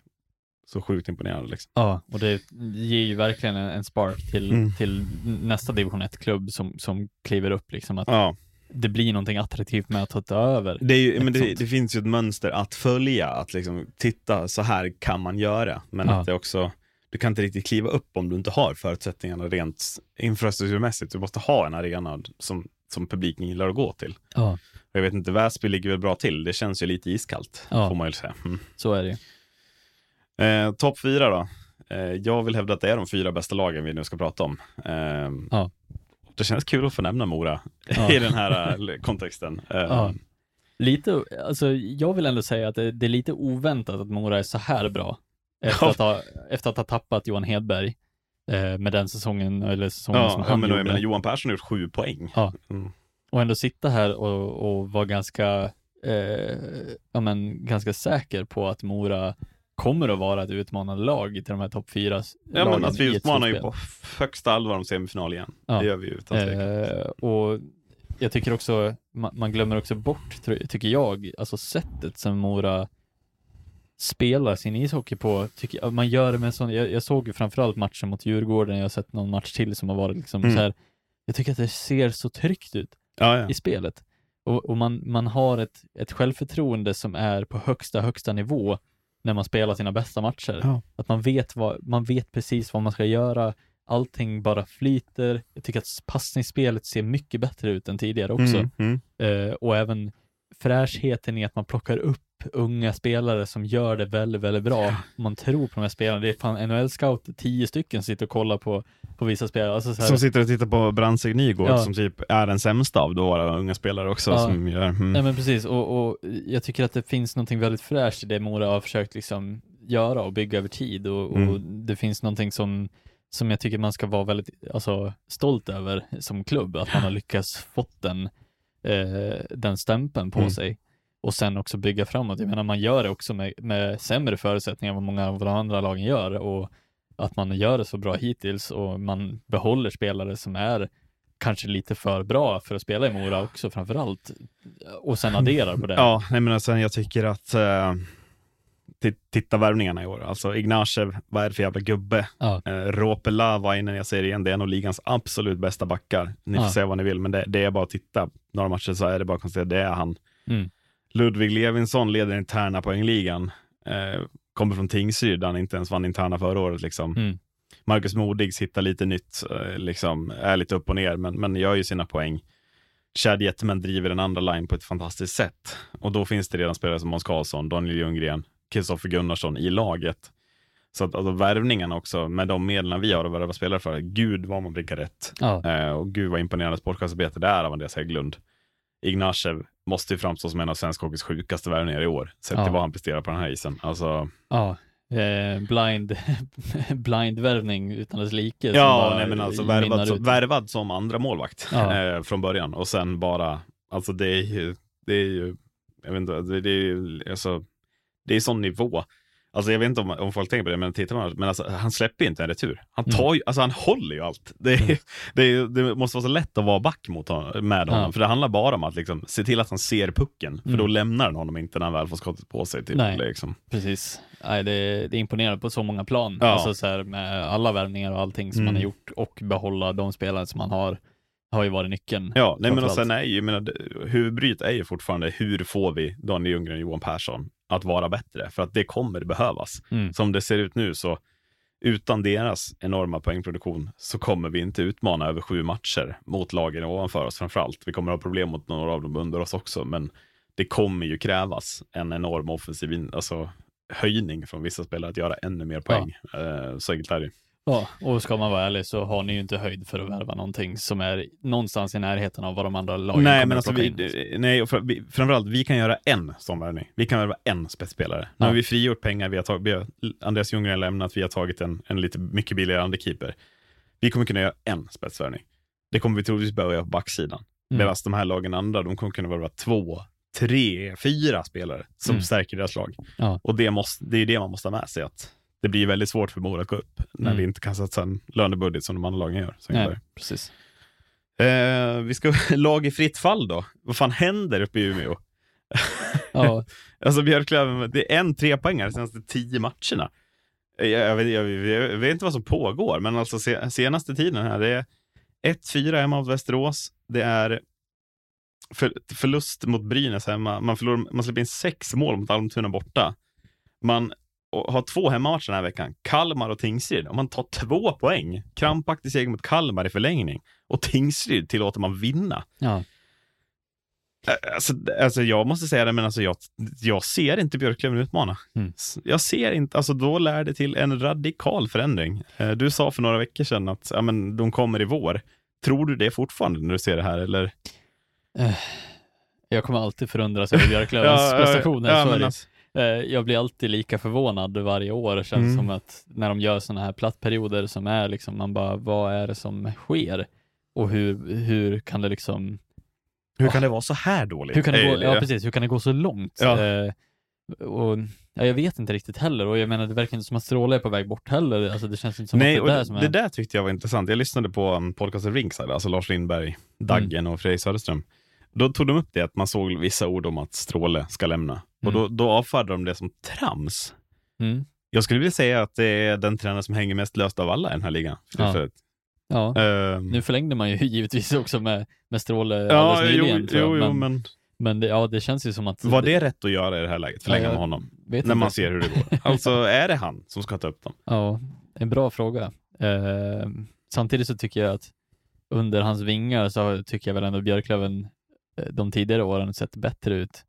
så sjukt imponerande. Liksom. Ja, och det ger ju verkligen en, en spark till, Mm. till nästa division 1-klubb som, som kliver upp, liksom att Ja, det blir någonting attraktivt med att ta över. det, ju, men det, det finns ju ett mönster att följa, att liksom, titta, så här kan man göra. Men Ja. att det också, du kan inte riktigt kliva upp om du inte har förutsättningarna rent infrastrukturmässigt. Du måste ha en arena som, som publiken gillar att gå till. Ja, Jag vet inte, Väsby ligger väl bra till. Det känns ju lite iskallt, Ja. får man ju säga. Mm. så är det. Eh, Topp fyra då. Eh, jag vill hävda att det är de fyra bästa lagen vi nu ska prata om. Eh, Ja. Det känns kul att få nämna Mora Ja. i den här eh, kontexten. Ja. Lite, alltså jag vill ändå säga att det, det är lite oväntat att Mora är så här bra. Efter, Ja. att, ha, efter att ha tappat Johan Hedberg eh, med den säsongen, eller säsongen som ja, ja, han men, gjorde. menar, Johan Persson har gjort sju poäng. Ja. Mm. och ändå sitta här och, och vara ganska, eh, ja men ganska säker på att Mora kommer att vara ett utmanande lag till de här topp fyra Ja, men att vi i ett utmanar ju på högsta allvar om semifinal igen. Ja. Det gör vi ju utan. Eh, och jag tycker också, man, man glömmer också bort, tycker jag, alltså sättet som Mora spelar sin ishockey på, tycker man gör det med sån, jag, jag såg ju framförallt matchen mot Djurgården, jag har sett någon match till som har varit liksom Mm. så här, jag tycker att det ser så tryggt ut Ja, ja. i spelet. Och, och man, man har ett, ett självförtroende som är på högsta, högsta nivå när man spelar sina bästa matcher. Ja. Att man vet, vad, man vet precis vad man ska göra, allting bara flyter. Jag tycker att passningsspelet ser mycket bättre ut än tidigare också. Mm, mm. Eh, och även fräschheten i att man plockar upp unga spelare som gör det väldigt, väldigt bra. Man tror på de här spelarna. Det är fan NHL-scout, tio stycken sitter och kollar på, på vissa spelare. Alltså Som sitter och tittar på Brantsäck Nygård Ja. som typ är den sämsta av våra unga spelare också. Ja. Som gör, mm. Nej men precis, och, och jag tycker att det finns någonting väldigt fräscht i det Mora har försökt liksom göra och bygga över tid och, och Mm. det finns någonting som, som jag tycker man ska vara väldigt alltså, stolt över som klubb, att man har lyckats fått den, eh, den stämpeln på Mm. sig och sen också bygga framåt. Jag menar man gör det också med, med sämre förutsättningar än vad många av de andra lagen gör och att man gör det så bra hittills och man behåller spelare som är kanske lite för bra för att spela i Mora också framförallt och sen adderar på det. Ja, nej men sen jag tycker att uh, titta värvningarna i år. Alltså Ignacev, vad är det för jävla gubbe? Ja. Uh, Ropela var jag säger igen, det är en av ligans absolut bästa backar. Ni får Ja. säga vad ni vill, men det, det är bara att titta några matcher så är det bara att konstatera, det är han. Mm. Ludvig Levinsson leder interna poängligan. Eh, kommer från Tingsryd, han inte ens vann interna förra året. Liksom. Mm. Marcus Modigs hittar lite nytt, eh, liksom, är lite upp och ner, men, men gör ju sina poäng. Chad Jetterman driver den andra line på ett fantastiskt sätt. Och då finns det redan spelare som Måns Karlsson, Daniel Ljunggren, Kristoffer Gunnarsson i laget. Så att alltså, värvningarna också, med de medlen vi har att värva spelare för, gud vad man blickar rätt. Ja. Eh, och gud vad imponerande sportchefsarbete det är av Andreas Hägglund. Ignacev måste ju framstå som en av svensk hockeys sjukaste värvningar i år, sett Ja. till vad han presterar på den här isen. Alltså, Ja, eh, blind, blindvärvning utan dess like. ja, nej men alltså värvad, som, värvad som andra målvakt Ja. eh, från början och sen bara, alltså det är ju, det är ju, jag vet inte, det, det är ju, alltså, det är sån nivå. Alltså jag vet inte om, om folk tänker på det, men tittar man, men alltså, han släpper ju inte en retur. Han Mm. tar ju, alltså han håller ju allt. Det, är, det, är, det måste vara så lätt att vara back mot honom, med honom, Ja. för det handlar bara om att liksom, se till att han ser pucken, för Mm. då lämnar den honom inte när han väl får skottet på sig. Typ, Nej. liksom. Precis. Nej, det, det är imponerande på så många plan. Ja. Alltså så här, med alla värvningar och allting som Mm. man har gjort och behålla de spelare som man har, har ju varit nyckeln. Ja, nej men och sen är ju, menar, huvudbryt är ju fortfarande hur får vi Daniel Ljunggren och Johan Persson att vara bättre? För att det kommer behövas. Mm. Som det ser ut nu så, utan deras enorma poängproduktion så kommer vi inte utmana över sju matcher mot lagen ovanför oss framförallt. Vi kommer ha problem mot några av dem under oss också, men det kommer ju krävas en enorm offensiv alltså, höjning från vissa spelare att göra ännu mer poäng. Eh, så enkelt är det. Ja, och ska man vara ärlig så har ni ju inte höjd för att värva någonting som är någonstans i närheten av vad de andra lagen Nej, men alltså vi, in. nej, och framförallt, vi kan göra en sån värvning. Vi kan värva en spetsspelare. Nu Ja. har vi frigjort pengar, vi har tagit, vi har, Andreas Ljunggren lämnat, vi har tagit en, en lite mycket billigare andrekeeper. Vi kommer kunna göra en spetsvärvning. Det kommer vi troligtvis behöva göra på backsidan. Mm. Medan de här lagen andra, de kommer kunna värva två, tre, fyra spelare som Mm. stärker deras lag. Ja. Och det, måste, det är det man måste ha med sig, att det blir väldigt svårt för Mora att gå upp när Mm. vi inte kan satsa en lönebudget som de andra lagen gör. Nej, precis. Eh, vi ska lag i fritt fall då. Vad fan händer uppe i Umeå? Ja, Alltså Björklöven, det är en trepoängare senaste tio matcherna. Jag, jag, vet, jag, jag vet inte vad som pågår, men alltså se, senaste tiden här, det är 1-4 hemma mot Västerås. Det är för, förlust mot Brynäs hemma. Man, förlorar, man släpper in sex mål mot Almtuna borta. Man och har två hemmamatcher den här veckan, Kalmar och Tingsryd. Om man tar två poäng, krampaktig seger mot Kalmar i förlängning, och Tingsryd tillåter man vinna. ja. Alltså, alltså jag måste säga det, men alltså jag, jag ser inte Björklöven utmana. Mm. Jag ser inte, alltså då lär det till en radikal förändring. Eh, Du sa för några veckor sedan att ja, men de kommer i vår. Tror du det fortfarande när du ser det här? Eller? Jag kommer alltid förundras över Björklövens prestationer. ja, så Eh, Jag blir alltid lika förvånad varje år. Det känns Mm. som att när de gör sådana här plattperioder som är liksom, man bara, vad är det som sker? Och hur, hur kan det liksom Hur kan det vara så här dåligt? Hur kan det gå, ja precis, hur kan det gå så långt? Ja. Eh, och, ja, jag vet inte riktigt heller och jag menar det verkar inte som att Stråle är på väg bort heller. Alltså det känns inte som Nej, att det är det, där som är... det där tyckte jag var intressant. Jag lyssnade på um, podcasten Ringside, alltså Lars Lindberg, Daggen Mm. och Fredrik Söderström. Då tog de upp det att man såg vissa ord om att Stråle ska lämna. Och då, då avfärdade de det som trams. Mm. Jag skulle vilja säga att det är den tränare som hänger mest löst av alla i den här ligan. Ja. Ja. Ehm, Nu förlängde man ju givetvis också med, med Stråle ja, alldeles jo, nyligen. jag. jo, jo, men men men det, ja, det känns ju som att... var det rätt att göra i det här läget? Förlänga med honom? När inte. man ser hur det går. Alltså, är det han som ska ta upp dem? Ja, en bra fråga. Eh, samtidigt så tycker jag att under hans vingar så tycker jag väl ändå Björklöven eh, de tidigare åren sett bättre ut.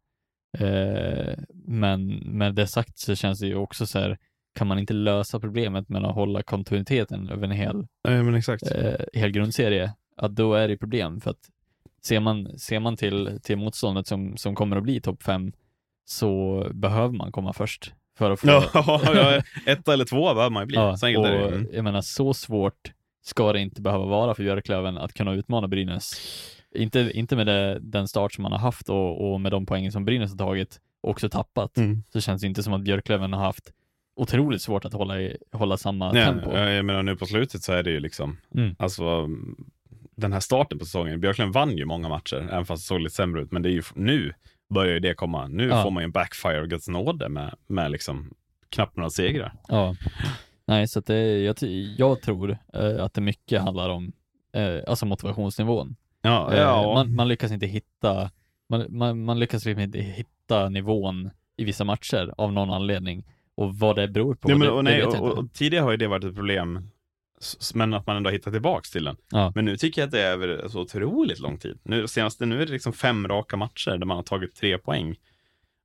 Eh, men med det sagt så känns det ju också så här, kan man inte lösa problemet med att hålla kontinuiteten över en hel, eh, hel grundserie, att då är det problem. För att ser man, ser man till, till motståndet som, som kommer att bli topp fem så behöver man komma först för att få Ja, ett eller två behöver man ju bli. Ja, och Mm. jag menar så svårt ska det inte behöva vara för Björklöven att kunna utmana Brynäs. Inte, inte med det, den start som man har haft och, och med de poängen som Brynäs har tagit och också tappat, Mm. så känns det inte som att Björklöven har haft otroligt svårt att hålla, i, hålla samma Ja, tempo. jag menar nu på slutet så är det ju liksom, Mm. alltså den här starten på säsongen, Björklund vann ju många matcher, även fast det såg lite sämre ut, men det är ju nu börjar ju det komma. Nu Ja. får man ju en backfire av Guds nåde med, med liksom knappt några segrar. Ja. Nej, så det, jag, jag tror eh, att det mycket handlar om eh, alltså motivationsnivån. Ja, Eh, ja. Man, man lyckas inte hitta, man, man, man lyckas liksom inte hitta nivån i vissa matcher av någon anledning. Och vad det beror på, Nej, men, det, och, det nej, vet och, och, och tidigare har ju det varit ett problem, men att man ändå har hittat tillbaks till den. Ja. Men nu tycker jag att det är över så otroligt lång tid. Nu, senaste, nu är det liksom fem raka matcher där man har tagit tre poäng.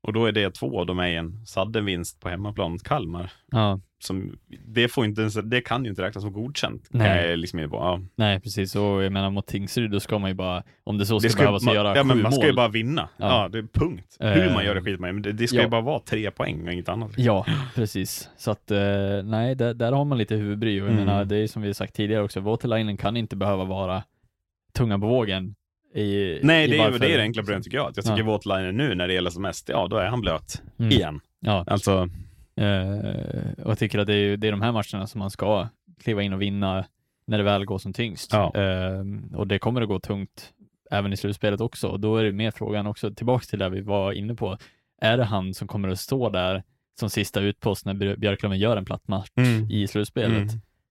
Och då är det två av dem är en sadden vinst på hemmaplan mot Kalmar. Ja, Som, det, får inte, ens- det kan ju inte räknas som godkänt. Nej. Liksom ja. nej precis. Och jag menar mot Tingsryd, då ska man ju bara, om det så ska, Det ska, behövas man, göra ja, men man ska mål. ju bara vinna. Ja, Ja. det är punkt. Eh, Hur man gör det skiter man i, men det, det ska ja. ju bara vara tre poäng och inget annat. Ja, precis. Så att eh, nej, där, där har man lite huvudbry och jag Mm. menar, det är som vi sagt tidigare också, Voutilainen kan inte behöva vara tunga på vågen i Nej, i det är, varför- det är det enkla problemet tycker jag. Att jag tycker Ja. Waterliner nu när det gäller som mest, ja då är han blöt Mm. igen. Ja, Alltså, Eh, och jag tycker att det är, det är de här matcherna som man ska kliva in och vinna när det väl går som tyngst. Ja. Eh, och det kommer att gå tungt även i slutspelet också. Och då är det mer frågan också, tillbaks till det vi var inne på. Är det han som kommer att stå där som sista utpost när Björ- Björklöven gör en platt match Mm. i slutspelet? Mm.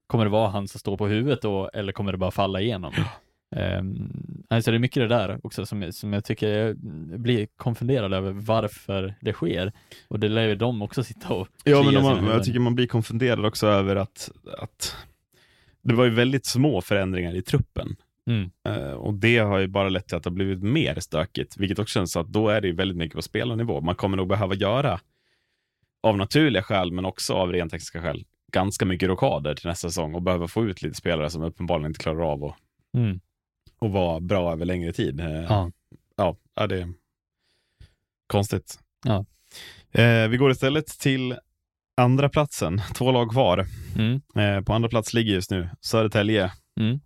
Kommer det vara han som står på huvudet då, eller kommer det bara falla igenom? Um, alltså det är mycket det där också som, som jag tycker jag blir konfunderad över varför det sker. Och det lär ju de också sitta och Ja, men man, jag tycker man blir konfunderad också över att, att det var ju väldigt små förändringar i truppen. Mm. Eh, och det har ju bara lett till att det har blivit mer stökigt, vilket också känns så att då är det ju väldigt mycket på spelarnivå. Man kommer nog behöva göra, av naturliga skäl, men också av rent tekniska skäl, ganska mycket rockader till nästa säsong och behöva få ut lite spelare som uppenbarligen inte klarar av att, Mm. Att vara bra över längre tid. Eh, Ja. ja, ja, det är konstigt. Ja. Eh, vi går istället till andra platsen, två lag kvar. Mm. Eh, på andra plats ligger just nu Södertälje. Mm.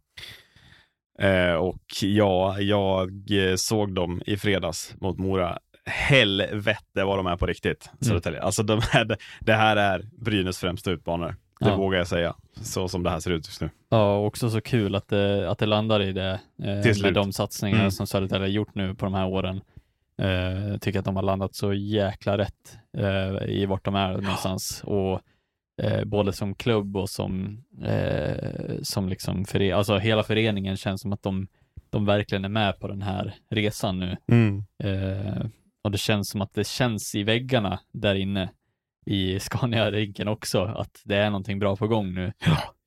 Eh, och ja, jag eh, såg dem i fredags mot Mora. Helvete vad de är på riktigt, Södertälje. Alltså de här, det här är Brynäs främsta utmanare. Det Ja. vågar jag säga, så som det här ser ut just nu. Ja, och också så kul att det, att det landar i det eh, Till med de satsningarna Mm. som Södertälje har gjort nu på de här åren. Eh, jag tycker att de har landat så jäkla rätt eh, i vart de är någonstans. Och eh, både som klubb och som, eh, som liksom före, alltså hela föreningen känns som att de, de verkligen är med på den här resan nu. Eh, och det känns som att det känns i väggarna där inne i Scania-rinken också, att det är någonting bra på gång nu.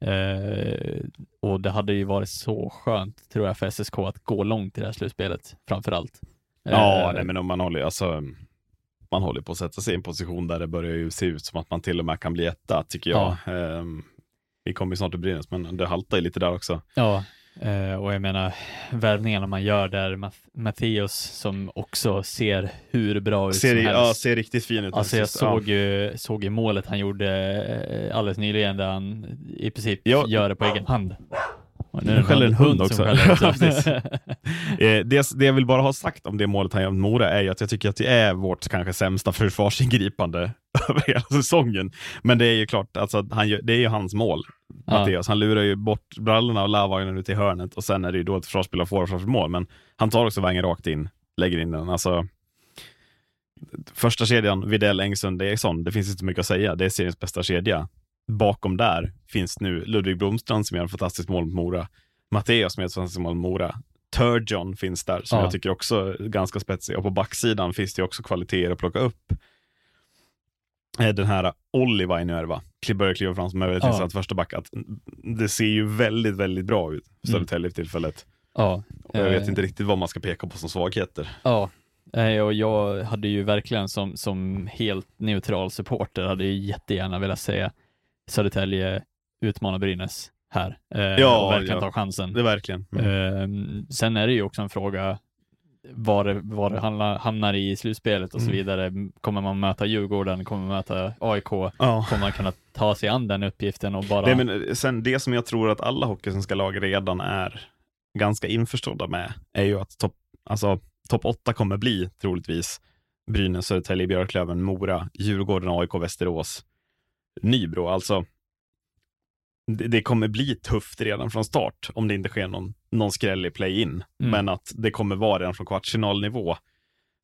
Eh, och det hade ju varit så skönt, tror jag, för SSK att gå långt i det här slutspelet, framför allt. Ja, Eh, nej, men om man håller, alltså, man håller på att sätta sig i en position där det börjar ju se ut som att man till och med kan bli etta, tycker jag. Ehm, vi kommer ju snart till Brynäs, men det haltar ju lite där också. Ja, eh, och jag menar värvningarna man gör där, Math- Mattheus som också ser hur bra ut Ser, som ja, helst. ser riktigt fin ut. Alltså jag ja. såg ju, såg ju målet han gjorde eh, alldeles nyligen där han i princip Ja. gör det på egen hand. Och Nu skäller en hund också. Eh, det, det jag vill bara ha sagt om det målet han gör mot Mora är ju att jag tycker att det är vårt kanske sämsta försvarsingripande över hela säsongen. Men det är ju klart, alltså, han det är ju hans mål. Ja. Han lurar ju bort brallorna och Lavagnen ut i hörnet och sen är det ju då ett försvarsspelare får framför mål. Men han tar också vägen rakt in, lägger in den. Alltså, första kedjan, Videll, Engsund, Eriksson, det finns inte mycket att säga. Det är seriens bästa kedja. Bakom där finns nu Ludvig Blomstrand som gör ett fantastiskt mål mot Mora. Matteus som gör ett fantastiskt mål mot Mora. Turgeon finns där, som Ja. jag tycker också är ganska spetsig. Och på backsidan finns det också kvaliteter att plocka upp. Eh, Den här Olli va? börjar kliva fram som möjligt Ja. första back. Att det ser ju väldigt, väldigt bra ut, Södertälje för tillfället. Ja. Och jag vet eh, inte riktigt vad man ska peka på som svagheter. Ja, eh, och jag hade ju verkligen som, som helt neutral supporter hade ju jättegärna velat se Södertälje utmana Brynäs här eh, Ja, och verkligen ja. ta chansen. Det verkligen. Mm. Eh, sen är det ju också en fråga var det, var det hamnar, hamnar i slutspelet och så Mm. vidare. Kommer man möta Djurgården, kommer man möta AIK, Ja. kommer man kunna ta sig an den uppgiften och bara... Det, men, sen, det som jag tror att alla hockeysvenska lag redan är ganska införstådda med är ju att topp alltså, top 8 kommer bli troligtvis Brynäs, Södertälje, Björklöven, Mora, Djurgården, AIK, Västerås, Nybro. Alltså, det, kommer bli tufft redan från start om det inte sker någon, någon i play-in. Mm. Men att det kommer vara redan från kvartsfinalnivå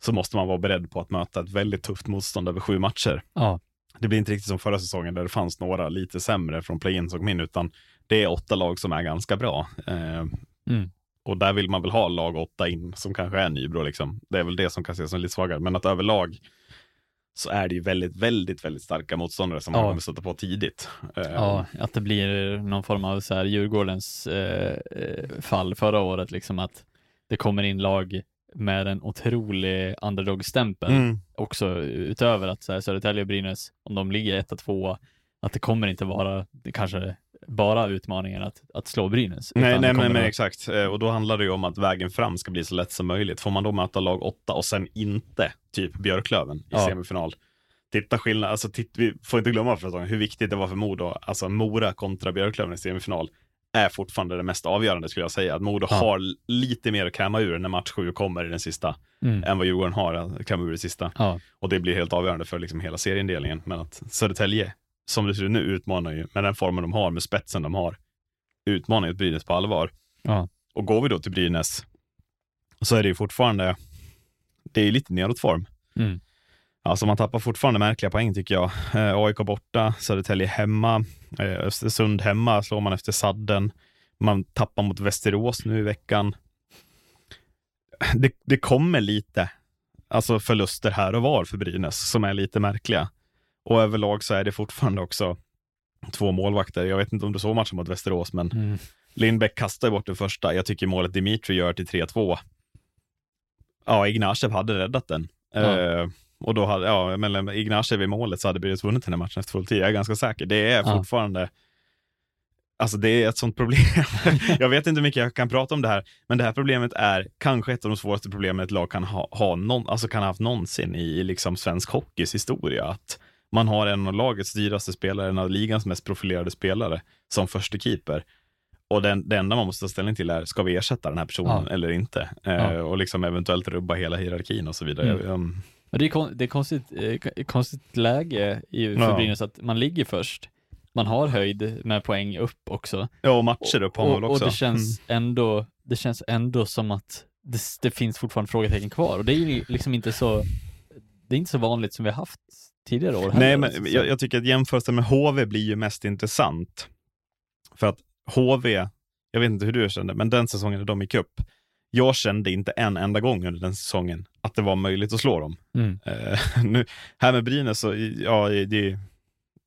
så måste man vara beredd på att möta ett väldigt tufft motstånd över sju matcher Ja, det blir inte riktigt som förra säsongen där det fanns några lite sämre från play-in som kom in, utan det är åtta lag som är ganska bra. Eh, Mm. Och där vill man väl ha lag åtta in, som kanske är Nybro. Liksom. Det är väl det som kan ses som lite svagare, men att överlag så är det ju väldigt, väldigt, väldigt starka motståndare som man Ja. kommer stöta på tidigt. Eh, Ja, att det blir någon form av så här Djurgårdens eh, eh, fall förra året, liksom att det kommer in lag med en otrolig underdog-stämpel Mm. också utöver att så här, Södertälje och Brynäs, om de ligger etta, tvåa, att det kommer inte vara kanske bara utmaningen att, att slå Brynäs. Nej, nej men, men exakt. Eh, Och då handlar det ju om att vägen fram ska bli så lätt som möjligt. Får man då möta lag åtta och sen inte typ Björklöven i Ja. semifinal. Titta skillnad, alltså titt, vi får inte glömma för hur viktigt det var för Modo. Alltså Mora kontra Björklöven i semifinal är fortfarande det mest avgörande skulle jag säga. Att Modo Ja. har lite mer att kräma ur när match sju kommer i den sista, Mm. än vad Djurgården har att kräma ur i sista. Ja, Och det blir helt avgörande för liksom hela serieindelningen. Men att Södertälje, som det ser ut nu, utmanar ju med den formen de har, med spetsen de har, utmanar ju Brynäs på allvar. ja, Och går vi då till Brynäs så är det ju fortfarande, det är ju lite nedåt form. Mm. Alltså man tappar fortfarande märkliga poäng tycker jag. Eh, AIK borta, Södertälje hemma, eh, Östersund hemma slår man efter sadden. Man tappar mot Västerås nu i veckan. Det, det kommer lite alltså förluster här och var för Brynäs som är lite märkliga. Och överlag så är det fortfarande också två målvakter. Jag vet inte om du såg matchen mot Västerås, men mm. Lindbäck kastar bort den första. Jag tycker målet Dimitri gör till 3-2. Ja, Ignashev hade räddat den. Ja. Eh, och då hade, ja, men Ignashev i målet så hade Brynäs vunnit den här matchen efter full tid. Jag är ganska säker. Det är Ja. fortfarande, alltså det är ett sånt problem. jag vet inte hur mycket jag kan prata om det här, men det här problemet är kanske ett av de svåraste problemen ett lag kan ha, ha någon, alltså kan ha haft någonsin i, i liksom svensk hockeys historia. Att man har en av lagets dyraste spelare, en av ligans mest profilerade spelare som första keeper. Och den, det enda man måste ta ställning till är, ska vi ersätta den här personen Ja. eller inte? Eh, Ja. Och liksom eventuellt rubba hela hierarkin och så vidare. Mm. Um, det är, kon- det är konstigt, eh, konstigt läge i, för Ja. Brynäs att man ligger först. Man har höjd med poäng upp också. ja, och matcher upp har man väl och också. det känns ändå, det känns ändå som att det, det finns fortfarande frågetecken kvar. Och det är ju liksom inte så, det är inte så vanligt som vi har haft tidigare år Nej, men jag, jag tycker att jämförelsen med HV blir ju mest intressant. För att HV, jag vet inte hur du kände, men den säsongen när de gick upp, jag kände inte en enda gång under den säsongen att det var möjligt att slå dem. Mm. Eh, nu, här med Brynäs, så, ja, det,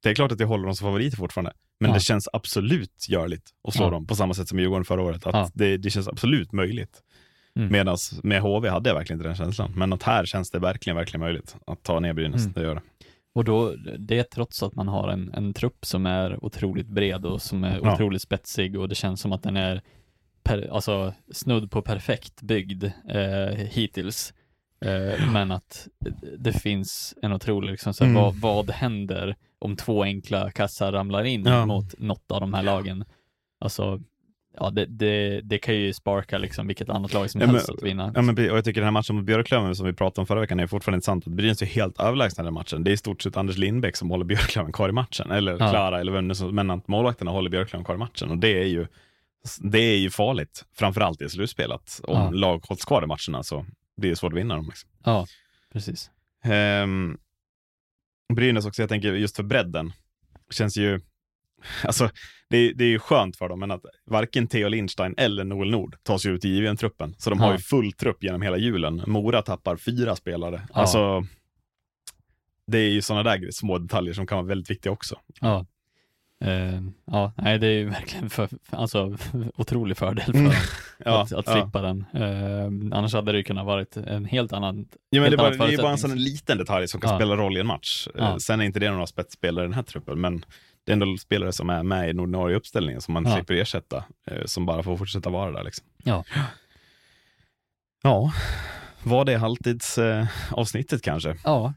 det är klart att jag håller dem som favoriter fortfarande. Men Ja. det känns absolut görligt att slå Ja. dem på samma sätt som Djurgården förra året. Att Ja. det, det känns absolut möjligt. Mm. Medan med HV hade jag verkligen inte den känslan. Men att här känns det verkligen, verkligen möjligt att ta ner Brynäs. Mm. Det gör det. Och då, det är trots att man har en, en trupp som är otroligt bred och som är Ja. otroligt spetsig och det känns som att den är per, alltså, snudd på perfekt byggd eh, hittills. Eh, men att det finns en otrolig, liksom, så här, Mm. vad, vad händer om två enkla kassar ramlar in Ja. mot något av de här lagen? Alltså, ja, det, det, det kan ju sparka liksom vilket annat lag som Ja, men- helst att vinna. Ja, men, och jag tycker den här matchen mot Björklöven som vi pratade om förra veckan är fortfarande intressant. Att Brynäs är helt överlägsna den matchen. Det är i stort sett Anders Lindbäck som håller Björklöven kvar i matchen. Eller Ja. Klara eller vem det är, men att målvakterna håller Björklöven kvar i matchen. Och det är ju, det är ju farligt, framförallt i slutspelet. Om Ja. lag hålls kvar i matcherna så blir det svårt att vinna dem. Liksom. Ja, precis. Ehm, Brynäs också, jag tänker just för bredden, känns ju, alltså det, det är ju skönt för dem, men att varken Theo Lindstein eller Noel Nord tas ju ut i JVM-truppen. Så de har Ja. ju full trupp genom hela julen. Mora tappar fyra spelare. Ja. Alltså, det är ju sådana där små detaljer som kan vara väldigt viktiga också. Ja. Eh, ja, nej det är ju verkligen för, alltså, otrolig fördel för Mm. Ja, att, att ja. slippa den. Eh, annars hade det ju kunnat varit en helt annan Ja, men det, bara, det är ju bara en sån liten detalj som kan Ja. spela roll i en match. Ja. Sen är inte det några spetsspelare i den här truppen, men det är ändå spelare som är med i den ordinarie uppställningen som man Ja. slipper ersätta, eh, som bara får fortsätta vara där. Liksom. Ja. Ja, var det halvtidsavsnittet eh, avsnittet kanske? Ja,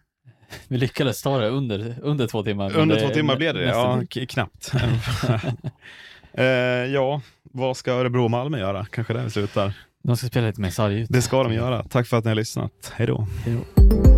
vi lyckades ta det under, under två timmar. Under det- två timmar blev det, ja, knappt. eh, ja, vad ska Örebro och Malmö göra? Kanske där vi slutar. De ska spela lite mer sarg ut. Det ska de göra. Tack för att ni har lyssnat. Hej då. Hej då.